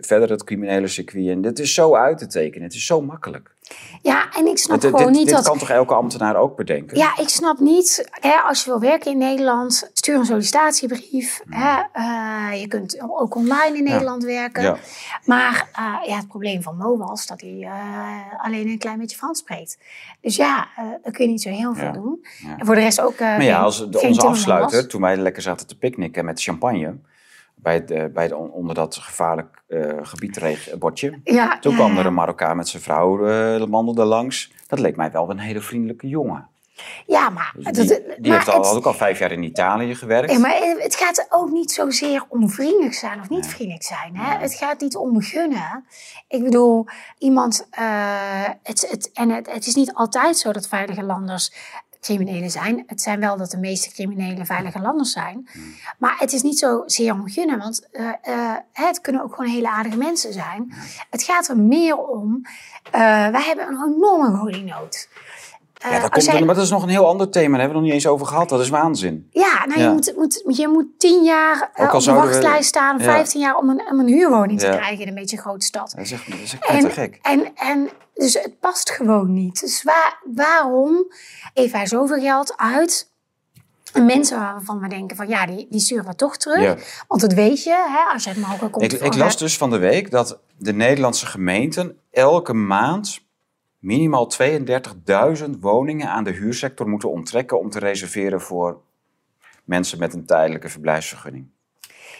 verder het criminele circuit in. Dit is zo uit te tekenen. Het is zo makkelijk. Ja, en ik snap Dit, gewoon dit, niet dit dat... kan toch elke ambtenaar ook bedenken? Ja, ik snap niet. Hè, als je wil werken in Nederland, stuur een sollicitatiebrief. Hè, eh, je kunt ook online in Nederland werken. Ja. Maar eh, ja, het probleem van Mo was dat hij eh, alleen een klein beetje Frans spreekt. Dus ja, dan kun je niet zo heel veel Ja. doen. En voor de rest ook. Maar ja, als de, onze afsluiter, toen wij lekker zaten te picknicken met champagne... bij, het, eh, bij de, onder dat gevaarlijk eh gebiedbordje... Ja, Toen kwam er een Marokkaan met zijn vrouw, eh wandelde langs. Dat leek mij wel een hele vriendelijke jongen. Ja, maar, Die, dat- die maar heeft al, het- had ook al vijf jaar in Italië gewerkt. Ja, maar het gaat ook niet zozeer om vriendelijk zijn of niet vriendelijk zijn. Hè? Het gaat niet om gunnen. Ik bedoel, iemand. eh, het, het, en het, het is niet altijd zo dat veilige landers criminelen zijn. Het zijn wel dat de meeste criminelen veilige landers zijn. Maar het is niet zozeer om gunnen, want eh, eh, het kunnen ook gewoon hele aardige mensen zijn. Het gaat er meer om. eh, wij hebben een enorme woningnood. Ja, dat komt, maar dat is nog een heel ander thema. Daar hebben we nog niet eens over gehad. Dat is waanzin. Ja, nou, Ja. Je, moet, moet, je moet tien jaar Ook al op de we- wachtlijst staan, of Ja. 15 jaar om een, om een huurwoning te krijgen in een beetje een grote stad. Dat is echt, dat is echt te En, gek. en, en dus het past gewoon niet. Dus waar, waarom geven wij zoveel geld uit mensen waarvan we denken van ja, die, die sturen we toch terug. Ja. Want dat weet je, hè, als je het Marokko komt. Ik, ik las dus van de week dat de Nederlandse gemeenten elke maand minimaal 32.000 woningen aan de huursector moeten onttrekken om te reserveren voor mensen met een tijdelijke verblijfsvergunning.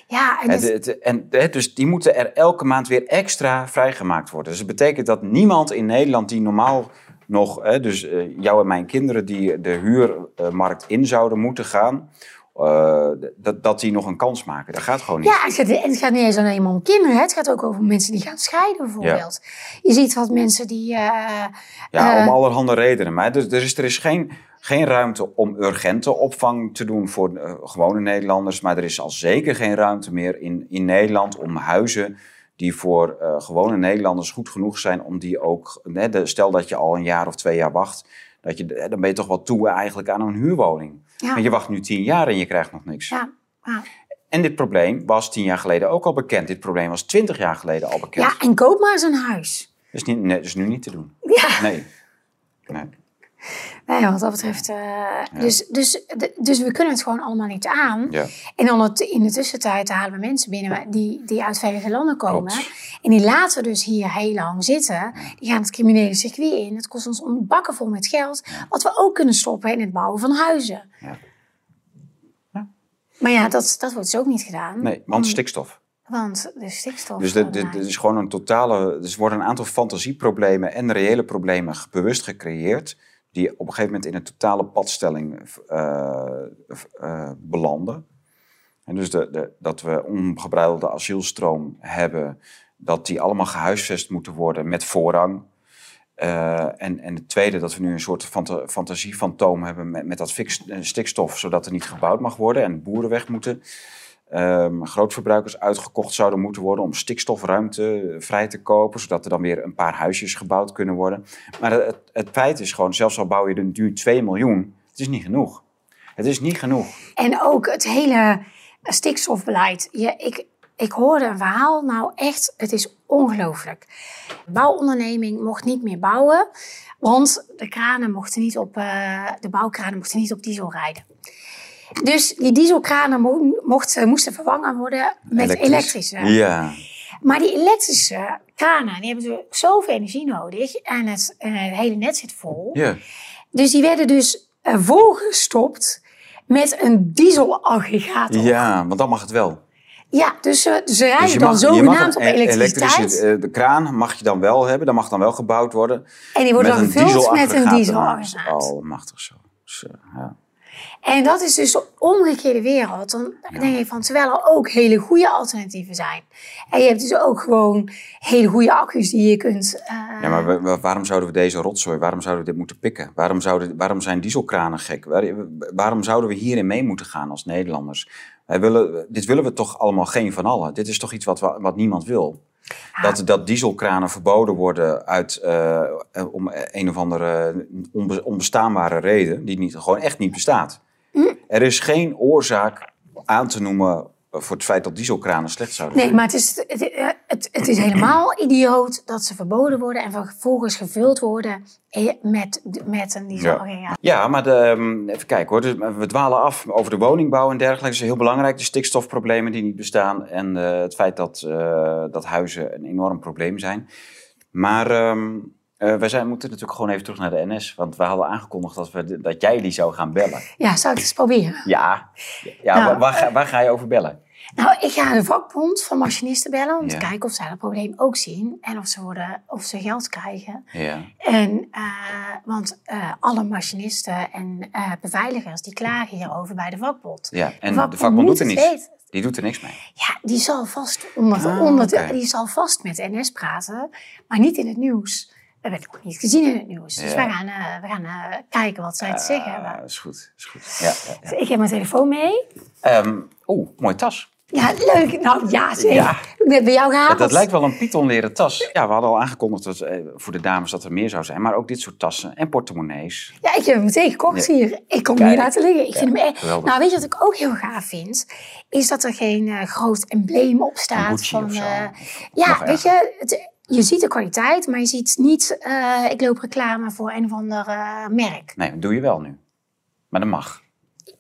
Ja, en het- en, dus die moeten er elke maand weer extra vrijgemaakt worden. Dus het betekent dat niemand in Nederland die normaal nog, hè, dus eh, jou en mijn kinderen die de huurmarkt in zouden moeten gaan, eh, dat, dat die nog een kans maken. Dat gaat gewoon niet. Ja, het gaat, en het gaat niet eens alleen maar om kinderen. hè. Het gaat ook over mensen die gaan scheiden bijvoorbeeld. Je ziet wat mensen die... eh, Ja, om eh, allerhande redenen. Maar er, er is, er is geen, geen ruimte om urgente opvang te doen voor gewone Nederlanders. Maar er is al zeker geen ruimte meer in, in Nederland om huizen die voor gewone Nederlanders goed genoeg zijn om die ook... Hè, de- stel dat je al een jaar of twee jaar wacht, dat je, dan ben je toch wel toe eigenlijk aan een huurwoning. Ja. Maar je wacht nu tien jaar en je krijgt nog niks. ja, ja. En dit probleem was tien jaar geleden ook al bekend. Dit probleem was twintig jaar geleden al bekend. ja, en koop maar eens een huis. Dat, is niet, nee, dat is nu niet te doen. Ja. Nee. nee. Nee, wat dat betreft. eh, dus, dus, dus we kunnen het gewoon allemaal niet aan. Ja. En dan het, in de tussentijd halen we mensen binnen die, die uit veilige landen komen. Klopt. En die laten we dus hier heel lang zitten. Die gaan het criminele circuit in. Het kost ons een bakken vol met geld. Wat we ook kunnen stoppen in het bouwen van huizen. Ja. Maar ja, dat, dat wordt dus ook niet gedaan. Nee, want stikstof. Want de stikstof. Dus dit, dit, dit is gewoon een totale. Dus er worden een aantal fantasieproblemen en reële problemen bewust gecreëerd. Die op een gegeven moment in een totale padstelling eh, eh, belanden. En dus dat we ongebreidelde asielstroom hebben. dat die allemaal gehuisvest moeten worden met voorrang. Eh, en, en het tweede, dat we nu een soort fanta fantasiefantoom hebben met, met dat stikstof, zodat er niet gebouwd mag worden en boeren weg moeten. Ehm, grootverbruikers uitgekocht zouden moeten worden om stikstofruimte vrij te kopen, zodat er dan weer een paar huisjes gebouwd kunnen worden. Maar het, het feit is gewoon, zelfs al bouw je er nu 2 miljoen, het is niet genoeg. Het is niet genoeg. En ook het hele stikstofbeleid. Ik, ik hoorde een verhaal, nou echt, het is ongelooflijk. De bouwonderneming mocht niet meer bouwen, want de kranen mochten niet op, eh, de bouwkranen mochten niet op diesel rijden. Dus die dieselkranen mo- mochten, moesten vervangen worden met Elektrisch. elektrische. Ja. Maar die elektrische kranen, die hebben zoveel energie nodig en het, en het hele net zit vol. ja. Dus die werden dus eh, volgestopt met een dieselaggregaat. Ja, want dan mag het wel. Ja, dus ze, rijden Dus je dan mag, zogenaamd op e- elektriciteit. elektrische eh, de kraan mag je dan wel hebben, dat mag dan wel gebouwd worden. en die worden met dan gevuld met een dieselaggregaat ernaast. Almachtig zo. zo ja. En dat is dus de omgekeerde wereld. Dan denk je van, terwijl er ook hele goede alternatieven zijn. En je hebt dus ook gewoon hele goede accu's die je kunt... eh, Ja, maar wa- wa- waarom zouden we deze rotzooi, waarom zouden we dit moeten pikken? Waarom, zouden, waarom zijn dieselkranen gek? Waar- waarom zouden we hierin mee moeten gaan als Nederlanders? Wij willen, dit willen we toch allemaal geen van allen? Dit is toch iets wat, wat niemand wil? Dat, dat dieselkranen verboden worden uit, eh, om een of andere onbe- onbestaanbare reden, die niet, gewoon echt niet bestaat. Er is geen oorzaak aan te noemen voor het feit dat dieselkranen slecht zouden zijn. Nee, maar het is, het, eh, het, het is helemaal idioot dat ze verboden worden en vervolgens gevuld worden eh, met, met een dieselaggregaat. Ja, maar de, ehm, even kijken hoor. Dus we dwalen af over de woningbouw en dergelijke. Dat is heel belangrijk. De stikstofproblemen die niet bestaan. En eh, het feit dat, eh, dat huizen een enorm probleem zijn. Maar ehm, eh, wij zijn, moeten natuurlijk gewoon even terug naar de NS. Want we hadden aangekondigd dat, we, dat jij die zou gaan bellen. Ja, zou ik eens proberen? Ja, ja Nou, waar, waar, ga, waar ga je over bellen? Nou, ik ga de vakbond van machinisten bellen om te kijken of zij dat probleem ook zien en of ze, worden, of ze geld krijgen. Ja. En, eh, want eh, alle machinisten en beveiligers die klagen hierover bij de vakbond. ja. En vakbond de vakbond doet er niets. Die doet er niks mee. Ja, die zal vast, onder, Ah, onder die zal vast met de NS praten, maar niet in het nieuws. Dat werd nog niet gezien in het nieuws. Dus Ja. wij gaan, eh, we gaan eh, kijken wat zij te zeggen Ah, hebben. is goed. Is goed. Ja, ja, ja. Ik heb mijn telefoon mee. Ehm, Oeh, mooie tas. Ja, leuk. Nou ja. Heb ik net bij jou gehaald. dat lijkt wel een Python leren tas. Ja, we hadden al aangekondigd dat, eh, voor de dames dat er meer zou zijn. Maar ook dit soort tassen en portemonnees. Ja, ik heb hem meteen gekocht hier. Ik kom Kijk. hier laten liggen. Ik vind hem echt... geweldig. Nou, weet je wat ik ook heel gaaf vind? Is dat er geen eh, groot embleem op staat. Van, of eh, ja, weet je, het, je ziet de kwaliteit, maar je ziet niet... eh, ik loop reclame voor een of ander eh, merk. Nee, dat doe je wel nu. Maar dat mag.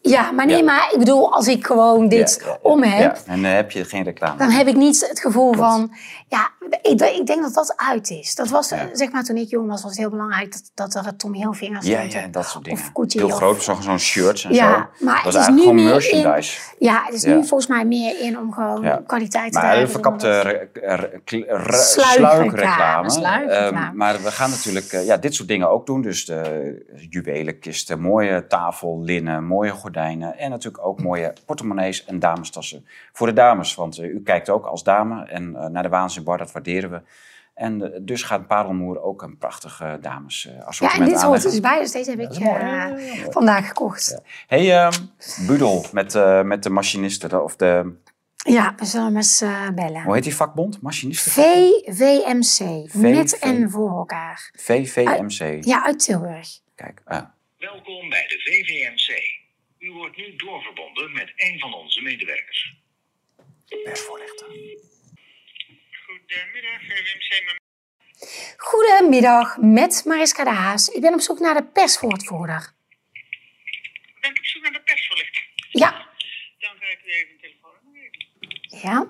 Ja, maar nee, Ja. maar ik bedoel, als ik gewoon dit Ja, ja, ja. om heb... Ja, en dan heb je geen reclame. dan heb ik niet het gevoel Klopt. van, ja, ik, ik denk dat dat uit is. Dat was, Ja. eh, zeg maar, toen ik jong was, was het heel belangrijk dat, dat er Tommy Hilfiger Ja, stond. ja, en dat soort dingen. Of Gucci. Heel of- groot, zo'n zo'n shirts en Ja, zo. maar dat was het is eigenlijk nu gewoon meer merchandise. Ja, het is Ja. nu volgens mij meer in om gewoon Ja. kwaliteit te Maar dragen. een verkapte sluikreclame. Ehm, maar we gaan natuurlijk eh, ja, dit soort dingen ook doen. Dus de juwelenkisten, mooie tafel, linnen, mooie gordijnen. En natuurlijk ook mooie portemonnees en damestassen. Voor de dames, want eh, u kijkt ook als dame. En eh, naar de Waanzinbar, dat waarderen we. En eh, dus gaat Parelmoer ook een prachtig eh dames eh, dat. Ja, assortiment en dit hoort dus bij, dus deze heb ik mooi. Ja, ja, ja, vandaag gekocht. Hey, ehm, Budel met, eh, met de machinisten, of de, Ja, we zullen hem eens eh, bellen. hoe heet die vakbond? Machinisten? VVMC, met en voor elkaar. VVMC. Ja, uit Tilburg. Kijk, ah. Welkom bij de VVMC. U wordt nu doorverbonden met een van onze medewerkers. persvoorlichter. Goedemiddag, VWMC. Goedemiddag, met Mariska de Haas. Ik ben op zoek naar de perswoordvoerder. Bent op zoek naar de persverlichting? Ja, Dan ga ik u even een telefoonnummer geven. ja.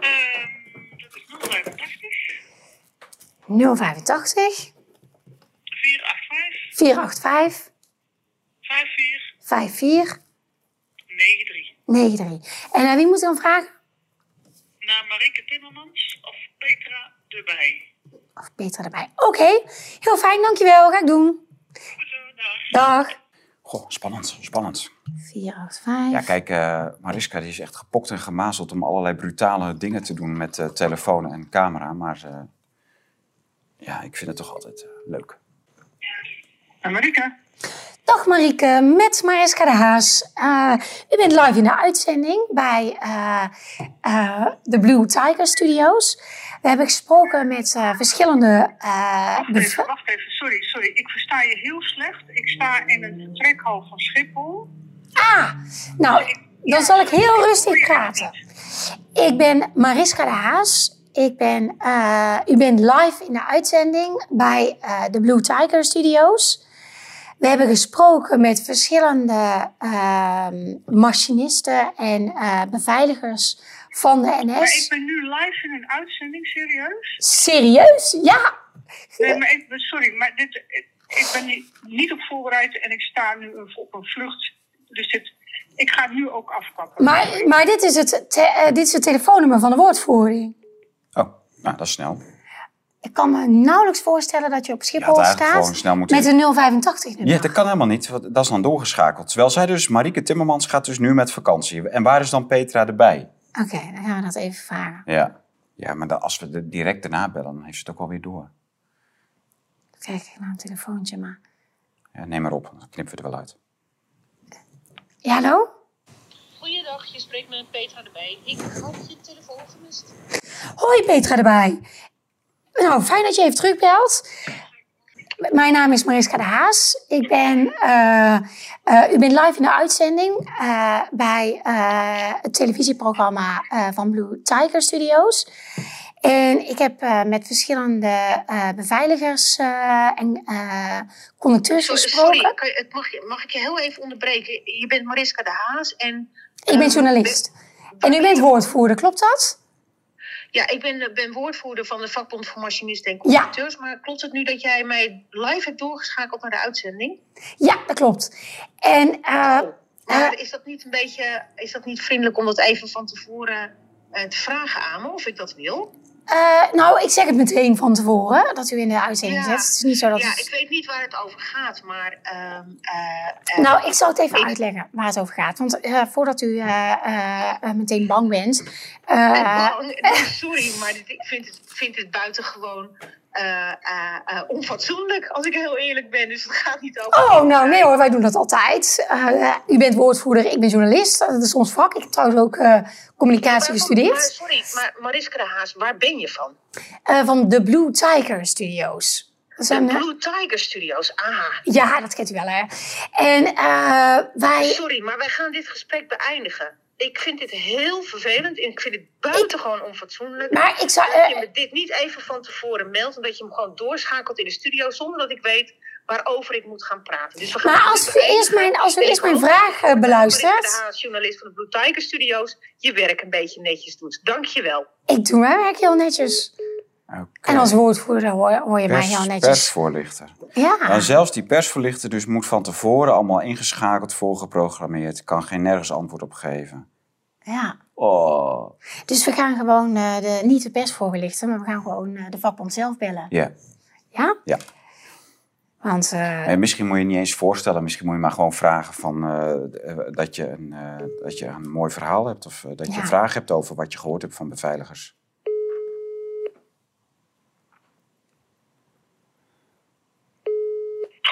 Ehm, dat is 085 085 485 485 54 54 93. 93. En naar wie moet ik dan vragen? Naar Marike Timmermans of Petra de Bij. Of Petra erbij. Oké, heel fijn, dankjewel. Ga ik doen. Goed zo, dag. Dag. Goh, spannend, spannend. 485. Ja, kijk, eh, Mariska die is echt gepokt en gemazeld om allerlei brutale dingen te doen met eh, telefoon en camera. Maar eh, ja, ik vind het toch altijd eh, leuk. En Marike? Dag Marieke, met Mariska de Haas. Eh, u bent live in de uitzending bij eh, eh, de Blue Tiger Studios. We hebben gesproken met verschillende... Wacht even, wacht even. Sorry, sorry. Ik versta je heel slecht. Ik sta in een vertrekhal van Schiphol. Ah, nou, dan zal ik heel rustig praten. Ik ben Mariska de Haas. Ik ben, u bent live in de uitzending bij de Blue Tiger Studios. We hebben gesproken met verschillende ehm, machinisten en eh, beveiligers van de Maar ik NS. ben nu live in een uitzending, serieus? Serieus? Ja. Nee, maar ik, sorry, maar dit, ik ben niet, niet op voorbereid en ik sta nu op een vlucht. Dus dit, ik ga nu ook afkappen. Maar, maar dit, is het te- eh, dit is het telefoonnummer van de woordvoering. Oh, nou, dat is snel. Ik kan me nauwelijks voorstellen dat je op Schiphol staat gewoon snel moeten- met een 085 nummer. Ja, dat kan helemaal niet, want dat is dan doorgeschakeld. Terwijl zij dus, Marieke Timmermans gaat dus nu met vakantie. En waar is dan Petra erbij? Oké, dan gaan we dat even vragen. Ja, ja maar dan, als we de direct daarna bellen, dan heeft ze het ook alweer door. Kijk even naar een telefoontje, maar... Ja, neem maar op, dan knippen we er wel uit. Ja, hallo? Goeiedag, je spreekt met Petra erbij. Ik had je telefoon gemist. Hoi Petra erbij. Nou, fijn dat je even terugbelt. Mijn naam is Mariska de Haas. Ik ben, eh, eh, u bent live in de uitzending eh, bij het televisieprogramma van Blue Tiger Studios. En ik heb met verschillende beveiligers en conducteurs Sorry, gesproken. sorry mag, je- mag ik je heel even onderbreken? Je bent Mariska de Haas en... Ik ben eh, journalist. En u bent woordvoerder, klopt dat? Ja, ik ben, ben woordvoerder van de vakbond voor machinisten en conducteurs. Maar klopt het nu dat jij mij live hebt doorgeschakeld naar de uitzending? Ja, dat klopt. En eh, Maar eh, is dat niet een beetje, is dat niet vriendelijk om dat even van tevoren eh, te vragen aan me of ik dat wil? Eh, nou, ik zeg het meteen van tevoren dat u in de uitzending Ja. zit. Het is niet zo dat Ja, het- ik weet niet waar het over gaat, maar... ehm, eh, eh, Nou, ik zal het even ik- uitleggen waar het over gaat. Want voordat u meteen bang bent. Bang. Sorry, maar ik vind het, vind het buitengewoon onfatsoenlijk, als ik heel eerlijk ben. Dus het gaat niet over. Oh, nou nee hoor, wij doen dat altijd. u bent woordvoerder, ik ben journalist. Dat is ons vak. Ik heb trouwens ook communicatie gestudeerd. Maar, sorry, maar Mariska de Haas, waar ben je van? van de Blue Tiger Studios. De Blue Tiger Studios, aha. Ja, dat kent u wel hè. En wij... Sorry, maar wij gaan dit gesprek beëindigen ik vind dit heel vervelend en ik vind het buitengewoon onfatsoenlijk. Maar ik zou. Dat je me dit niet even van tevoren meldt en dat je hem gewoon doorschakelt in de studio zonder dat ik weet waarover ik moet gaan praten. Dus we gaan maar als u, eerst mijn, als u eerst mijn vraag uh, beluistert. de journalist van de Blue Tiger Studios, je werk een beetje netjes doet. Dank je wel. Ik doe mijn werk heel netjes. Okay. En als woordvoerder hoor, hoor je mij heel netjes. Persvoorlichter. Ja. En zelfs die persvoorlichter dus moet van tevoren allemaal ingeschakeld, voorgeprogrammeerd. Kan geen nergens antwoord op geven. Ja. Oh. Dus we gaan gewoon uh, de, niet de persvoorlichter, maar we gaan gewoon uh, de vakbond zelf bellen. Ja. Ja? Ja. Want, uh, en misschien moet je niet eens voorstellen, misschien moet je maar gewoon vragen van, dat, je een, dat je een mooi verhaal hebt of dat je ja. een vraag hebt over wat je gehoord hebt van beveiligers.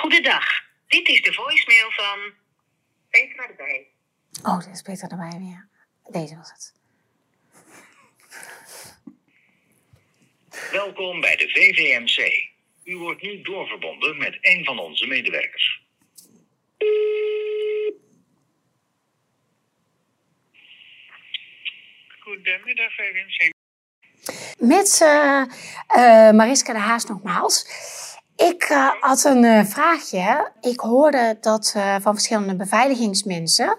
Goedendag, dit is de voicemail van Petra erbij. Oh, dit is Petra erbij weer. Deze was het. Welkom bij de VVMC. U wordt nu doorverbonden met een van onze medewerkers. Goedemiddag, VVMC. Met uh, uh, Mariska de Haas nogmaals. Ik uh, had een vraagje. Ik hoorde dat van verschillende beveiligingsmensen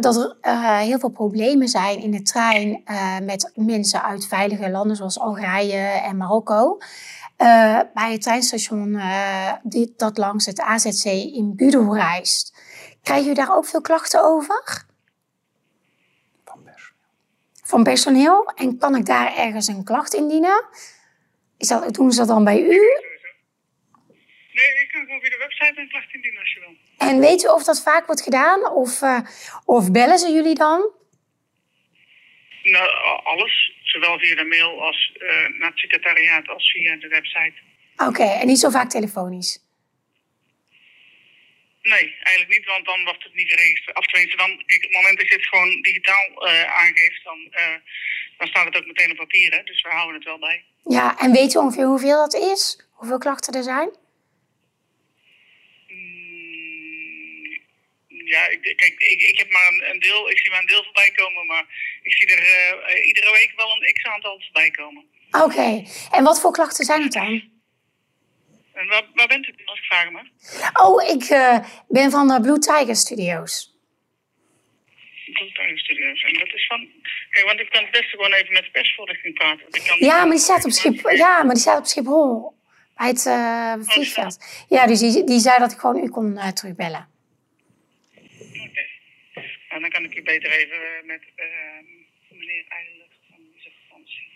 dat er heel veel problemen zijn in de trein met mensen uit veilige landen zoals Algerije en Marokko. bij het treinstation dit, dat langs het AZC in Budo reist. Krijgen u daar ook veel klachten over? Van personeel. Van personeel? En kan ik daar ergens een klacht indienen? Is dat, doen ze dat dan bij u? Nee, ik kan gewoon via de website een klacht indienen als je wil. En weet u of dat vaak wordt gedaan? Of, uh, of bellen ze jullie dan? Nou, alles. Zowel via de mail als uh, naar het secretariaat als via de website. Oké, okay, en niet zo vaak telefonisch? Nee, eigenlijk niet, want dan wordt het niet geregistreerd. Of tenminste, dan, op het moment dat je het gewoon digitaal uh, aangeeft, dan, dan staat het ook meteen op papier. Hè? Dus we houden het wel bij. Ja, en weet u ongeveer hoeveel dat is? Hoeveel klachten er zijn? Ja, ik, kijk, ik, ik heb maar een, een, deel, ik zie maar een deel voorbij komen, maar ik zie er uh, iedere week wel een x-aantal voorbij komen. Oké, okay. en wat voor klachten zijn het dan? En waar, waar bent u, als ik vragen mag? Oh, ik uh, ben van de Blue Tiger Studios. Blue Tiger Studios, en dat is van... Kijk, want ik kan het beste gewoon even met de persvoorlichting praten. Ik kan ja, maar die staat op Schiphol. Ja, maar die staat op Schiphol. Bij het uh, vliegveld. ja, dus die, die zei dat ik gewoon u kon uh, terugbellen. En dan kan ik u beter even eh, met uh, meneer van deze vakantie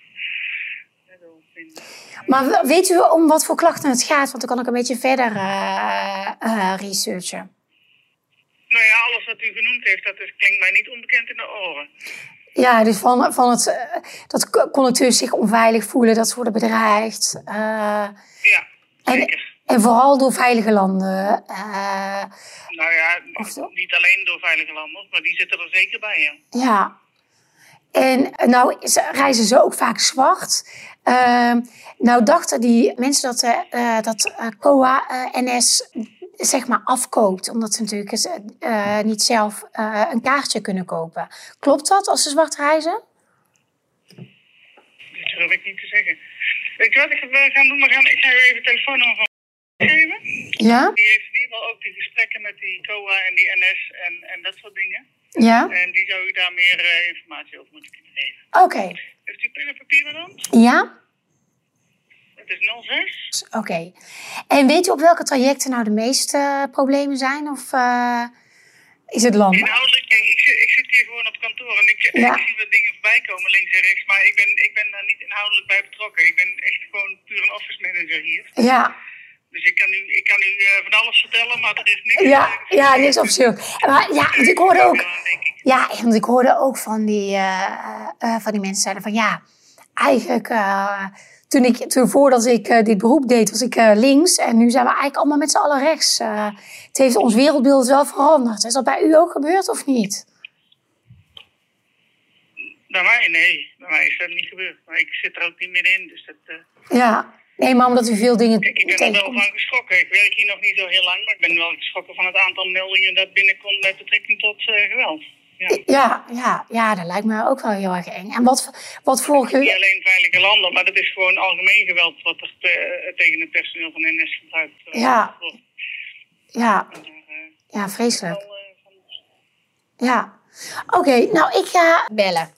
Maar weet u om wat voor klachten het gaat? Want dan kan ik een beetje verder uh, uh, researchen. Nou ja, alles wat u genoemd heeft, dat is, klinkt mij niet onbekend in de oren. Ja, dus van, van het, dat conducteurs zich onveilig voelen, dat ze worden bedreigd. ja, zeker. En, en vooral door veilige landen. Uh, nou ja, niet alleen door veilige landen, maar die zitten er zeker bij. Ja. ja. En nou reizen ze ook vaak zwart. Uh, nou dachten die mensen dat, uh, dat COA NS zeg maar afkoopt. Omdat ze natuurlijk niet zelf een kaartje kunnen kopen. Klopt dat als ze zwart reizen? Dat durf ik niet te zeggen. Weet je wat ik ga doen? We gaan, ik ga even telefoonnummer van Ja? Die heeft in ieder geval ook die gesprekken met die COA en die NS en, en dat soort dingen. Ja? En die zou u daar meer uh, informatie over moeten geven. Oké. Okay. Heeft u pen en papier met ons? Ja? Het is 06. Oké. Okay. En weet u op welke trajecten nou de meeste uh, problemen zijn? Of uh, is het land? Inhoudelijk, ik, zit, ik zit hier gewoon op kantoor en ik, ja. ik zie wat dingen voorbij komen links en rechts. Maar ik ben, ik ben daar niet inhoudelijk bij betrokken. Ik ben echt gewoon puur een office manager hier. Ja. Dus ik kan u, ik kan u uh, van alles vertellen, maar er is niks. Ja, ja niks officieel. Maar ja, want ik hoorde ook. Ja, want ik hoorde ook van die, uh, van die mensen zeiden van ja, eigenlijk toen ik, toen voordat ik eh, dit beroep deed, was ik eh, links. En nu zijn we eigenlijk allemaal met z'n allen rechts. Eh, het heeft ons wereldbeeld wel veranderd. Is dat bij u ook gebeurd of niet? Bij mij, nee. Bij mij is dat niet gebeurd. Maar ik zit er ook niet meer in. Dus dat, eh, Ja. Nee, maar omdat u veel dingen Kijk, ik ben er wel van geschrokken. Ik werk hier nog niet zo heel lang, maar ik ben wel geschrokken van het aantal meldingen dat binnenkomt met betrekking tot eh, geweld. Ja. Ja, ja, ja, dat lijkt me ook wel heel erg eng. En wat, wat volg Niet u? alleen veilige landen, maar dat is gewoon algemeen geweld wat er te- tegen het personeel van NS gebruikt eh, Ja. wordt. Ja, En eh, ja, vreselijk. wel, eh, Ja. Oké, nou, ik ga bellen.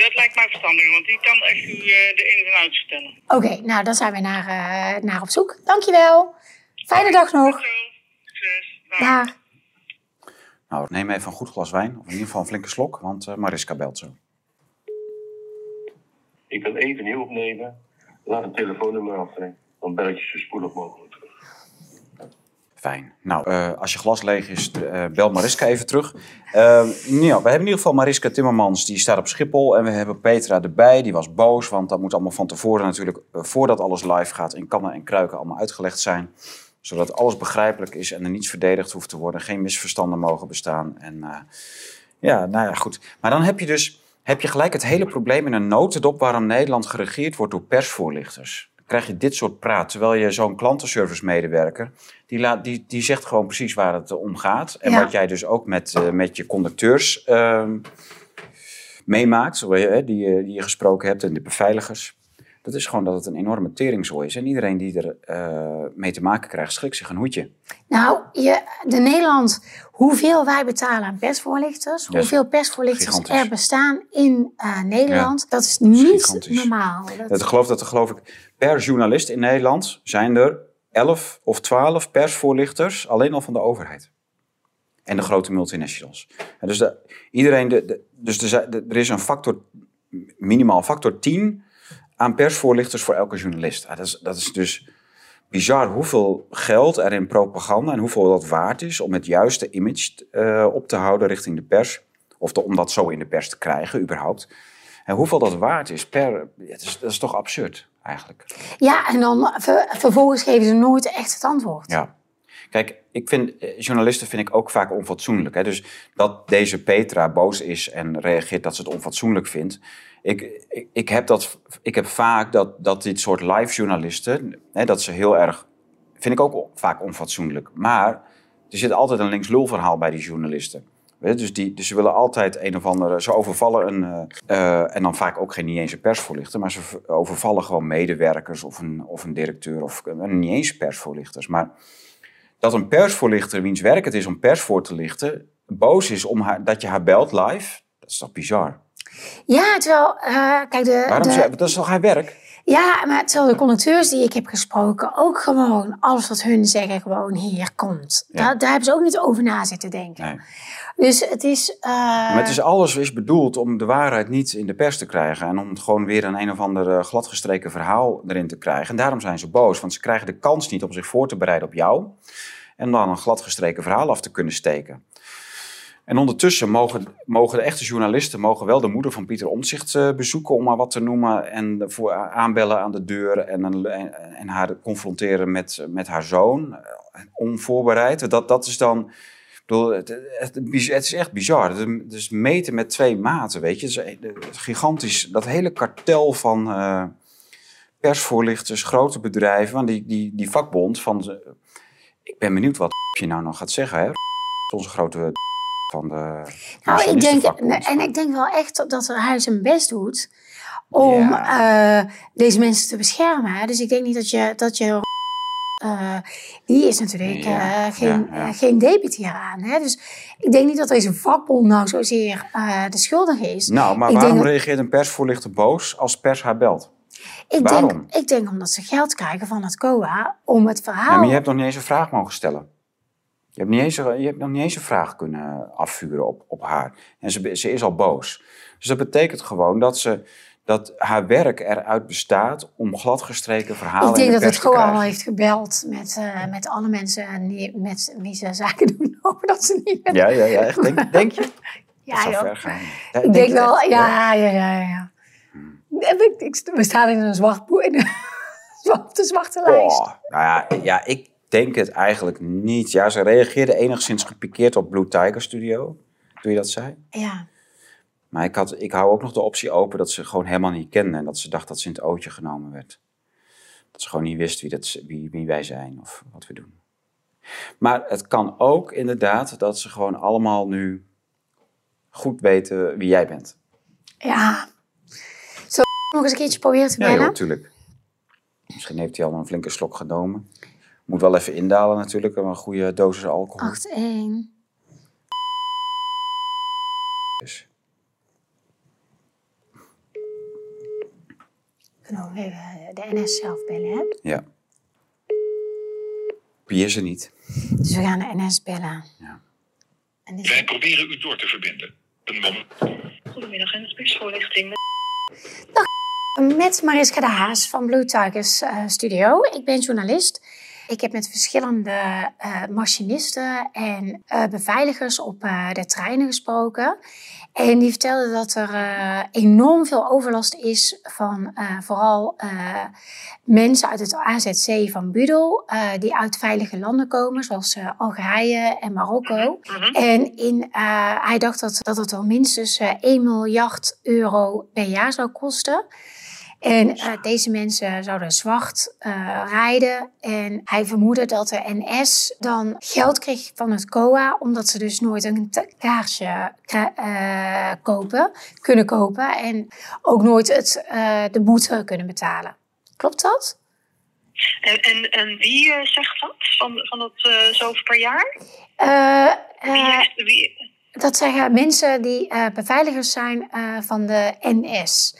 Dat lijkt mij verstandig, want die kan echt u eh, de ins en outs vertellen. Oké, nou, dan zijn we naar, eh, naar op zoek. Dankjewel. Fijne dag nog. Succes. Dag. Nou, neem even een goed glas wijn. Of in ieder geval een flinke slok, want eh, Mariska belt zo. Ik kan even niet opnemen. Laat een telefoonnummer achter. Dan bel ik je zo spoedig mogelijk. Fijn. Nou, eh, als je glas leeg is, eh, bel Mariska even terug. Eh, nou, we hebben in ieder geval Mariska Timmermans, die staat op Schiphol. En we hebben Petra erbij, die was boos. Want dat moet allemaal van tevoren natuurlijk, eh, voordat alles live gaat, in kannen en kruiken allemaal uitgelegd zijn. Zodat alles begrijpelijk is en er niets verdedigd hoeft te worden. Geen misverstanden mogen bestaan. En ja, nou ja, goed. Maar dan heb je dus heb je gelijk het hele probleem in een notendop waarom Nederland geregeerd wordt door persvoorlichters. Krijg je dit soort praat. Terwijl je zo'n klantenservice medewerker, die, laat, die, die zegt gewoon precies waar het om gaat. En Ja. wat jij dus ook met, eh, met je conducteurs ehm, meemaakt, hè, die, je- die je gesproken hebt en de beveiligers. Dat is gewoon dat het een enorme teringzooi is. En iedereen die er eh, mee te maken krijgt, schrikt zich een hoedje. Nou, je, de Nederland, hoeveel wij betalen aan persvoorlichters, hoeveel persvoorlichters gigantisch. er bestaan in eh, Nederland, dat is niet gigantisch. normaal. Dat- Dat, ik geloof dat er geloof ik per journalist in Nederland zijn er 11 of 12 persvoorlichters alleen al van de overheid. En de grote multinationals. Dus de, iedereen, de, dus er, is een factor, minimaal factor 10 aan persvoorlichters voor elke journalist. Dat, is, dat is dus bizar hoeveel geld er in propaganda en hoeveel dat waard is om het juiste image eh, op te houden richting de pers. Of om dat zo in de pers te krijgen, überhaupt. En hoeveel dat waard is per. Het is, dat is toch absurd, eigenlijk. Ja, en dan ver- vervolgens geven ze nooit echt het antwoord. Ja. Kijk, ik vind, eh, journalisten vind ik ook vaak onfatsoenlijk. Hè? Dus dat deze Petra boos is en reageert dat ze het onfatsoenlijk vindt. Ik, ik, ik, heb, dat, ik heb vaak dat, dat dit soort live journalisten, hè, dat ze heel erg, vind ik ook vaak onfatsoenlijk. Maar er zit altijd een links-lul verhaal bij die journalisten. Weet Dus, die, dus ze willen altijd een of andere, ze overvallen een, eh, eh, en dan vaak ook geen niet eens een persvoorlichter, maar ze overvallen gewoon medewerkers of een, of een directeur of eh, niet eens persvoorlichters. Maar dat een persvoorlichter, wiens werk het is om pers voor te lichten, boos is om haar, dat je haar belt live, dat is toch bizar? Ja, terwijl, kijk, de, Waarom de- ze, dat is toch haar werk? ja, maar terwijl de conducteurs die ik heb gesproken ook gewoon alles wat hun zeggen gewoon hier komt. Ja. Daar, daar hebben ze ook niet over na zitten denken. Nee. Dus het is... eh, Maar het is alles is bedoeld om de waarheid niet in de pers te krijgen. En om gewoon weer een een of ander eh, gladgestreken verhaal erin te krijgen. En daarom zijn ze boos, want ze krijgen de kans niet om zich voor te bereiden op jou. En dan een gladgestreken verhaal af te kunnen steken. En ondertussen mogen, mogen de echte journalisten mogen wel de moeder van Pieter Omtzigt eh, bezoeken, om maar wat te noemen. En voor, aanbellen aan de deur en, en, haar confronteren met, met haar zoon. Onvoorbereid. Dat, dat is dan. Bedoel, het, het, het is echt bizar. Het is- het is meten met twee maten, weet je. Het is, is gigantisch. Dat hele kartel van eh, persvoorlichters, grote bedrijven, want die, die, die vakbond van... ik ben benieuwd wat je nou nog gaat zeggen, hè. Onze grote van de Nou, ik denk, en ik denk wel echt dat hij zijn best doet om Ja. eh, deze mensen te beschermen. Dus ik denk niet dat je, dat je eh, die is natuurlijk Ja, eh, geen, ja, ja. eh, geen debet hieraan. Hè? Dus ik denk niet dat deze vakbond nou zozeer eh, de schuldige is. Nou, maar ik waarom denk, reageert een persvoorlichter boos als pers haar belt? ik, waarom? denk, ik denk omdat ze geld krijgen van het COA om het verhaal... Maar je hebt nog niet eens een vraag mogen stellen. Je hebt, niet eens, je hebt nog niet eens een vraag kunnen afvuren op, op haar. En ze, ze is al boos. Dus dat betekent gewoon dat, ze, dat haar werk eruit bestaat om gladgestreken verhalen Ik denk de dat het COA al heeft gebeld met, eh, met alle mensen die, met wie ze zaken doen. Over dat ze niet Ja, ja, ja. Echt, denk, denk je? Ja, gaan. Ja, Ik denk wel, echt? ja, ja, ja, ja. we, ik- we staan in een zwart boek, in een zwarte, zwarte lijst. Oh, nou ja, ja, ik denk het eigenlijk niet. Ja, ze reageerde enigszins gepikeerd op Blue Tiger Studio, toen je dat zei. Ja. Maar ik, had, ik hou ook nog de optie open dat ze gewoon helemaal niet kende. En dat ze dacht dat ze in het ootje genomen werd. Dat ze gewoon niet wist wie, dat, wie, wie wij zijn of wat we doen. Maar het kan ook inderdaad dat ze gewoon allemaal nu goed weten wie jij bent. Ja. Zo nog eens een keertje proberen te Ja, bellen? joh, natuurlijk. Misschien heeft hij al een flinke slok genomen. Moet wel even indalen natuurlijk, een goede dosis alcohol. 8-1. Dus. Even de NS zelf bellen, hè? Ja. Wie is er niet? Dus we gaan de NS bellen. Ja. En dit Wij proberen u door te verbinden. Een moment. Goedemiddag, en persvoorlichting. Met Mariska de Haas van Blue Tigers eh, Studio. Ik ben journalist. Ik heb met verschillende eh, machinisten en eh, beveiligers op eh, de treinen gesproken. En die vertelden dat er enorm veel overlast is van vooral mensen uit het AZC van Budel, die uit veilige landen komen, zoals Algerije en Marokko. En in, hij dacht dat, dat het wel minstens eh, 1 miljard euro per jaar zou kosten. En eh, deze mensen zouden zwart eh, rijden. En hij vermoedde dat de NS dan geld kreeg van het COA, omdat ze dus nooit een kra- eh, kopen, kunnen kopen. En ook nooit het, de boete kunnen betalen. Klopt dat? En, en, en wie zegt dat? Van, van dat zoveel per jaar? Wie heeft, wie, dat zeggen mensen die beveiligers zijn van de NS.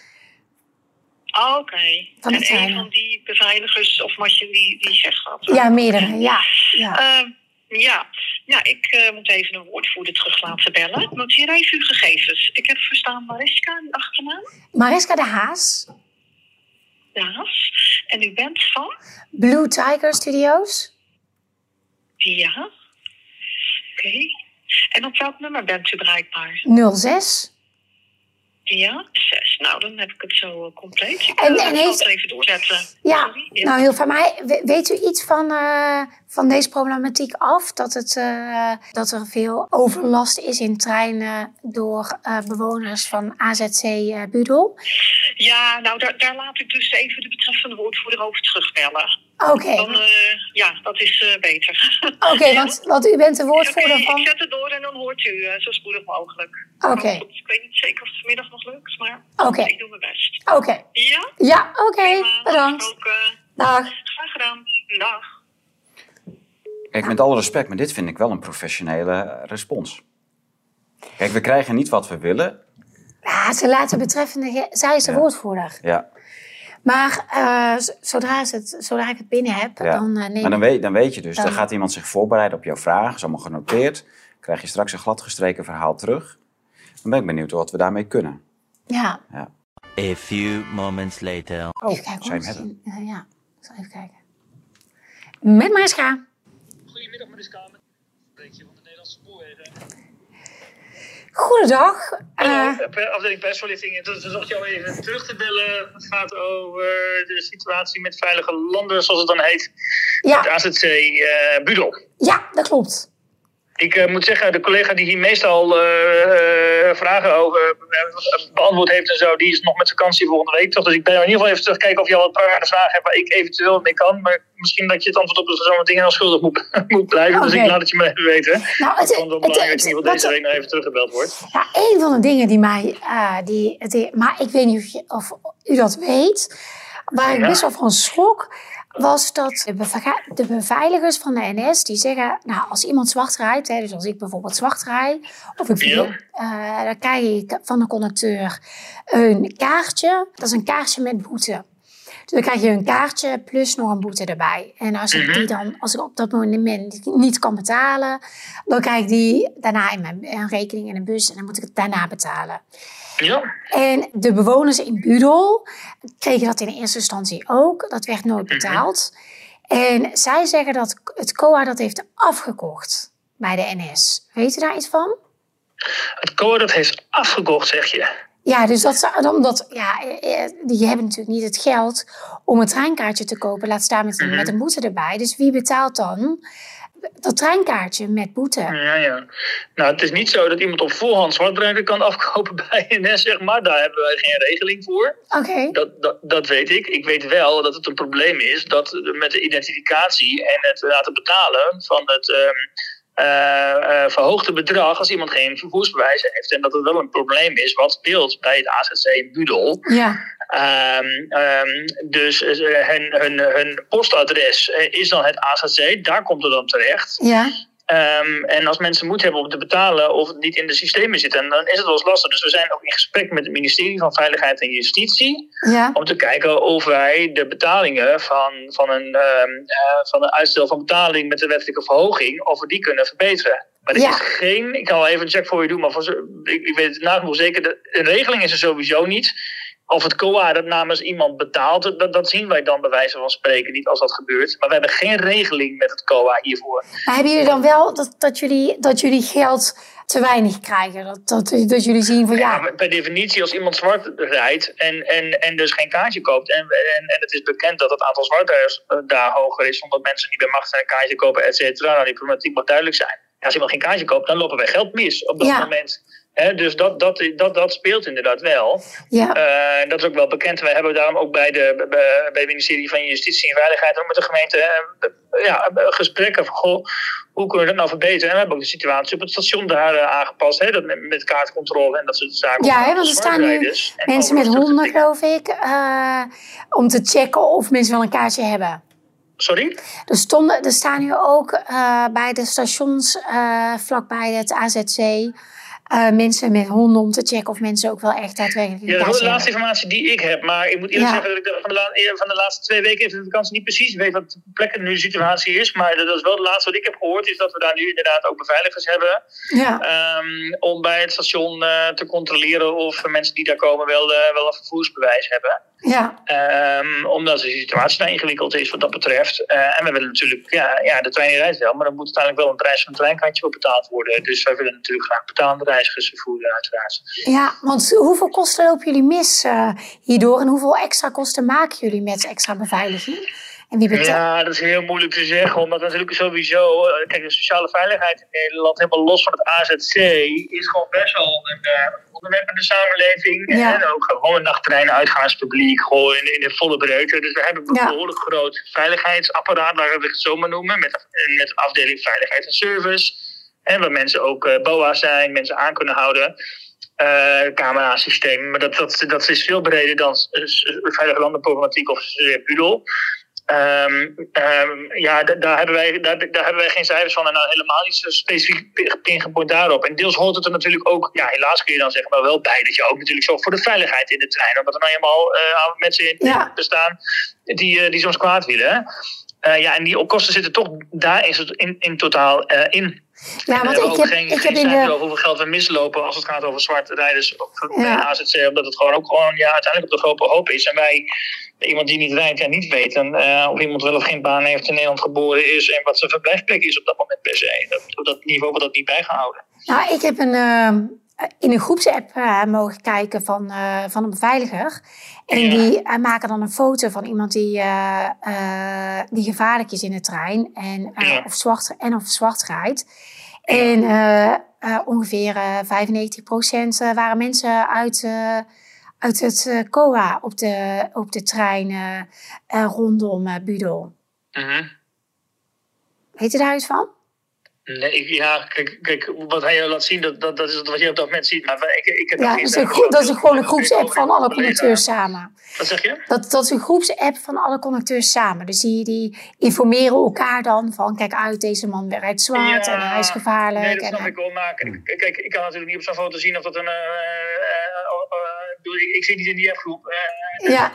Ah, Oké. De En een van die beveiligers of wat je die, die zegt dat? Ja, meerdere, ja. ja. Ehm, ja. ja, ik eh, moet even een woordvoerder terug laten bellen. Noteer even uw gegevens. Ik heb verstaan Mariska, die achternaam. Mariska de Haas, Daas. En u bent van? Blue Tiger Studios. Ja. Oké. En op welk nummer bent u bereikbaar? 06. Ja, zes. Nou, dan heb ik het zo eh, compleet. Ik En- eh, en heeft- het even doorzetten. Ja, nou heel van mij. We- Weet u iets van, eh, van deze problematiek af? Dat, het, eh, dat er veel overlast is in treinen door eh, bewoners van AZC eh, Budel? Ja, nou, daar, daar laat ik dus even de betreffende woordvoerder over terugbellen. Oké, Dan, eh, ja, dat is eh, beter. oké, want, want u bent de woordvoerder Oké, van... Ik zet het door en dan hoort u eh, zo spoedig mogelijk. Oké. Ik weet niet zeker of het vanmiddag nog lukt, maar Oké. ik doe mijn best. Oké, Ja? ja, oké, bedankt. Dag. Graag gedaan. Dag. Kijk, met alle respect, maar dit vind ik wel een professionele respons. Kijk, we krijgen niet wat we willen. Ja, ze laten betreffende... Zij is de Ja. woordvoerder. Ja, Maar eh, zodra, ze het, zodra ik het binnen heb, ja. dan eh, neem maar dan ik... weet, dan weet je dus, dan Dan- gaat iemand zich voorbereiden op jouw vragen. is allemaal genoteerd. Krijg je straks een gladgestreken verhaal terug. Dan ben ik benieuwd wat we daarmee kunnen. Ja, A few moments later. Oh, even kijken. zou je hoor. hem hebben? Eh, ja, ik zal even kijken. Met Mariska. Goedemiddag, Mariska. Met van de Nederlandse Spoorwegen. Goedendag. Hallo, per- afdeling persverlichting. Toen zocht jou even terug te bellen. Het gaat over de situatie met veilige landen, zoals het dan heet. ja, Het AZC eh Budel. ja, dat klopt. Ik eh, moet zeggen, de collega die hier meestal eh, eh, vragen over beantwoord heeft en zo, die is nog met vakantie volgende week. Toch? Dus ik ben in ieder geval even terugkijken of je al een paar vragen hebt waar ik eventueel mee kan. Maar misschien dat je het antwoord op zo'n dingen dan schuldig moet, moet blijven. Dus Oké. ik laat het je maar even weten. Nou, Het het, het, belangrijk het- dat in ieder geval wat- deze week nog even teruggebeld wordt. ja, een van de dingen die mij, die, die, maar ik weet niet of, je, of u dat weet, waar ik best wel van schrok, was dat de, de beveiligers van de NS, die zeggen, nou, als iemand zwart rijdt, hè, dus als ik bijvoorbeeld zwart rijd, of ik Ja. eh, dan krijg ik van de conducteur een kaartje, dat is een kaartje met boete. Dus dan krijg je een kaartje plus nog een boete erbij. En als ik die dan, als ik op dat moment niet kan betalen, dan krijg ik die daarna in mijn rekening in een bus en dan moet ik het daarna betalen. Ja, En de bewoners in Budel kregen dat in eerste instantie ook. Dat werd nooit betaald. En zij zeggen dat het COA dat heeft afgekocht bij de NS. Weet u daar iets van? het COA dat heeft afgekocht, zeg je. Ja, dus dat, omdat ja, eh, eh, die hebben natuurlijk niet het geld om een treinkaartje te kopen. Laat staan met, Mhm. met een boete erbij. Dus wie betaalt dan dat treinkaartje met boete? Ja, ja. Nou, het is niet zo dat iemand op voorhand zwartrijden kan afkopen bij NS, zeg maar. Daar hebben wij geen regeling voor. Oké. Dat, dat, dat weet ik. Ik weet wel dat het een probleem is dat met de identificatie en het laten betalen van het ehm, eh, eh, verhoogde bedrag als iemand geen vervoersbewijs heeft. En dat het wel een probleem is wat speelt bij het AZC in Budel. Ja. Ehm, ehm, dus eh, hun, hun, hun postadres eh, is dan het AZC, daar komt het dan terecht. Ja. Ehm, en als mensen moeite hebben om te betalen of het niet in de systemen zit, dan is het wel eens lastig. Dus we zijn ook in gesprek met het ministerie van Veiligheid en Justitie Ja. om te kijken of wij de betalingen van, van, een, eh, van een uitstel van betaling met de wettelijke verhoging, of we die kunnen verbeteren. Maar er Ja. is geen, ik kan wel even een check voor je doen, maar voor, ik weet het nagenoeg zeker, de, een regeling is er sowieso niet. Of het COA dat namens iemand betaalt, dat, dat zien wij dan bij wijze van spreken niet als dat gebeurt. Maar we hebben geen regeling met het COA hiervoor. Maar hebben jullie dan wel dat, dat, jullie, dat jullie geld te weinig krijgen? Dat, dat, dat jullie zien van ja. Ja, per definitie, als iemand zwart rijdt en, en, en dus geen kaartje koopt. En, en, en het is bekend dat het aantal zwartrijers eh, daar hoger is, omdat mensen niet bij macht zijn, een kaartje kopen, et cetera. Nou, die problematiek moet duidelijk zijn. Als iemand geen kaartje koopt, dan lopen wij geld mis op dat Ja. moment. Dus dat, dat, dat, dat speelt inderdaad wel. Ja. Eh, dat is ook wel bekend. Wij hebben daarom ook bij, de, bij, het ministerie van Justitie en Veiligheid ook met de gemeente eh, ja, gesprekken van goh, hoe kunnen we dat nou verbeteren? En we hebben ook de situatie op het station daar eh, aangepast, hè, dat met, met kaartcontrole en dat soort zaken. Ja, hè, want er staan nu en mensen met honden, geloof ik, om te checken of mensen wel een kaartje hebben. Sorry? Er, stonden, er staan nu ook bij de stations vlakbij het AZC eh, mensen met honden om te checken of mensen ook wel echt daadwerkelijk Ja, dat is de laatste hebben. informatie die ik heb. Maar ik moet eerlijk Ja. zeggen dat ik de- van de, la- eh, van de laatste twee weken even de vakantie niet precies weet wat de plekken nu de situatie is. Maar dat is wel het laatste wat ik heb gehoord, is dat we daar nu inderdaad ook beveiligers hebben. Ja. Ehm, om bij het station eh, te controleren of mensen die daar komen wel, eh, wel een vervoersbewijs hebben. Ja. Ehm, omdat de situatie daar ingewikkeld is wat dat betreft. Eh, en we willen natuurlijk, ja, ja, de trein rijdt wel, maar dan moet uiteindelijk wel een prijs van een treinkaartje voor betaald worden. Dus wij willen natuurlijk graag betaalde reizigers vervoeren, uiteraard. ja, want hoeveel kosten lopen jullie mis eh, hierdoor en hoeveel extra kosten maken jullie met extra beveiliging? En wie betaalt? Ja, dat is heel moeilijk te zeggen, omdat natuurlijk sowieso, eh, kijk, de sociale veiligheid in Nederland, helemaal los van het AZC, is gewoon best wel een eh, onderwerp in de samenleving. Ja. En ook gewoon een nachttreinen, uitgaanspubliek, gewoon in, in de volle breedte. Dus we hebben een Ja. behoorlijk groot veiligheidsapparaat, laten we het zo maar noemen, met, met de afdeling veiligheid en service. En waar mensen ook eh, BOA zijn, mensen aan kunnen houden. eh camerasysteem. Maar dat, dat, dat is veel breder dan eh, veilige landenproblematiek of uh, Budel. Ehm, ehm, ja, da- daar hebben, wij, daar, daar hebben wij geen cijfers van en dan helemaal niet zo specifiek pi- pingepoint daarop. En deels hoort het er natuurlijk ook, ja, helaas kun je dan zeggen, maar wel bij dat je ook natuurlijk zorgt voor de veiligheid in de trein. Omdat er nou eenmaal eh, mensen in Ja. bestaan die, eh, die soms kwaad willen. Eh, ja, en die kosten zitten toch daar in, in, in totaal in. Ja, want ik heb, geen, ik geen heb in de... over hoeveel geld we mislopen als het gaat over zwarte rijders of ja. AZC. Omdat het gewoon ook gewoon ja, uiteindelijk op de grote hoop is. En wij, iemand die niet rijdt, ja, niet weten eh, of iemand wel of geen baan heeft in Nederland geboren is. En wat zijn verblijfplek is op dat moment per se. Dat, op dat niveau wordt dat niet bijgehouden. Nou, ik heb een, eh, in een groepsapp eh, mogen kijken van, van een beveiliger. En Ja. die maken dan een foto van iemand die, die gevaarlijk is in de trein. En, Ja. of, zwart, en of zwart rijdt. En ongeveer eh 95% eh, waren mensen uit, uit het eh, COA op de, op de trein eh, eh, rondom eh, Budel. Weet je daar iets van? Nee, ja, kijk, kijk, wat hij laat zien, dat, dat, dat is wat je op dat moment ziet. Maar wij- ik, ik heb Ja, dat is, een, dat is een, gewoon een groepsapp van alle connecteurs samen. Wat zeg je? Dat, dat is een groepsapp van alle connecteurs samen. Dus die, die informeren elkaar dan van... kijk uit, deze man rijdt zwart Ja, en hij is gevaarlijk. Nee, dat snap eh, ik wel. Maar kijk, kijk, ik kan natuurlijk niet op zo'n foto zien of dat een... eh, eh, oh, eh, ik ik, zit niet in die appgroep. Ja.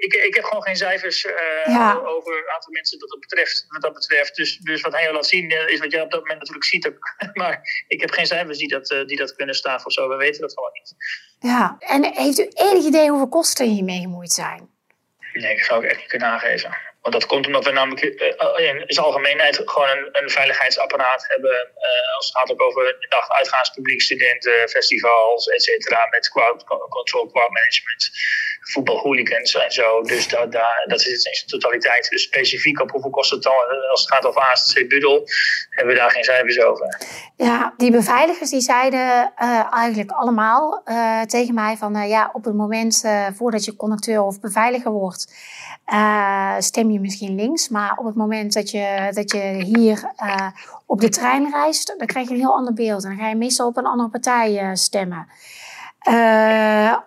ik, ik, heb gewoon geen cijfers eh, Ja. over het aantal mensen dat, dat betreft, wat dat betreft. Dus, dus wat hij laat zien eh, is wat jij op dat moment natuurlijk ziet. maar ik heb geen cijfers die dat, eh, die dat kunnen staan of zo. We weten dat gewoon niet. ja. En heeft u enig idee hoeveel kosten hiermee gemoeid zijn? Nee, dat zou ik echt niet kunnen aangeven. Dat komt omdat we namelijk uh, in zijn algemeenheid gewoon een, veiligheidsapparaat hebben. Uh, als het gaat ook over dag uitgaanspubliek, studenten, festivals, et cetera. Met crowd control, crowd management, voetbalhooligans en zo. Dus dat is in zijn totaliteit. Dus specifiek op hoeveel kost het dan als het gaat over ASC Budel, hebben we daar geen cijfers over. Ja, die beveiligers die zeiden eigenlijk allemaal tegen mij van ja, op het moment voordat je conducteur of beveiliger wordt uh, stem je misschien links. Maar op het moment dat je, dat je hier uh, op de trein reist, dan krijg je een heel ander beeld. En dan ga je meestal op een andere partij uh, stemmen.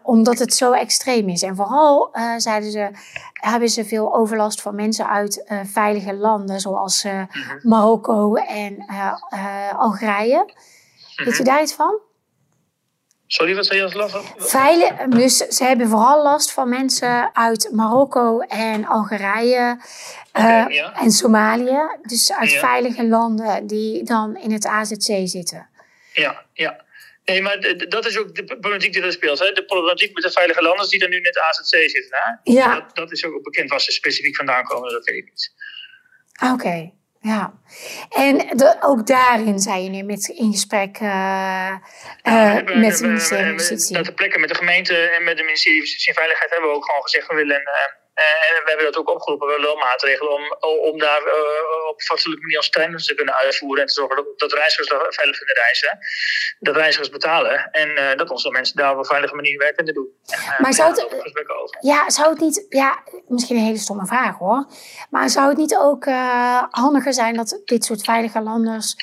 omdat het zo extreem is. En vooral zeiden ze, hebben ze veel overlast van mensen uit veilige landen, zoals mhm. Marokko en Algerije. Weet je mhm. daar iets van? Sorry, wat zei je als last? Veilig, dus ze hebben vooral last van mensen uit Marokko en Algerije uh, en Somalië. Dus uit veilige landen die dan in het AZC zitten. Ja, ja. Nee, maar dat is ook de problematiek die er speelt. Hè? De problematiek met de veilige landen die er nu in het AZC zitten. Hè? Ja. Dat, dat, is ook bekend waar ze specifiek vandaan komen, dat weet ik niet. Oké. Ja, en de, ook daarin zijn je nu met, in gesprek uh, uh, met het ministerie van Justitie. Dat de plekken met de gemeente en met het ministerie van Justitie en Veiligheid hebben we ook gewoon gezegd, we willen uh, eh, we hebben dat ook opgeroepen, we willen maatregelen om, om daar uh, op een fatsoenlijke manier als trainers te kunnen uitvoeren en te zorgen dat, dat reizigers veilig kunnen reizen. Dat reizigers betalen en uh, dat onze mensen daar op een veilige manier werk kunnen doen. maar zou het, ja, zou het niet, ja, misschien een hele stomme vraag hoor, maar zou het niet ook handiger zijn dat dit soort veilige landers,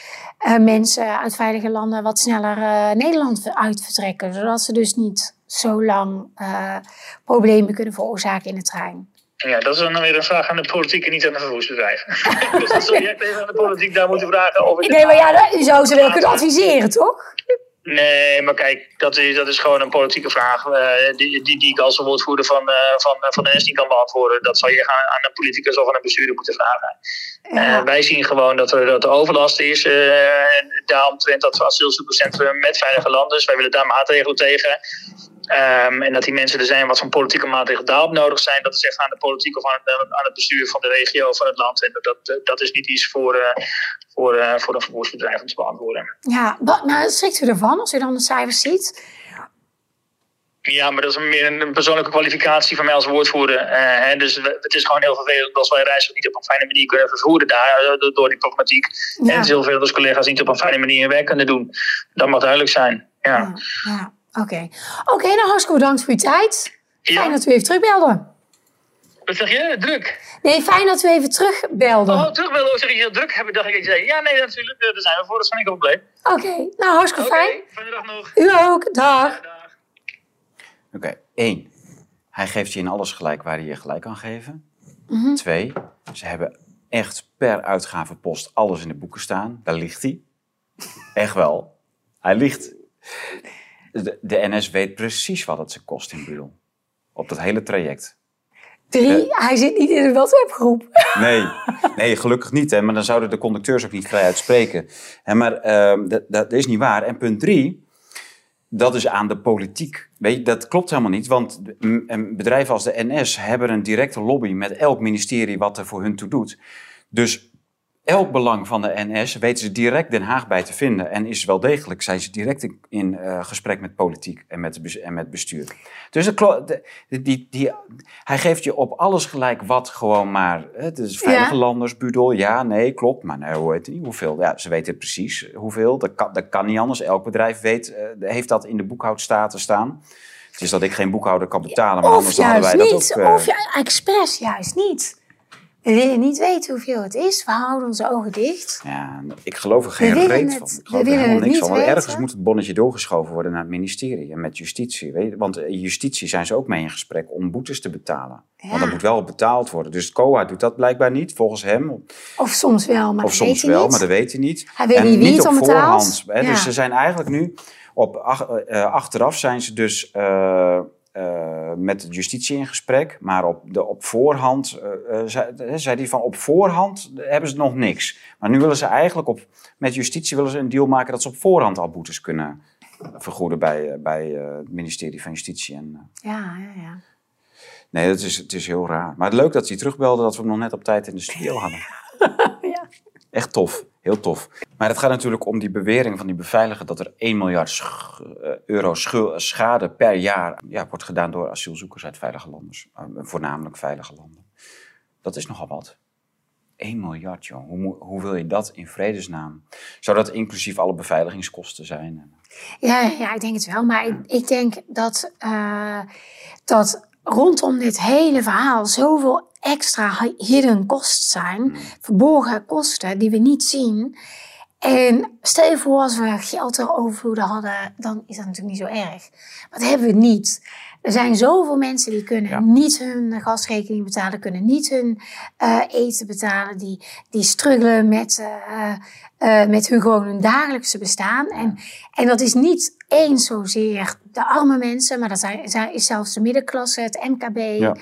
mensen uit veilige landen wat sneller Nederland uit vertrekken, zodat ze dus niet zo lang uh, problemen kunnen veroorzaken in de trein? Ja, dat is dan weer een vraag aan de politiek en niet aan de vervoersbedrijven. dus dat zul je echt even aan de politiek daar moeten vragen. Of ik nee, maar ja, je zou ze wel kunnen adviseren, toch? Nee, maar kijk, dat is, dat is gewoon een politieke vraag uh, die, die, die ik als woordvoerder van, uh, van, van de NS niet kan beantwoorden. Dat zal je aan, aan een politicus of aan een bestuurder moeten vragen. Ja. Uh, wij zien gewoon dat er, dat er overlast is. daaromtrent dat we asielzoekerscentrum met veilige landen. wij willen daar maatregelen tegen. Um, en dat die mensen er zijn wat voor politieke maatregelen daarop nodig zijn, dat is echt aan de politiek of aan het, aan het bestuur van de regio of van het land. En dat, dat is niet iets voor, uh, voor, uh, voor een vervoersbedrijf om te beantwoorden. Ja, maar schrikt u ervan als u dan de cijfers ziet? Ja, maar dat is meer een persoonlijke kwalificatie van mij als woordvoerder. Uh, hè, dus het is gewoon heel vervelend als wij reizen niet op een fijne manier kunnen vervoeren daar, door die problematiek. Ja. En heel veel collega's niet op een fijne manier hun werk kunnen doen. Dat mag duidelijk zijn. ja. ja, ja. Oké, oké. nou hartstikke bedankt voor uw tijd. Fijn dat u even terugbelde. Wat zeg je? Druk? Nee, fijn dat u even terugbelde. Oh, terugbelden? Oh, zeg je heel druk hebben? Dacht ik, ik zei, ja, nee, natuurlijk. Daar zijn we voor. Dat ik ook blij. Oké, nou hartstikke okay, fijn. fijne dag nog. U ook. Dag. dag. Oké, okay, één. Hij geeft je in alles gelijk waar hij je gelijk kan geven. Mm -hmm. Twee, ze hebben echt per uitgavenpost alles in de boeken staan. Daar ligt hij. Echt wel. Hij ligt de, de NS weet precies wat het ze kost in Budel. Op dat hele traject. Drie, hij zit niet in de WhatsApp-groep. Nee, nee, gelukkig niet. Hè, maar dan zouden de conducteurs ook niet vrij uitspreken. Hè, maar uh, dat, dat is niet waar. En punt drie, dat is aan de politiek. Weet je, dat klopt helemaal niet. Want bedrijven als de NS hebben een directe lobby met elk ministerie wat er voor hun toe doet. Dus elk belang van de NS weten ze direct Den Haag bij te vinden. En is wel degelijk, zijn ze direct in, in uh, gesprek met politiek en met, en met bestuur. Dus de, die, die, hij geeft je op alles gelijk wat gewoon maar. Het is veilige ja. landers, budel, ja, nee, klopt. Maar nee, hoe heet het niet? Hoeveel? Ja, ze weten precies hoeveel. Dat kan, dat kan niet anders. Elk bedrijf weet, uh, heeft dat in de boekhoudstaten staan. Het is dat ik geen boekhouder kan betalen, maar of anders hadden wij dat niet, ook... Uh, of ja, expres juist niet. We willen niet weten hoeveel het is. We houden onze ogen dicht. Ja, ik geloof er geen reet van. Ik geloof er helemaal niks van. Want ergens moet het bonnetje doorgeschoven worden naar het ministerie en met justitie. Weet je? Want in justitie zijn ze ook mee in gesprek om boetes te betalen. Ja. Want er moet wel betaald worden. Dus het COA doet dat blijkbaar niet, volgens hem. Of soms wel, maar of dat soms weet hij wel, niet. maar dat weet hij niet. Hij weet en niet wie niet het op voorhand. Hè? Ja. Dus ze zijn eigenlijk nu op ach, uh, achteraf zijn ze dus. Uh, uh, met justitie in gesprek, maar op, de, op voorhand, uh, zei, zei hij van op voorhand hebben ze nog niks. Maar nu willen ze eigenlijk op, met justitie willen ze een deal maken dat ze op voorhand al boetes kunnen vergoeden bij, bij het ministerie van Justitie. En, ja, ja, ja. Nee, het is, het is heel raar. Maar leuk dat hij terugbelde dat we hem nog net op tijd in de studio hadden. ja. Echt tof, heel tof. Maar het gaat natuurlijk om die bewering van die beveiliger dat er 1 miljard eh, euro schade per jaar ja, wordt gedaan door asielzoekers uit veilige landen. Eh, Voornamelijk veilige landen. Dat is nogal wat. 1 miljard, joh. Hoe, hoe wil je dat in vredesnaam? Zou dat inclusief alle beveiligingskosten zijn? Ja, ja, ik denk het wel. Maar ik, ik denk dat, eh, dat rondom dit hele verhaal zoveel extra hi- hidden costs zijn, verborgen kosten die we niet zien. En stel je voor als we geld er overvloeden hadden, dan is dat natuurlijk niet zo erg. Maar dat hebben we niet. Er zijn zoveel mensen die kunnen Ja. niet hun gasrekening betalen, kunnen niet hun eh, eten betalen, die, die struggelen met, eh, eh, met hun gewoon hun dagelijkse bestaan. En, en dat is niet eens zozeer de arme mensen, maar dat zijn, zijn, is zelfs de middenklasse, het MKB. Ja.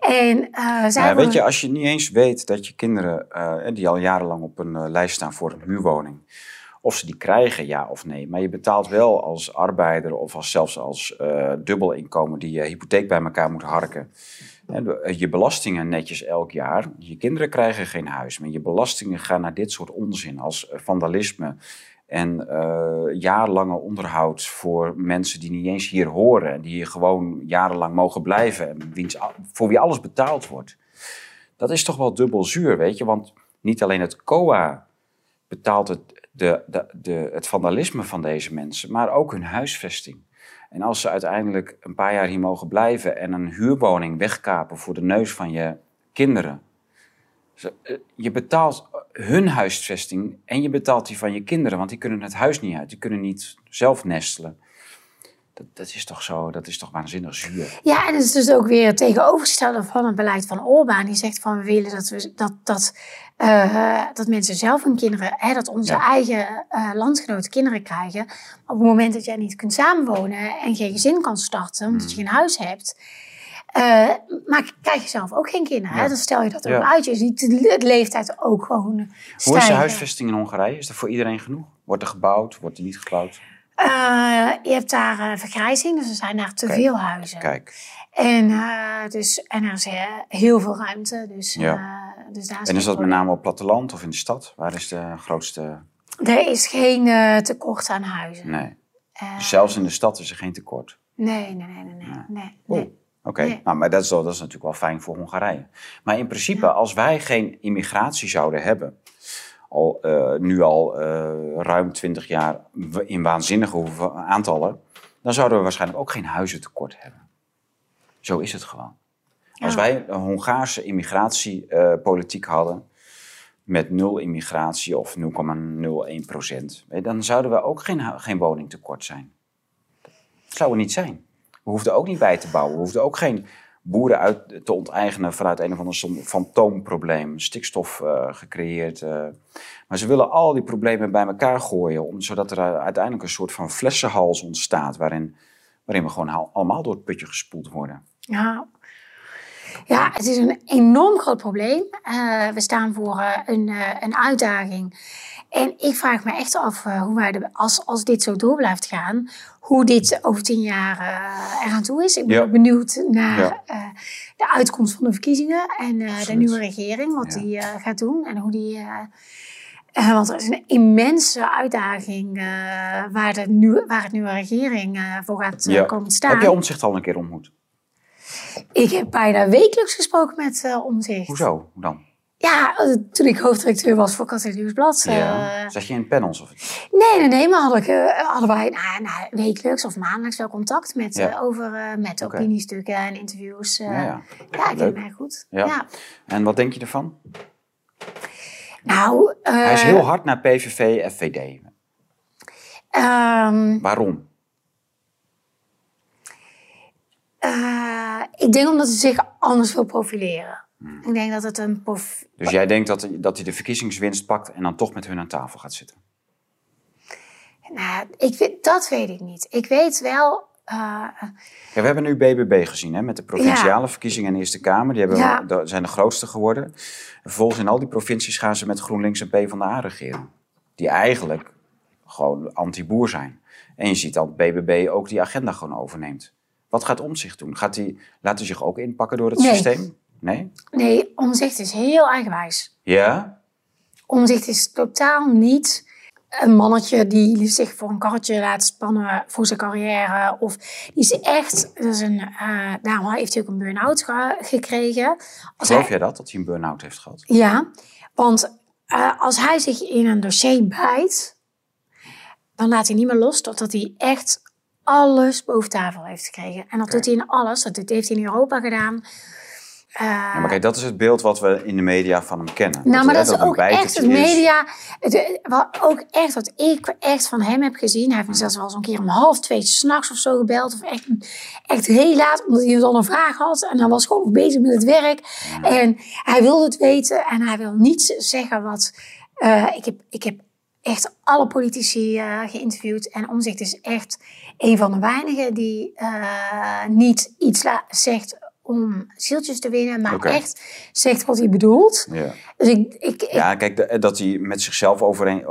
En zij Ja, weet je, als je niet eens weet dat je kinderen, die al jarenlang op een lijst staan voor een huurwoning, of ze die krijgen, ja of nee. Maar je betaalt wel als arbeider of als, zelfs als eh dubbelinkomen die je hypotheek bij elkaar moet harken. Eh, je belastingen netjes elk jaar. Je kinderen krijgen geen huis, maar je belastingen gaan naar dit soort onzin als eh, vandalisme. En eh, jarenlange onderhoud voor mensen die niet eens hier horen. En die hier gewoon jarenlang mogen blijven. En wiens, voor wie alles betaald wordt. Dat is toch wel dubbel zuur, weet je. Want niet alleen het COA betaalt het, de, de, het vandalisme van deze mensen. Maar ook hun huisvesting. En als ze uiteindelijk een paar jaar hier mogen blijven. En een huurwoning wegkapen voor de neus van je kinderen. Eh, Je betaalt hun huisvesting en je betaalt die van je kinderen, want die kunnen het huis niet uit. Die kunnen niet zelf nestelen. Dat, dat is toch zo, dat is toch waanzinnig zuur. Ja, en het is dus ook weer het tegenovergestelde van het beleid van Orbán. Die zegt van we willen dat, we, dat, dat, eh, dat mensen zelf hun kinderen, hè, dat onze Ja. eigen eh, landgenoten kinderen krijgen. Op het moment dat jij niet kunt samenwonen en geen gezin kan starten, omdat je geen huis hebt. eh maar krijg je zelf ook geen kinderen. Hè? Dan stel je dat ook Ja. uit. Je ziet de leeftijd ook gewoon Hoe stijgen. is de huisvesting in Hongarije? Is er voor iedereen genoeg? Wordt er gebouwd? Wordt er niet gebouwd? Eh, je hebt daar eh, vergrijzing, dus er zijn daar te Kijk, veel huizen. Kijk. En, eh, dus, en er is heel veel ruimte. Dus, Ja. dus daar En geen is dat met name op platteland of in de stad? Waar is de grootste... Er is geen tekort aan huizen. Nee. Dus zelfs in de stad is er geen tekort. nee, nee, nee, nee. nee, nee, nee. Oké, Nee. nou, maar dat is, wel, dat is natuurlijk wel fijn voor Hongarije. Maar in principe, als wij geen immigratie zouden hebben, al, eh, nu al eh, ruim 20 jaar in waanzinnige aantallen, dan zouden we waarschijnlijk ook geen huizentekort hebben. Zo is het gewoon. Als wij een Hongaarse immigratiepolitiek hadden, met nul immigratie of 0,01 procent, dan zouden we ook geen, geen woningtekort zijn. Dat zou er niet zijn. We hoefden ook niet bij te bouwen. We hoefden ook geen boeren uit te onteigenen vanuit een of ander fantoomprobleem, stikstof eh, gecreëerd. eh. Maar ze willen al die problemen bij elkaar gooien, om, zodat er uiteindelijk een soort van flessenhals ontstaat, waarin, waarin we gewoon al- allemaal door het putje gespoeld worden. Ja. ja, het is een enorm groot probleem. Eh, we staan voor een, een uitdaging. En ik vraag me echt af eh, hoe wij, de, als, als dit zo door blijft gaan, hoe dit over tien jaar eh eraan toe is. Ik ben Ja. benieuwd naar Ja. eh, de uitkomst van de verkiezingen en de nieuwe regering, wat Ja. die gaat doen en hoe die. want er is een immense uitdaging waar, de nieuwe, waar het nieuwe regering voor gaat Ja. komen staan. Heb jij Omtzigt al een keer ontmoet? Ik heb bijna wekelijks gesproken met Omzicht. Hoezo? Hoe dan? Ja, eh, toen ik hoofddirecteur was voor Katholiek Nieuwsblad. eh, Ja. Zat je in panels? Of... nee, nee, nee, maar hadden, ik, eh, hadden wij nou, nou, wekelijks of maandelijks wel contact met, Ja. eh, over eh, met opiniestukken en interviews. eh. Ja, ja. ja, ik ken mij goed. Ja. En wat denk je ervan? Nou, eh, Hij is heel hard naar PVV, FVD. ehm, Waarom? eh, ik denk omdat hij zich anders wil profileren. Hmm. Ik denk dat het een prof... Dus jij denkt dat, dat hij de verkiezingswinst pakt en dan toch met hun aan tafel gaat zitten? Nou, ik weet, dat weet ik niet. Ik weet wel... eh, Ja, we hebben nu BBB gezien hè, met de provinciale verkiezingen in de Eerste Kamer. Die hebben, Ja. zijn de grootste geworden. En vervolgens in al die provincies gaan ze met GroenLinks en PvdA regeren. Die eigenlijk gewoon anti-boer zijn. En je ziet dat BBB ook die agenda gewoon overneemt. Wat gaat Omzicht doen? Gaat hij, laat hij zich ook inpakken door het Nee. systeem? Nee? Nee, omzicht is heel eigenwijs. Ja? Omzicht is totaal niet een mannetje die zich voor een karretje laat spannen voor zijn carrière. Of die is echt, dat is een, eh daarom heeft hij ook een burn-out ge- gekregen. Als Geloof hij- jij dat, dat hij een burn-out heeft gehad? Ja, want eh, als hij zich in een dossier bijt, dan laat hij niet meer los totdat hij echt alles boven tafel heeft gekregen. En dat doet hij in alles. Dat heeft hij in Europa gedaan. Eh, Ja, maar kijk, dat is het beeld wat we in de media van hem kennen. nou, maar hè, dat is ook echt het media. Het, wat ook echt wat ik echt van hem heb gezien. Hij heeft me zelfs wel eens een keer om half twee s'nachts of zo gebeld. Of echt, echt heel laat, omdat hij dan een vraag had. En dan was gewoon nog bezig met het werk. En hij wilde het weten. En hij wil niet zeggen wat. eh, ik, heb, ik heb echt alle politici eh, geïnterviewd. En Omzicht is echt een van de weinigen die eh, niet iets zegt om zieltjes te winnen. Maar echt zegt wat hij bedoelt. Ja. Dus ik, ik, ik- Ja, kijk, dat hij met zichzelf overeen,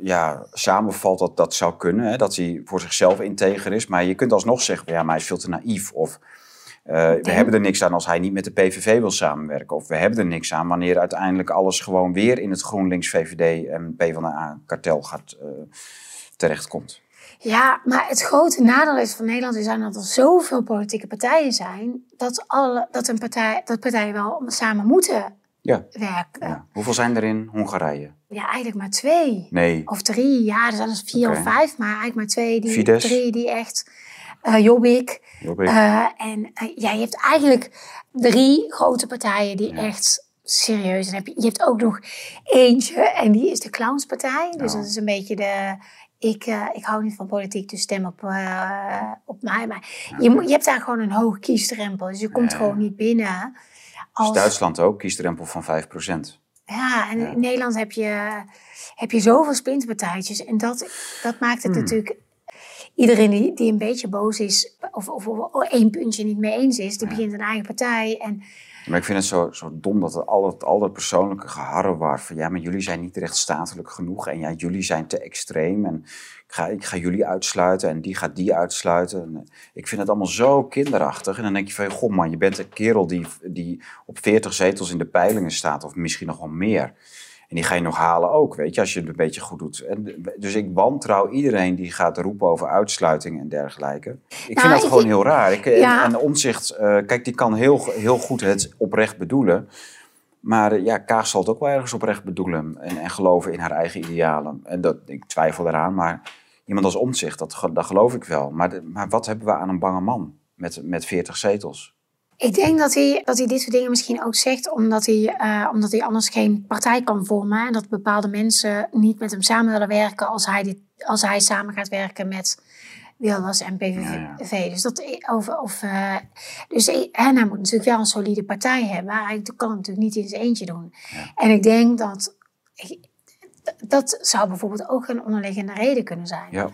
ja, samenvalt, dat, dat zou kunnen. Hè? Dat hij voor zichzelf integer is. Maar je kunt alsnog zeggen, ja, maar hij is veel te naïef. Of eh, we hebben er niks aan als hij niet met de PVV wil samenwerken. Of we hebben er niks aan wanneer uiteindelijk alles gewoon weer in het GroenLinks, VVD en PvdA-kartel gaat eh, terechtkomt. Ja, maar het grote nadeel is van Nederland is dat er zoveel politieke partijen zijn, dat, alle, dat, een partij, dat partijen wel samen moeten Ja. werken. Ja, ja. Hoeveel zijn er in Hongarije? eigenlijk maar twee. Nee. Of drie, ja, er zijn er vier of vijf, maar eigenlijk maar twee, die, Fidesz? drie die echt, eh Jobbik. Jobbik. Eh, en eh, ja, je hebt eigenlijk drie grote partijen die echt serieus zijn. Heb je, je hebt ook nog eentje en die is de Clownspartij. Dus dat is een beetje de... Ik, eh, ik hou niet van politiek, dus stem op, eh, op mij. Maar je, moet- je hebt daar gewoon een hoge kiesdrempel. Dus je komt gewoon niet binnen. Dus Als, Duitsland ook, kiesdrempel van 5%. ja, en in Nederland heb je, heb je zoveel splinterpartijtjes. En dat, dat maakt het natuurlijk... Iedereen die, die een beetje boos is, of, of, of één puntje niet mee eens is, die begint een eigen partij. En Maar ik vind het zo, zo dom dat het al dat, al dat persoonlijke geharrewar van ja, maar jullie zijn niet rechtsstatelijk genoeg en ja, jullie zijn te extreem en ik ga, jullie uitsluiten en die gaat die uitsluiten. En, eh, ik vind het allemaal zo kinderachtig en dan denk je van, goh man, je bent een kerel die, die op 40 zetels in de peilingen staat of misschien nog wel meer. En die ga je nog halen ook, weet je, als je het een beetje goed doet. En, dus ik wantrouw iedereen die gaat roepen over uitsluiting en dergelijke. Ik vind dat ik- gewoon heel raar. Ik, Ja. En, en omzicht, eh, kijk, die kan heel, heel goed het oprecht bedoelen. Maar eh, ja, Kaag zal het ook wel ergens oprecht bedoelen. En, en geloven in haar eigen idealen. En dat, ik twijfel eraan, maar iemand als omzicht, dat, dat geloof ik wel. Maar, de- maar wat hebben we aan een bange man met, met 40 zetels? Ik denk dat hij, dat hij dit soort dingen misschien ook zegt omdat hij, eh, omdat hij anders geen partij kan vormen. En dat bepaalde mensen niet met hem samen willen werken als hij, dit, als hij samen gaat werken met Wilders en PVV. Dus, dat, of, of, eh, dus hij, en hij moet natuurlijk wel een solide partij hebben. Hij kan het natuurlijk niet in zijn eentje doen. En ik denk dat... Dat zou bijvoorbeeld ook een onderliggende reden kunnen zijn. Ja.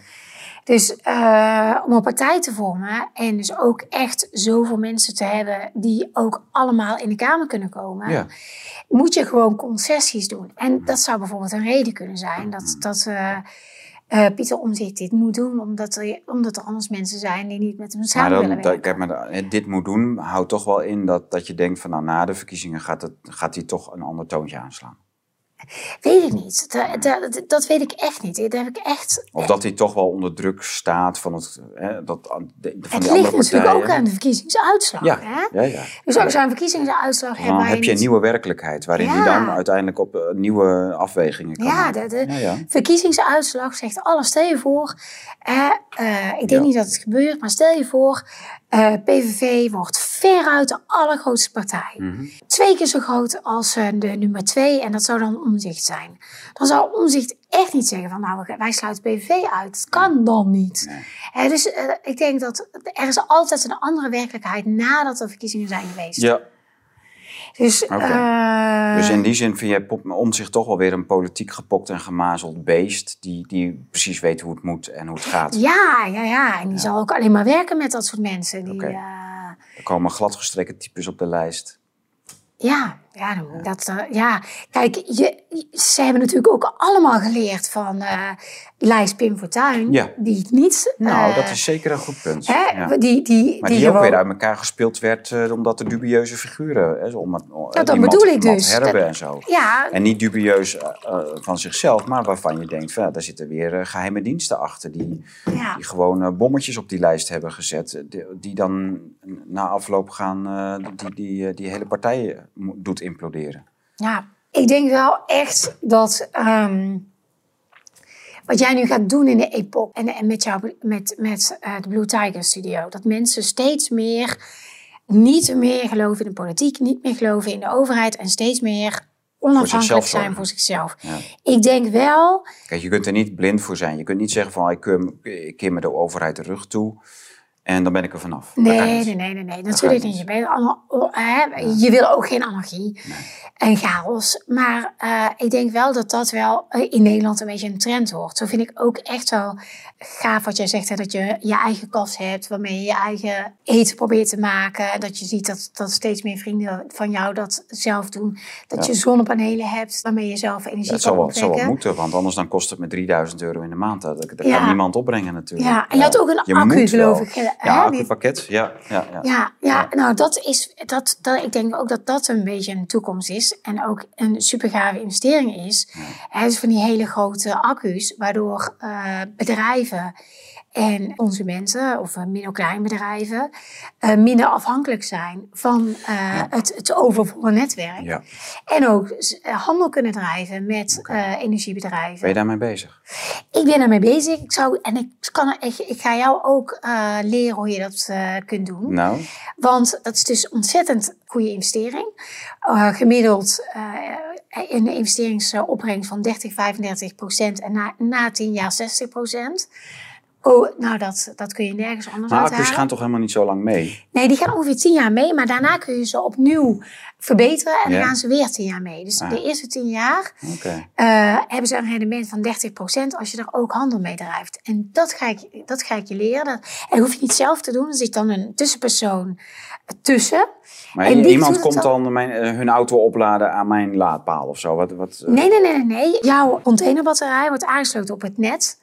Dus eh, om een partij te vormen en dus ook echt zoveel mensen te hebben die ook allemaal in de Kamer kunnen komen, Ja. moet je gewoon concessies doen. En dat zou bijvoorbeeld een reden kunnen zijn dat, dat eh, eh, Pieter Omtzigt dit moet doen, omdat er, omdat er anders mensen zijn die niet met hem samen Maar, willen werken. kijk, maar dit moet doen, houdt toch wel in dat, dat je denkt van nou, na de verkiezingen gaat, het, gaat hij toch een ander toontje aanslaan. Weet ik niet. Dat, dat, dat weet ik echt niet. Dat heb ik echt. Of dat hij toch wel onder druk staat van, het, hè, dat, de, van Het die ligt natuurlijk partijen. ook aan de verkiezingsuitslag. Ja, Hè? ja, ja. Dus als je een verkiezingsuitslag hebt. Dan heb je een nieuwe werkelijkheid, waarin Ja. hij dan uiteindelijk op eh, nieuwe afwegingen kan Ja, de, de Ja, verkiezingsuitslag zegt alles. Stel je voor, eh, eh, ik denk niet dat het gebeurt, maar stel je voor, eh, PVV wordt veruit de allergrootste partij. Mhm. Twee keer zo groot als eh, de nummer twee en dat zou dan omzicht zijn. Dan zou omzicht echt niet zeggen van nou, wij sluiten PVV uit. Dat kan dan niet. Dus eh, ik denk dat er is altijd een andere werkelijkheid nadat er verkiezingen zijn geweest. Ja, Dus, eh, dus in die zin vind jij Pop- om zich toch wel weer een politiek gepokt en gemazeld beest... Die, die precies weet hoe het moet en hoe het gaat. Ja, ja, ja. En die zal ook alleen maar werken met dat soort mensen. Die, Er komen gladgestreken types op de lijst. ja, Ja, dat, eh, ja. kijk, je, ze hebben natuurlijk ook allemaal geleerd van eh Lijs Pim Fortuyn. Ja. Die het niet... Nou, eh, dat is zeker een goed punt. Hè, Ja. Die, die, Maar die, die ook gewoon- weer uit elkaar gespeeld werd eh, omdat er dubieuze figuren... Hè, om, om, dat die bedoel ik dus. Herbe Dat- en zo. Ja, En niet dubieus van zichzelf, maar waarvan je denkt... Van, ja, daar zitten weer eh, geheime diensten achter... Die, ja. die gewoon bommetjes op die lijst hebben gezet... Die, die dan na afloop gaan eh, die, die, die hele partij doet imploderen. Ja, ik denk wel echt dat ehm, wat jij nu gaat doen in de Epoch en, en met, jou, met, met eh, de Blue Tiger Studio, dat mensen steeds meer niet meer geloven in de politiek, niet meer geloven in de overheid en steeds meer onafhankelijk zijn voor zichzelf. Ja. Ik denk wel, Kijk, je kunt er niet blind voor zijn. Je kunt niet zeggen van ik ik keer me de overheid de rug toe en dan ben ik er vanaf. Dat nee, nee, nee, nee, nee, Dat natuurlijk niet. Je, bent allemaal, oh, je wil ook geen anarchie en chaos. Maar eh, ik denk wel dat dat wel eh, in Nederland een beetje een trend wordt. Zo vind ik ook echt wel gaaf wat jij zegt, hè, dat je je eigen kast hebt, waarmee je je eigen eten probeert te maken. Dat je ziet dat, dat steeds meer vrienden van jou dat zelf doen. Dat je zonnepanelen hebt, waarmee je zelf energie kan wel, het zal wel opwekken. moeten, want anders dan kost het me 3000 euro in de maand. Dat, dat kan niemand opbrengen natuurlijk. Ja, en je had ook een accu, geloof ik, Ja, hè, die- accupakket. Ja, ja, ja. Ja, ja, nou dat is, dat, dat, ik denk ook dat dat een beetje een toekomst is. En ook een super gave investering is. Hè, dus van die hele grote accu's, waardoor eh, bedrijven en consumenten, of uh, middelkleinbedrijven, eh minder afhankelijk zijn van eh, het, het overvolle netwerk. Ja. En ook eh, handel kunnen drijven met eh, energiebedrijven. Ben je daarmee bezig? Ik ben ermee bezig. Ik zou, en ik, kan, echt- ik ga jou ook eh, leren hoe je dat eh, kunt doen. Nou, Want dat is dus ontzettend goede investering. Eh, gemiddeld eh, een investeringsopbrengst van 30, 35 procent en na, na 10 jaar 60 procent. Oh, nou, dat, dat kun je nergens anders maar accu's gaan toch helemaal niet zo lang mee? Nee, die gaan ongeveer 10 jaar mee, maar daarna kun je ze opnieuw verbeteren en dan gaan ze weer 10 jaar mee. Dus Ah. de eerste 10 jaar Oké. eh, hebben ze een rendement van 30% als je er ook handel mee drijft. En dat ga ik, dat ga ik je leren. Dat, en dat hoef je niet zelf te doen. Er zit dan een tussenpersoon tussen. Maar En iemand komt dan mijn, eh, hun auto opladen aan mijn laadpaal of zo? Wat, wat, eh, Nee, nee, nee, nee. Jouw containerbatterij wordt aangesloten op het net.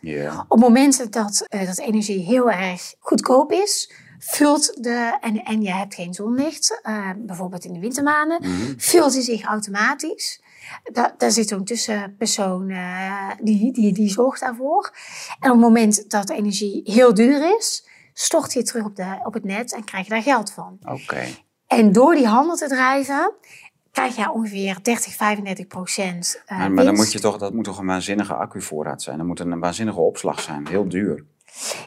Op momenten dat, eh, dat energie heel erg goedkoop is, vult de, en, en je hebt geen zonlicht, bijvoorbeeld in de wintermaanden, Mhm. vult die zich automatisch. Da daar zit zo'n tussenpersoon die, die, die zorgt daarvoor. En op het moment dat de energie heel duur is, stort je terug op, de, op het net en krijg je daar geld van. Oké. En door die handel te drijven, krijg je ongeveer 30, 35 procent eh, Maar, maar dan moet je toch, dat moet toch een waanzinnige accuvoorraad zijn? Dat moet een waanzinnige opslag zijn. Heel duur.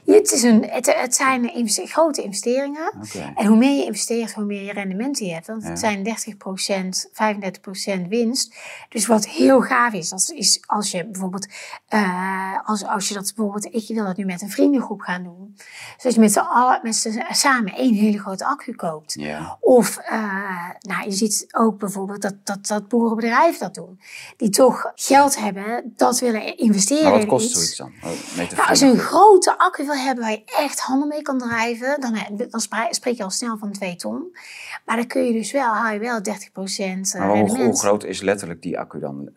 Het, is een, het, het zijn investe- grote investeringen. En hoe meer je investeert, hoe meer je rendement je hebt. Want het zijn 30%, 35% winst. Dus wat heel gaaf is, dat is als je bijvoorbeeld, eh, als, als je dat bijvoorbeeld, ik wil dat nu met een vriendengroep gaan doen. Dus als je met z'n allen, met z'n samen één hele grote accu koopt. Of, eh, nou, je ziet ook bijvoorbeeld dat, dat, dat boerenbedrijven dat doen. Die toch geld hebben, dat willen investeren Maar wat in kost iets. zoiets dan? Oh, Nou, als je een vrienden. Accu wil hebben waar je echt handel mee kan drijven, dan, spra- spreek je al snel van 2 ton. Maar dan kun je dus wel, haal je wel 30% Maar hoe, hoe groot is letterlijk die accu dan?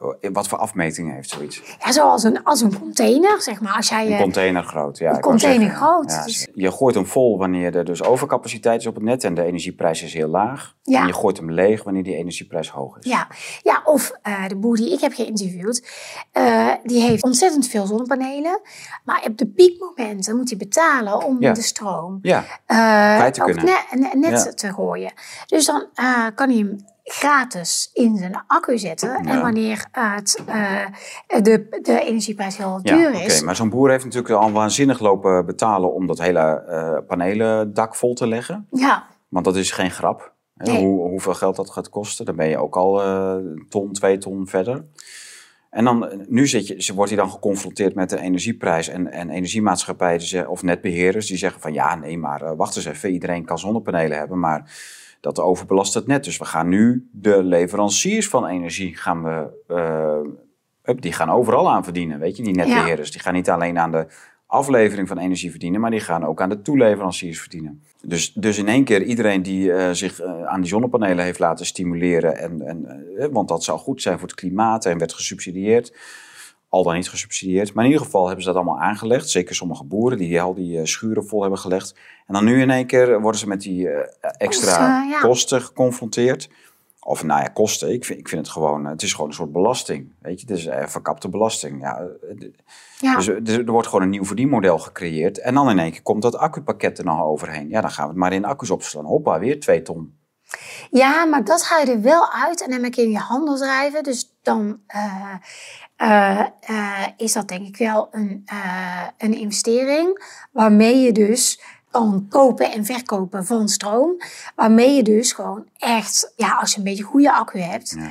Eh, Wat voor afmetingen heeft zoiets? Ja, zoals een, als een container, zeg maar. Als jij Een je, container groot. Ja, Een container zeggen, groot, ja, dus- Je gooit hem vol wanneer er dus overcapaciteit is op het net en de energieprijs is heel laag. Ja. En je gooit hem leeg wanneer die energieprijs hoog is. ja, ja, of eh, de boer die ik heb geïnterviewd, eh, die heeft ontzettend veel zonnepanelen. Maar op de piekmomenten moet hij betalen om Ja. de stroom Ja, eh, Kwijt te kunnen. net, net- te gooien. Dus dan eh, kan hij hem gratis in zijn accu zetten. En wanneer het, eh, de, de energieprijs heel ja duur oké. is. Maar zo'n boer heeft natuurlijk al waanzinnig lopen betalen om dat hele eh, panelendak vol te leggen. Ja, Want dat is geen grap. Hè, Nee. Hoe, hoeveel geld dat gaat kosten, dan ben je ook al eh, een ton, twee ton verder. En dan, eh, nu zit je, ze- wordt hij dan geconfronteerd met de energieprijs en, en energiemaatschappijen of netbeheerders die zeggen van ja, nee, maar eh, wacht eens even, iedereen kan zonnepanelen hebben, maar dat overbelast het net. Dus we gaan nu de leveranciers van energie gaan we, eh, die gaan overal aan verdienen, weet je, die netbeheerders. Die gaan niet alleen aan de aflevering van energie verdienen, maar die gaan ook aan de toeleveranciers verdienen. Dus, dus in één keer iedereen die eh, zich eh, aan die zonnepanelen heeft laten stimuleren, en, en, want dat zou goed zijn voor het klimaat en werd gesubsidieerd, al dan niet gesubsidieerd. Maar in ieder geval hebben ze dat allemaal aangelegd. Zeker sommige boeren die al die schuren vol hebben gelegd. En dan nu in één keer worden ze met die extra Kosten, ja. kosten geconfronteerd. Of nou ja, kosten. Ik vind, ik vind het gewoon, het is gewoon een soort belasting. Weet je, het is eh, verkapte belasting. Ja, eh, Ja. Dus er, er wordt gewoon een nieuw verdienmodel gecreëerd. En dan in één keer komt dat accupakket er nog overheen. Ja, dan gaan we het maar in accu's opslaan. Hoppa, weer twee ton. Ja, maar dat ga je er wel uit en dan heb je in je handel drijven. Dus dan eh, eh, eh, is dat denk ik wel een, eh, een investering waarmee je dus kan kopen en verkopen van stroom. Waarmee je dus gewoon echt, ja, als je een beetje goede accu hebt, Ja.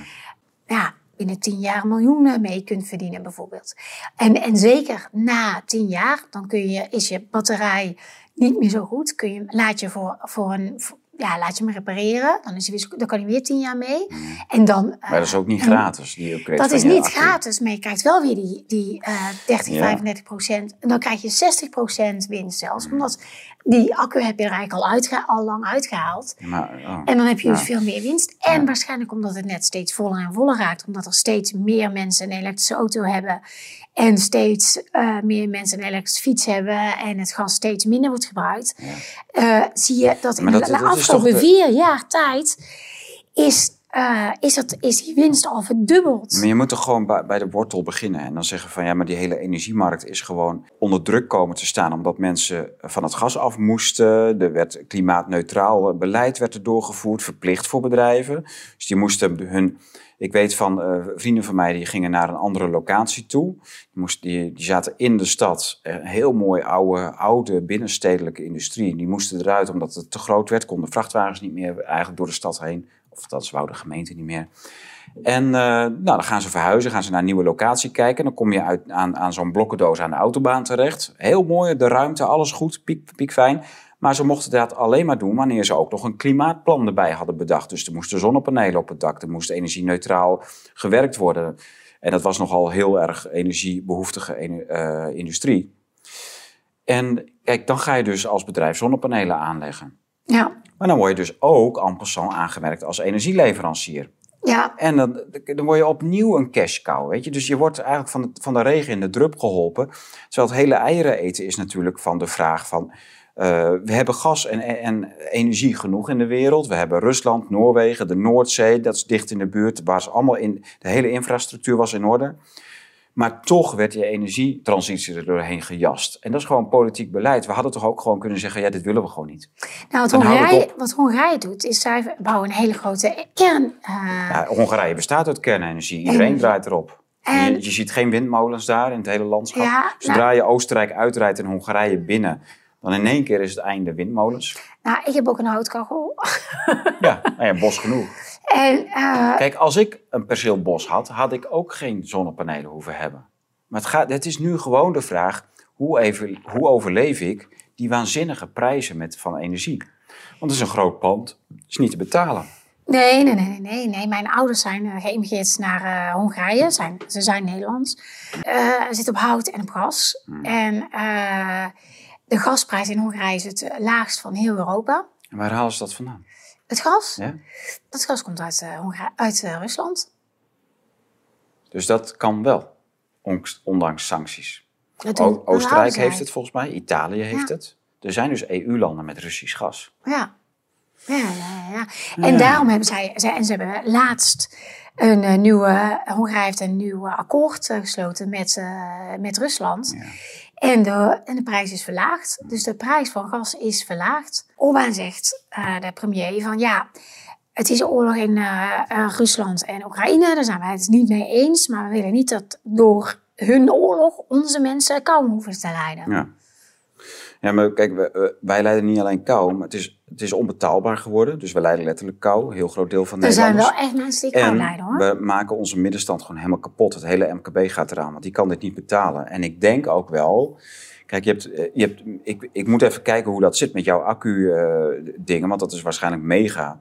ja, binnen tien jaar miljoenen mee kunt verdienen bijvoorbeeld. En, en zeker na tien jaar, dan kun je, is je batterij niet meer zo goed. Kun je, laat je voor, voor een, voor- ja, laat je hem repareren. Dan, is hij weer, dan kan hij weer tien jaar mee. En dan, Maar dat is ook niet en- gratis. Die upgrade dat is niet gratis, maar je krijgt wel weer die, die eh 30, Ja. 35 procent. En dan krijg je 60 procent winst zelfs. Omdat die accu heb je er eigenlijk al, uitge al lang uitgehaald. Maar, oh. En dan heb je dus Ja. veel meer winst. En Ja. waarschijnlijk omdat het net steeds voller en voller raakt. Omdat er steeds meer mensen een elektrische auto hebben. En steeds eh, meer mensen een elektrische fiets hebben. En het gas steeds minder wordt gebruikt. eh, zie je dat in dat- de dat afgelopen de- vier jaar tijd... Is, eh, is, dat, is die winst al verdubbeld. Maar je moet toch gewoon bij, bij de wortel beginnen. En dan zeggen van ja, maar die hele energiemarkt is gewoon onder druk komen te staan. Omdat mensen van het gas af moesten. Er werd klimaatneutraal beleid werd er doorgevoerd, verplicht voor bedrijven. Dus die moesten hun. Ik weet van eh, vrienden van mij die gingen naar een andere locatie toe. Die, moesten, die, die zaten in de stad. Een heel mooi oude, oude binnenstedelijke industrie. Die moesten eruit omdat het te groot werd. Konden vrachtwagens niet meer eigenlijk door de stad heen. Of dat wou de gemeente niet meer. En eh, nou, dan gaan ze verhuizen, gaan ze naar een nieuwe locatie kijken. Dan kom je uit, aan, aan zo'n blokkendoos aan de autobaan terecht. Heel mooi, de ruimte, alles goed, piek, piekfijn. Maar ze mochten dat alleen maar doen wanneer ze ook nog een klimaatplan erbij hadden bedacht. Dus er moesten zonnepanelen op het dak, er moest energie-neutraal gewerkt worden. En dat was nogal heel erg energiebehoeftige ene- eh, industrie. En kijk, dan ga je dus als bedrijf zonnepanelen aanleggen. Ja, Maar dan word je dus ook en passant aangemerkt als energieleverancier. ja, En dan, dan word je opnieuw een cash cow, weet je. Dus je wordt eigenlijk van de, van de regen in de drup geholpen. Terwijl het hele eieren eten is natuurlijk van de vraag van... eh, we hebben gas en, en energie genoeg in de wereld. We hebben Rusland, Noorwegen, de Noordzee. Dat is dicht in de buurt. Waar ze allemaal in, de hele infrastructuur was in orde. Maar toch werd die energietransitie er doorheen gejast. En dat is gewoon politiek beleid. We hadden toch ook gewoon kunnen zeggen... ja, dit willen we gewoon niet. Nou, wat Hongarije, wat Hongarije doet, is zij bouwen een hele grote kern. eh, Ja, Hongarije bestaat uit kernenergie. Iedereen draait erop. En- je, je ziet geen windmolens daar in het hele landschap. Ja, Zodra je Oostenrijk uitrijdt en Hongarije binnen, dan in één keer is het einde windmolens. nou, ik heb ook een houtkachel. Ja, nou ja, bos genoeg. En eh, Kijk, als ik een perceel bos had, had ik ook geen zonnepanelen hoeven hebben. Maar het, gaat, het is nu gewoon de vraag, hoe, even, hoe overleef ik die waanzinnige prijzen met, van energie? Want het is een groot pand, het is niet te betalen. nee, nee, nee, nee, nee. Mijn ouders zijn uh, geëmigreerd naar eh, Hongarije. Zijn, ze zijn Nederlands. Ze zitten op hout en op gas. En eh, de gasprijs in Hongarije is het laagst van heel Europa. En waar halen ze dat vandaan? Het gas, Ja? dat gas komt uit, eh, Honga- uit eh, Rusland. Dus dat kan wel, ondanks sancties. O- Oostenrijk heeft het volgens mij, Italië heeft Ja. het. Er zijn dus EU-landen met Russisch gas. Ja. Ja, ja, ja. En daarom hebben zij, zij, en ze hebben laatst een eh, nieuwe, Hongarije heeft een nieuw akkoord gesloten met, met Rusland. Ja. En, de, en de prijs is verlaagd. Dus de prijs van gas is verlaagd. Orbán zegt, eh, de premier, van ja, het is oorlog in eh, eh, Rusland en Oekraïne. Daar zijn wij het niet mee eens. Maar we willen niet dat door hun oorlog onze mensen kou hoeven te lijden. Ja. Ja, maar kijk, we- wij leiden niet alleen kou, maar het is, het is onbetaalbaar geworden. Dus we leiden letterlijk kou, een heel groot deel van er zijn wel echt mensen die kou En lijden hoor. we maken onze middenstand gewoon helemaal kapot. Het hele MKB gaat eraan, want die kan dit niet betalen. En ik denk ook wel... Kijk, je hebt, eh, je hebt, ik, ik moet even kijken hoe dat zit met jouw accu-dingen, want dat is waarschijnlijk mega.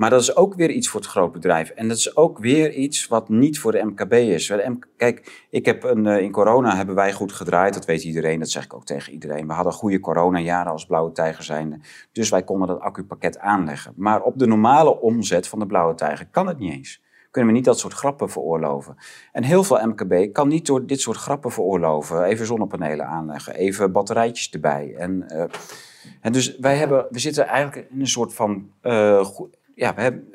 Maar dat is ook weer iets voor het grootbedrijf. En dat is ook weer iets wat niet voor de MKB is. Kijk, ik heb een, eh, in corona hebben wij goed gedraaid. Dat weet iedereen, dat zeg ik ook tegen iedereen. We hadden goede coronajaren als Blauwe Tijger zijnde. Dus wij konden dat accupakket aanleggen. Maar op de normale omzet van de Blauwe Tijger kan het niet eens. Kunnen we niet dat soort grappen veroorloven. En heel veel MKB kan niet door dit soort grappen veroorloven. Even zonnepanelen aanleggen, even batterijtjes erbij. En, eh, dus wij hebben, we zitten eigenlijk in een soort van... eh, ja, we hebben,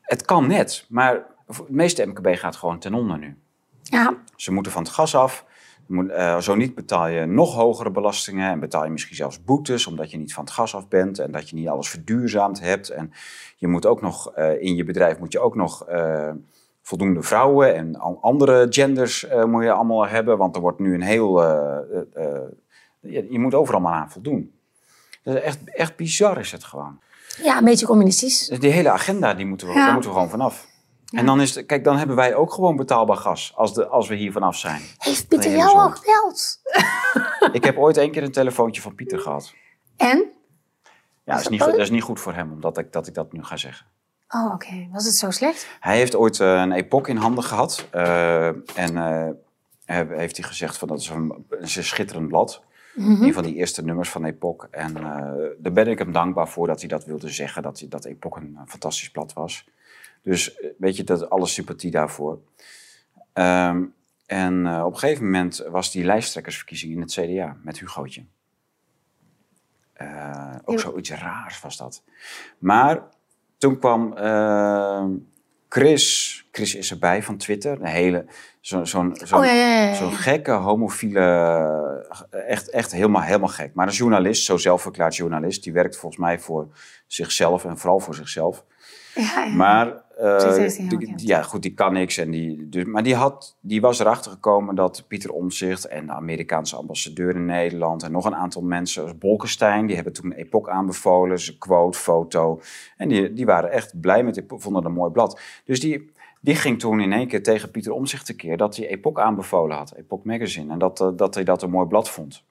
het kan net, maar het meeste MKB gaat gewoon ten onder nu. Ja, Ze moeten van het gas af. Moet- eh, zo niet betaal je nog hogere belastingen en betaal je misschien zelfs boetes omdat je niet van het gas af bent en dat je niet alles verduurzaamd hebt. En je moet ook nog in je bedrijf moet je ook nog eh, voldoende vrouwen en andere genders eh, moet je allemaal hebben, want er wordt nu een heel eh, eh, eh, je, je moet overal maar aan voldoen. Dat is echt, echt bizar is het gewoon. Ja een beetje communistisch. Dus die hele agenda, die moeten we, Ja. daar moeten we gewoon vanaf. En dan is het, kijk, dan hebben wij ook gewoon betaalbaar gas als, de, als we hier vanaf zijn. Heeft Pieter jou zo. al gebeld? Ik heb ooit één keer een telefoontje van Pieter gehad. En? Ja, dat is niet, goed- dat is niet goed voor hem, omdat ik, dat ik dat nu ga zeggen. Oh, oké. Was het zo slecht? Hij heeft ooit eh, een epoch in handen gehad. eh, en eh, he- heeft hij gezegd van dat is een, is een schitterend blad. Mhm. Een van die eerste nummers van Epoch. En eh, daar ben ik hem dankbaar voor dat hij dat wilde zeggen. Dat, hij, dat Epoch een, eh, fantastisch blad was. Dus eh, weet je, dat, alle sympathie daarvoor. Ehm, en op een gegeven moment was die lijsttrekkersverkiezing in het CDA met Hugootje. Ook Ja. zoiets raars was dat. Maar toen kwam Chris, Chris is erbij van Twitter, een hele, zo- zo'n zo'n Oh, ja, ja, ja, ja. zo'n gekke homofiele, echt, echt helemaal, helemaal gek. Maar een journalist, zo zelfverklaard journalist, die werkt volgens mij voor zichzelf en vooral voor zichzelf. Ja, ja. Maar eh, die- ja, goed, die kan niks. En die, dus, maar die, had, die was erachter gekomen dat Pieter Omtzigt en de Amerikaanse ambassadeur in Nederland en nog een aantal mensen, zoals Bolkestein, die hebben toen Epoch aanbevolen, zijn quote, foto. En die, die waren echt blij met Epoch, vonden het een mooi blad. Dus die, die ging toen in één keer tegen Pieter Omtzigt tekeer dat hij Epoch aanbevolen had, Epoch Magazine. En dat, eh, dat hij dat een mooi blad vond.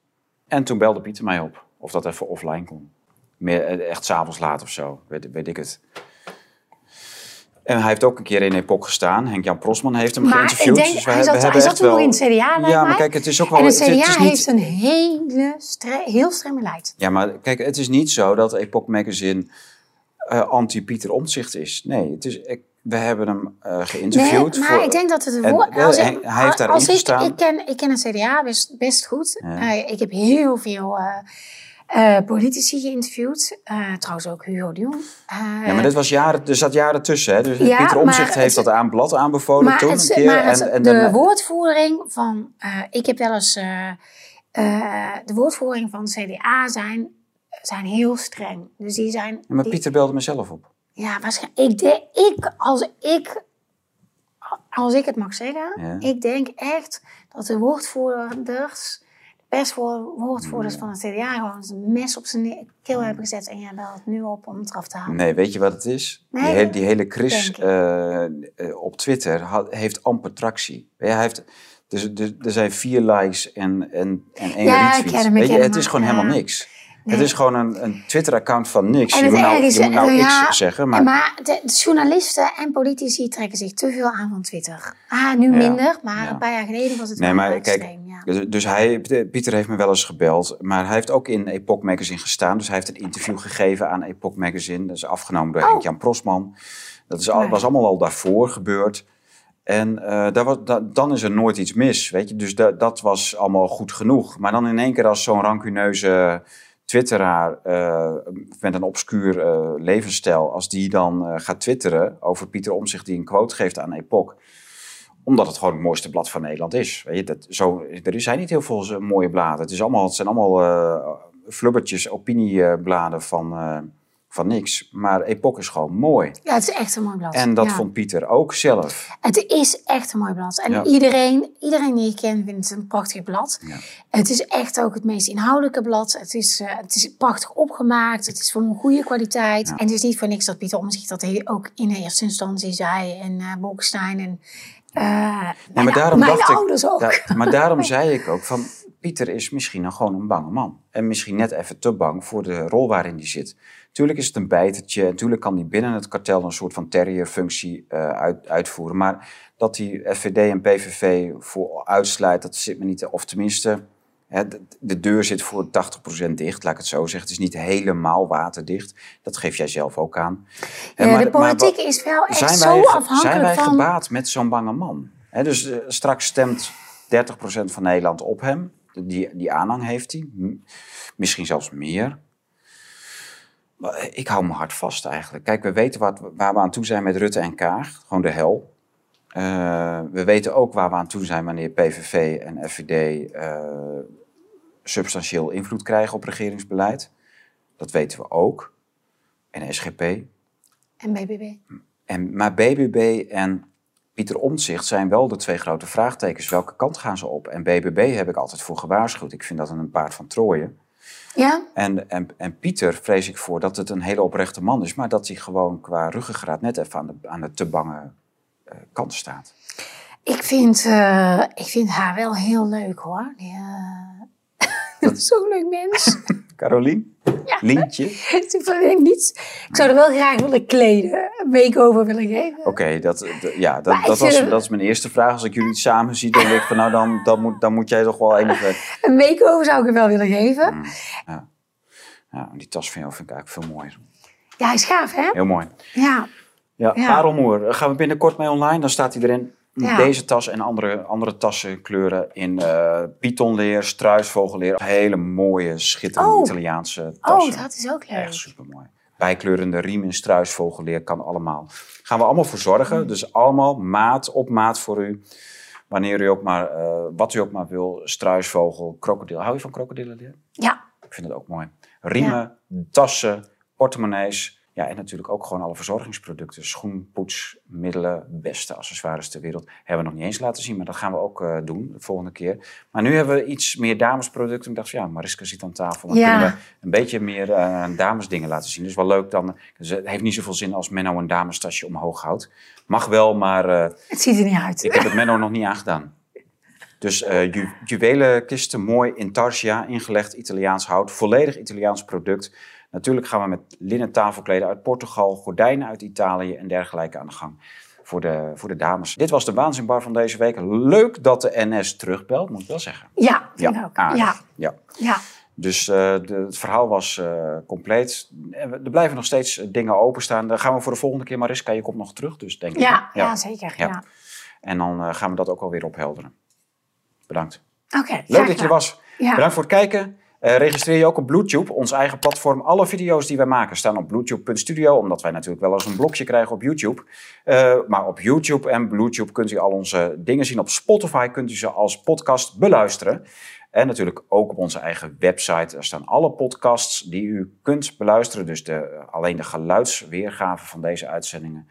En toen belde Pieter mij op of dat even offline kon. Meer, eh, echt s'avonds laat of zo, weet, weet ik het. En hij heeft ook een keer in Epoch gestaan. Henk-Jan Prosman heeft hem Maar geïnterviewd. denk, dus we hij zat, hij wel- in het CDA, Ja, maar mij. kijk, het is ook wel... En het het- het CDA is niet- heeft een hele stre- heel streng beleid. Ja, maar kijk, het is niet zo dat Epoch Magazine eh, anti-Pieter Omtzigt is. Nee, het is, ik- we hebben hem eh geïnterviewd. Nee, maar voor- ik denk dat het woord... Als ik, hij- hij heeft daarin als ik, gestaan. ik, ken, ik ken het CDA best, best goed. Ja. Eh, ik heb heel veel eh, politici geïnterviewd. Eh, trouwens ook Hugo de Jong. Eh, ja, maar dit was jaren, er zat jaren tussen. Hè? Dus Ja, Pieter maar heeft het- dat aan blad aanbevolen maar toen het, een keer. maar het- en, en de woordvoering van... ik heb wel eens... de woordvoering van CDA zijn, zijn heel streng. Dus die zijn... Ja, maar die- Pieter belde mezelf op. Ja, waarschijnlijk. Ik ik, als ik, als ik het mag zeggen, Ja. ik denk echt dat de woordvoerders, de perswoordvoerders Mm. van het CDA gewoon een mes op zijn keel hebben gezet en jij belt nu op om het eraf te halen. Nee, weet je wat het is? Nee, die, hele, die hele Chris eh, eh, op Twitter heeft amper tractie. Ja, hij heeft, dus, dus, er zijn vier likes en, en, en één Ja, ik retweet. hem, Weet je, het is gewoon helemaal niks. Nee. Het is gewoon een, een Twitter-account van niks. En je moet nou, je moet nou eh, X zeggen, maar, maar... de, de journalisten en politici trekken zich te veel aan van Twitter. Ah, nu Ja, minder, maar ja. een paar jaar geleden was het Nee, maar extreem. Ja. Dus, dus hij, Pieter heeft me wel eens gebeld, maar hij heeft ook in Epoch Magazine gestaan. Dus hij heeft een interview gegeven aan Epoch Magazine. Dat is afgenomen door Oh. Henk-Jan Prosman. Dat is al, was allemaal al daarvoor gebeurd. En eh, daar was, da- dan is er nooit iets mis, weet je. Dus da- dat was allemaal goed genoeg. Maar dan in één keer als zo'n rancuneuze twitteraar eh, met een obscuur eh, levensstijl... als die dan eh, gaat twitteren over Pieter Omtzigt die een quote geeft aan Epoch omdat het gewoon het mooiste blad van Nederland is. Weet je, dat, zo, er zijn niet heel veel mooie bladen. Het, is allemaal, het zijn allemaal flubbertjes, opiniebladen van, van niks. Maar Epoch is gewoon mooi. ja, het is echt een mooi blad. En dat Ja. vond Pieter ook zelf. Het is echt een mooi blad. En Ja. iedereen, iedereen die ik ken vindt het een prachtig blad. Ja. Het is echt ook het meest inhoudelijke blad. Het is, eh, het is prachtig opgemaakt. Het is van een goede kwaliteit. En het is niet voor niks dat Pieter Omtzigt dat hij ook in eerste instantie zei. En uh, Bolkestein en eh Ja, mijn, maar daarom mijn dacht ouders ik, ook. Maar daarom zei ik ook van Pieter is misschien nog gewoon een bange man. En misschien net even te bang voor de rol waarin hij zit. Tuurlijk is het een bijtertje. En tuurlijk kan die binnen het kartel een soort van terrierfunctie uh, uit, uitvoeren. Maar dat die FVD en PVV voor uitsluit, dat zit me niet... Of tenminste, hè, de, de, deur zit voor 80% dicht, laat ik het zo zeggen. Het is niet helemaal waterdicht. Dat geef jij zelf ook aan. Ja, maar, de politiek maar, is wel echt zo afhankelijk Zijn wij van... gebaat met zo'n bange man? Hè, dus uh, straks stemt 30% van Nederland op hem. Die, die aanhang heeft hij. Misschien zelfs meer. Ik hou me hard vast eigenlijk. Kijk, we weten wat, waar we aan toe zijn met Rutte en Kaag. Gewoon de hel. Uh, we weten ook waar we aan toe zijn wanneer PVV en FVD uh, substantieel invloed krijgen op regeringsbeleid. Dat weten we ook. En SGP. En BBB. En, maar BBB en Pieter Omtzigt zijn wel de twee grote vraagtekens. Welke kant gaan ze op? En BBB heb ik altijd voor gewaarschuwd. Ik vind dat een paard van Troje. Ja. En, en, en Pieter vrees ik voor dat het een hele oprechte man is, maar dat hij gewoon qua ruggengraat net even aan de, aan de te bange uh, kant staat. Ik vind, uh, ik vind haar wel heel leuk hoor. Ja. Dat zo'n leuk mens. Carolien? Ja. Lientje? ik, niet. ik zou er wel graag willen kleden. Een week over willen geven. Oké, okay, dat, ja, dat, dat, was, dat is mijn eerste vraag. Als ik jullie samen zie, dan denk ik van nou, dan, dan, moet, dan moet jij toch wel even... Een week over zou ik er wel willen geven. Mm, ja. ja, die tas van jou vind ik eigenlijk veel mooier. Ja, hij is gaaf hè? Heel mooi. Ja. Ja, ja. parelmoer. Gaan we binnenkort mee online. Dan staat hij erin. Ja. Deze tas en andere, andere tassen kleuren in uh, pythonleer, struisvogelleer. Hele mooie, schitterende oh. Italiaanse tassen. Oh, dat is ook leuk. Echt supermooi. Bijkleurende riem in struisvogelleer kan allemaal. Gaan we allemaal voor zorgen. Dus allemaal maat op maat voor u. Wanneer u ook maar, uh, wat u ook maar wil. Struisvogel, krokodil. Hou je van krokodillenleer? Ja. Ik vind het ook mooi. Riemen, ja. tassen, portemonnees. Ja, en natuurlijk ook gewoon alle verzorgingsproducten. Schoen, poetsmiddelen, beste accessoires ter wereld. Hebben we nog niet eens laten zien, maar dat gaan we ook uh, doen de volgende keer. Maar nu hebben we iets meer damesproducten. Ik dacht, ja, Mariska zit aan tafel. Dan ja. kunnen we een beetje meer uh, damesdingen laten zien. Dus wel leuk dan. Dus het heeft niet zoveel zin als Menno een damestasje omhoog houdt. Mag wel, maar... Uh, het ziet er niet uit. Ik heb het Menno nog niet aangedaan. Dus uh, ju juwelenkisten, mooi intarsia, ingelegd Italiaans hout. Volledig Italiaans product. Natuurlijk gaan we met linnen tafelkleden uit Portugal, gordijnen uit Italië en dergelijke aan de gang voor de, voor de dames. Dit was de waanzinbar van deze week. Leuk dat de NS terugbelt, moet ik wel zeggen. Ja, ja, ook. Aardig. Ja. ja. ja. Dus uh, de, het verhaal was uh, compleet. Er blijven nog steeds dingen openstaan. Dan gaan we voor de volgende keer, Mariska, je komt nog terug, dus denk ik. Ja, ja. zeker. Ja. ja. En dan uh, gaan we dat ook alweer ophelderen. Bedankt. Oké. Okay, Leuk dat je er was. Bedankt voor het kijken. Uh, registreer je ook op Bluetooth, ons eigen platform. Alle video's die wij maken staan op bluetooth.studio, omdat wij natuurlijk wel eens een blokje krijgen op YouTube. Uh, maar op YouTube en Bluetooth kunt u al onze dingen zien. Op Spotify kunt u ze als podcast beluisteren. En natuurlijk ook op onze eigen website. Er staan alle podcasts die u kunt beluisteren. Dus de, alleen de geluidsweergave van deze uitzendingen.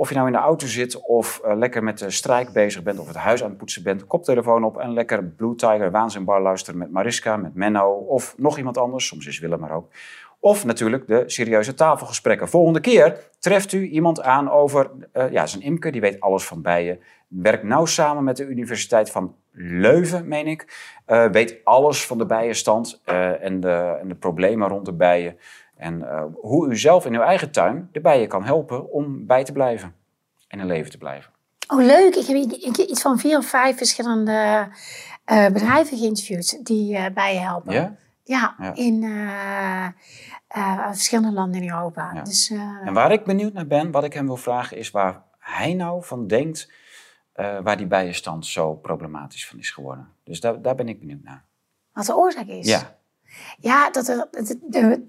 Of je nou in de auto zit of uh, lekker met de strijk bezig bent of het huis aan het poetsen bent, koptelefoon op en lekker Blue Tiger Waanzinbar luisteren met Mariska, met Menno of nog iemand anders, soms is Willem maar ook. Of natuurlijk de serieuze tafelgesprekken. Volgende keer treft u iemand aan over, uh, ja, zijn imker, die weet alles van bijen. Werkt nauw samen met de Universiteit van Leuven, meen ik. Uh, weet alles van de bijenstand en, de, en de problemen rond de bijen. En uh, hoe u zelf in uw eigen tuin de bijen kan helpen om bij te blijven en in leven te blijven. Oh, leuk. Ik heb, iets van vier of vijf verschillende uh, bedrijven geïnterviewd die uh, bijen helpen. Ja? Ja, ja. in verschillende landen in Europa. Ja. Dus, en waar ik benieuwd naar ben, wat ik hem wil vragen, is waar hij nou van denkt waar die bijenstand zo problematisch van is geworden. Dus daar, daar ben ik benieuwd naar. Wat de oorzaak is? Ja. Ja, dat er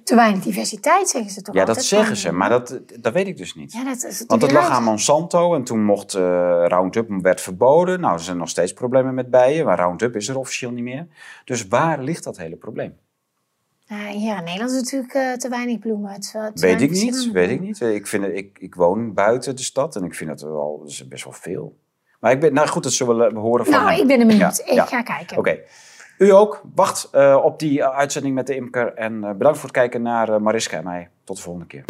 te weinig diversiteit, zeggen ze toch Ja, dat zeggen ze, maar dat, dat weet ik dus niet. Ja, dat is Want het lag aan Monsanto en toen mocht uh, Roundup werd verboden. Nou, er zijn nog steeds problemen met bijen, maar Roundup is er officieel niet meer. Dus waar ligt dat hele probleem? Uh, hier in Nederland is natuurlijk uh, te weinig bloemen. Te weet ik niet, weet ik niet. Ik, vind, ik, ik woon buiten de stad en ik vind wel dat is best wel veel. Maar ik ben, nou goed, dat zullen we horen van Nou, hem. ik ben er benieuwd. Ja, ik ja. ga kijken. Oké. Okay. U ook. Wacht uh, op die uitzending met de imker. En uh, bedankt voor het kijken naar Mariska en mij. Tot de volgende keer.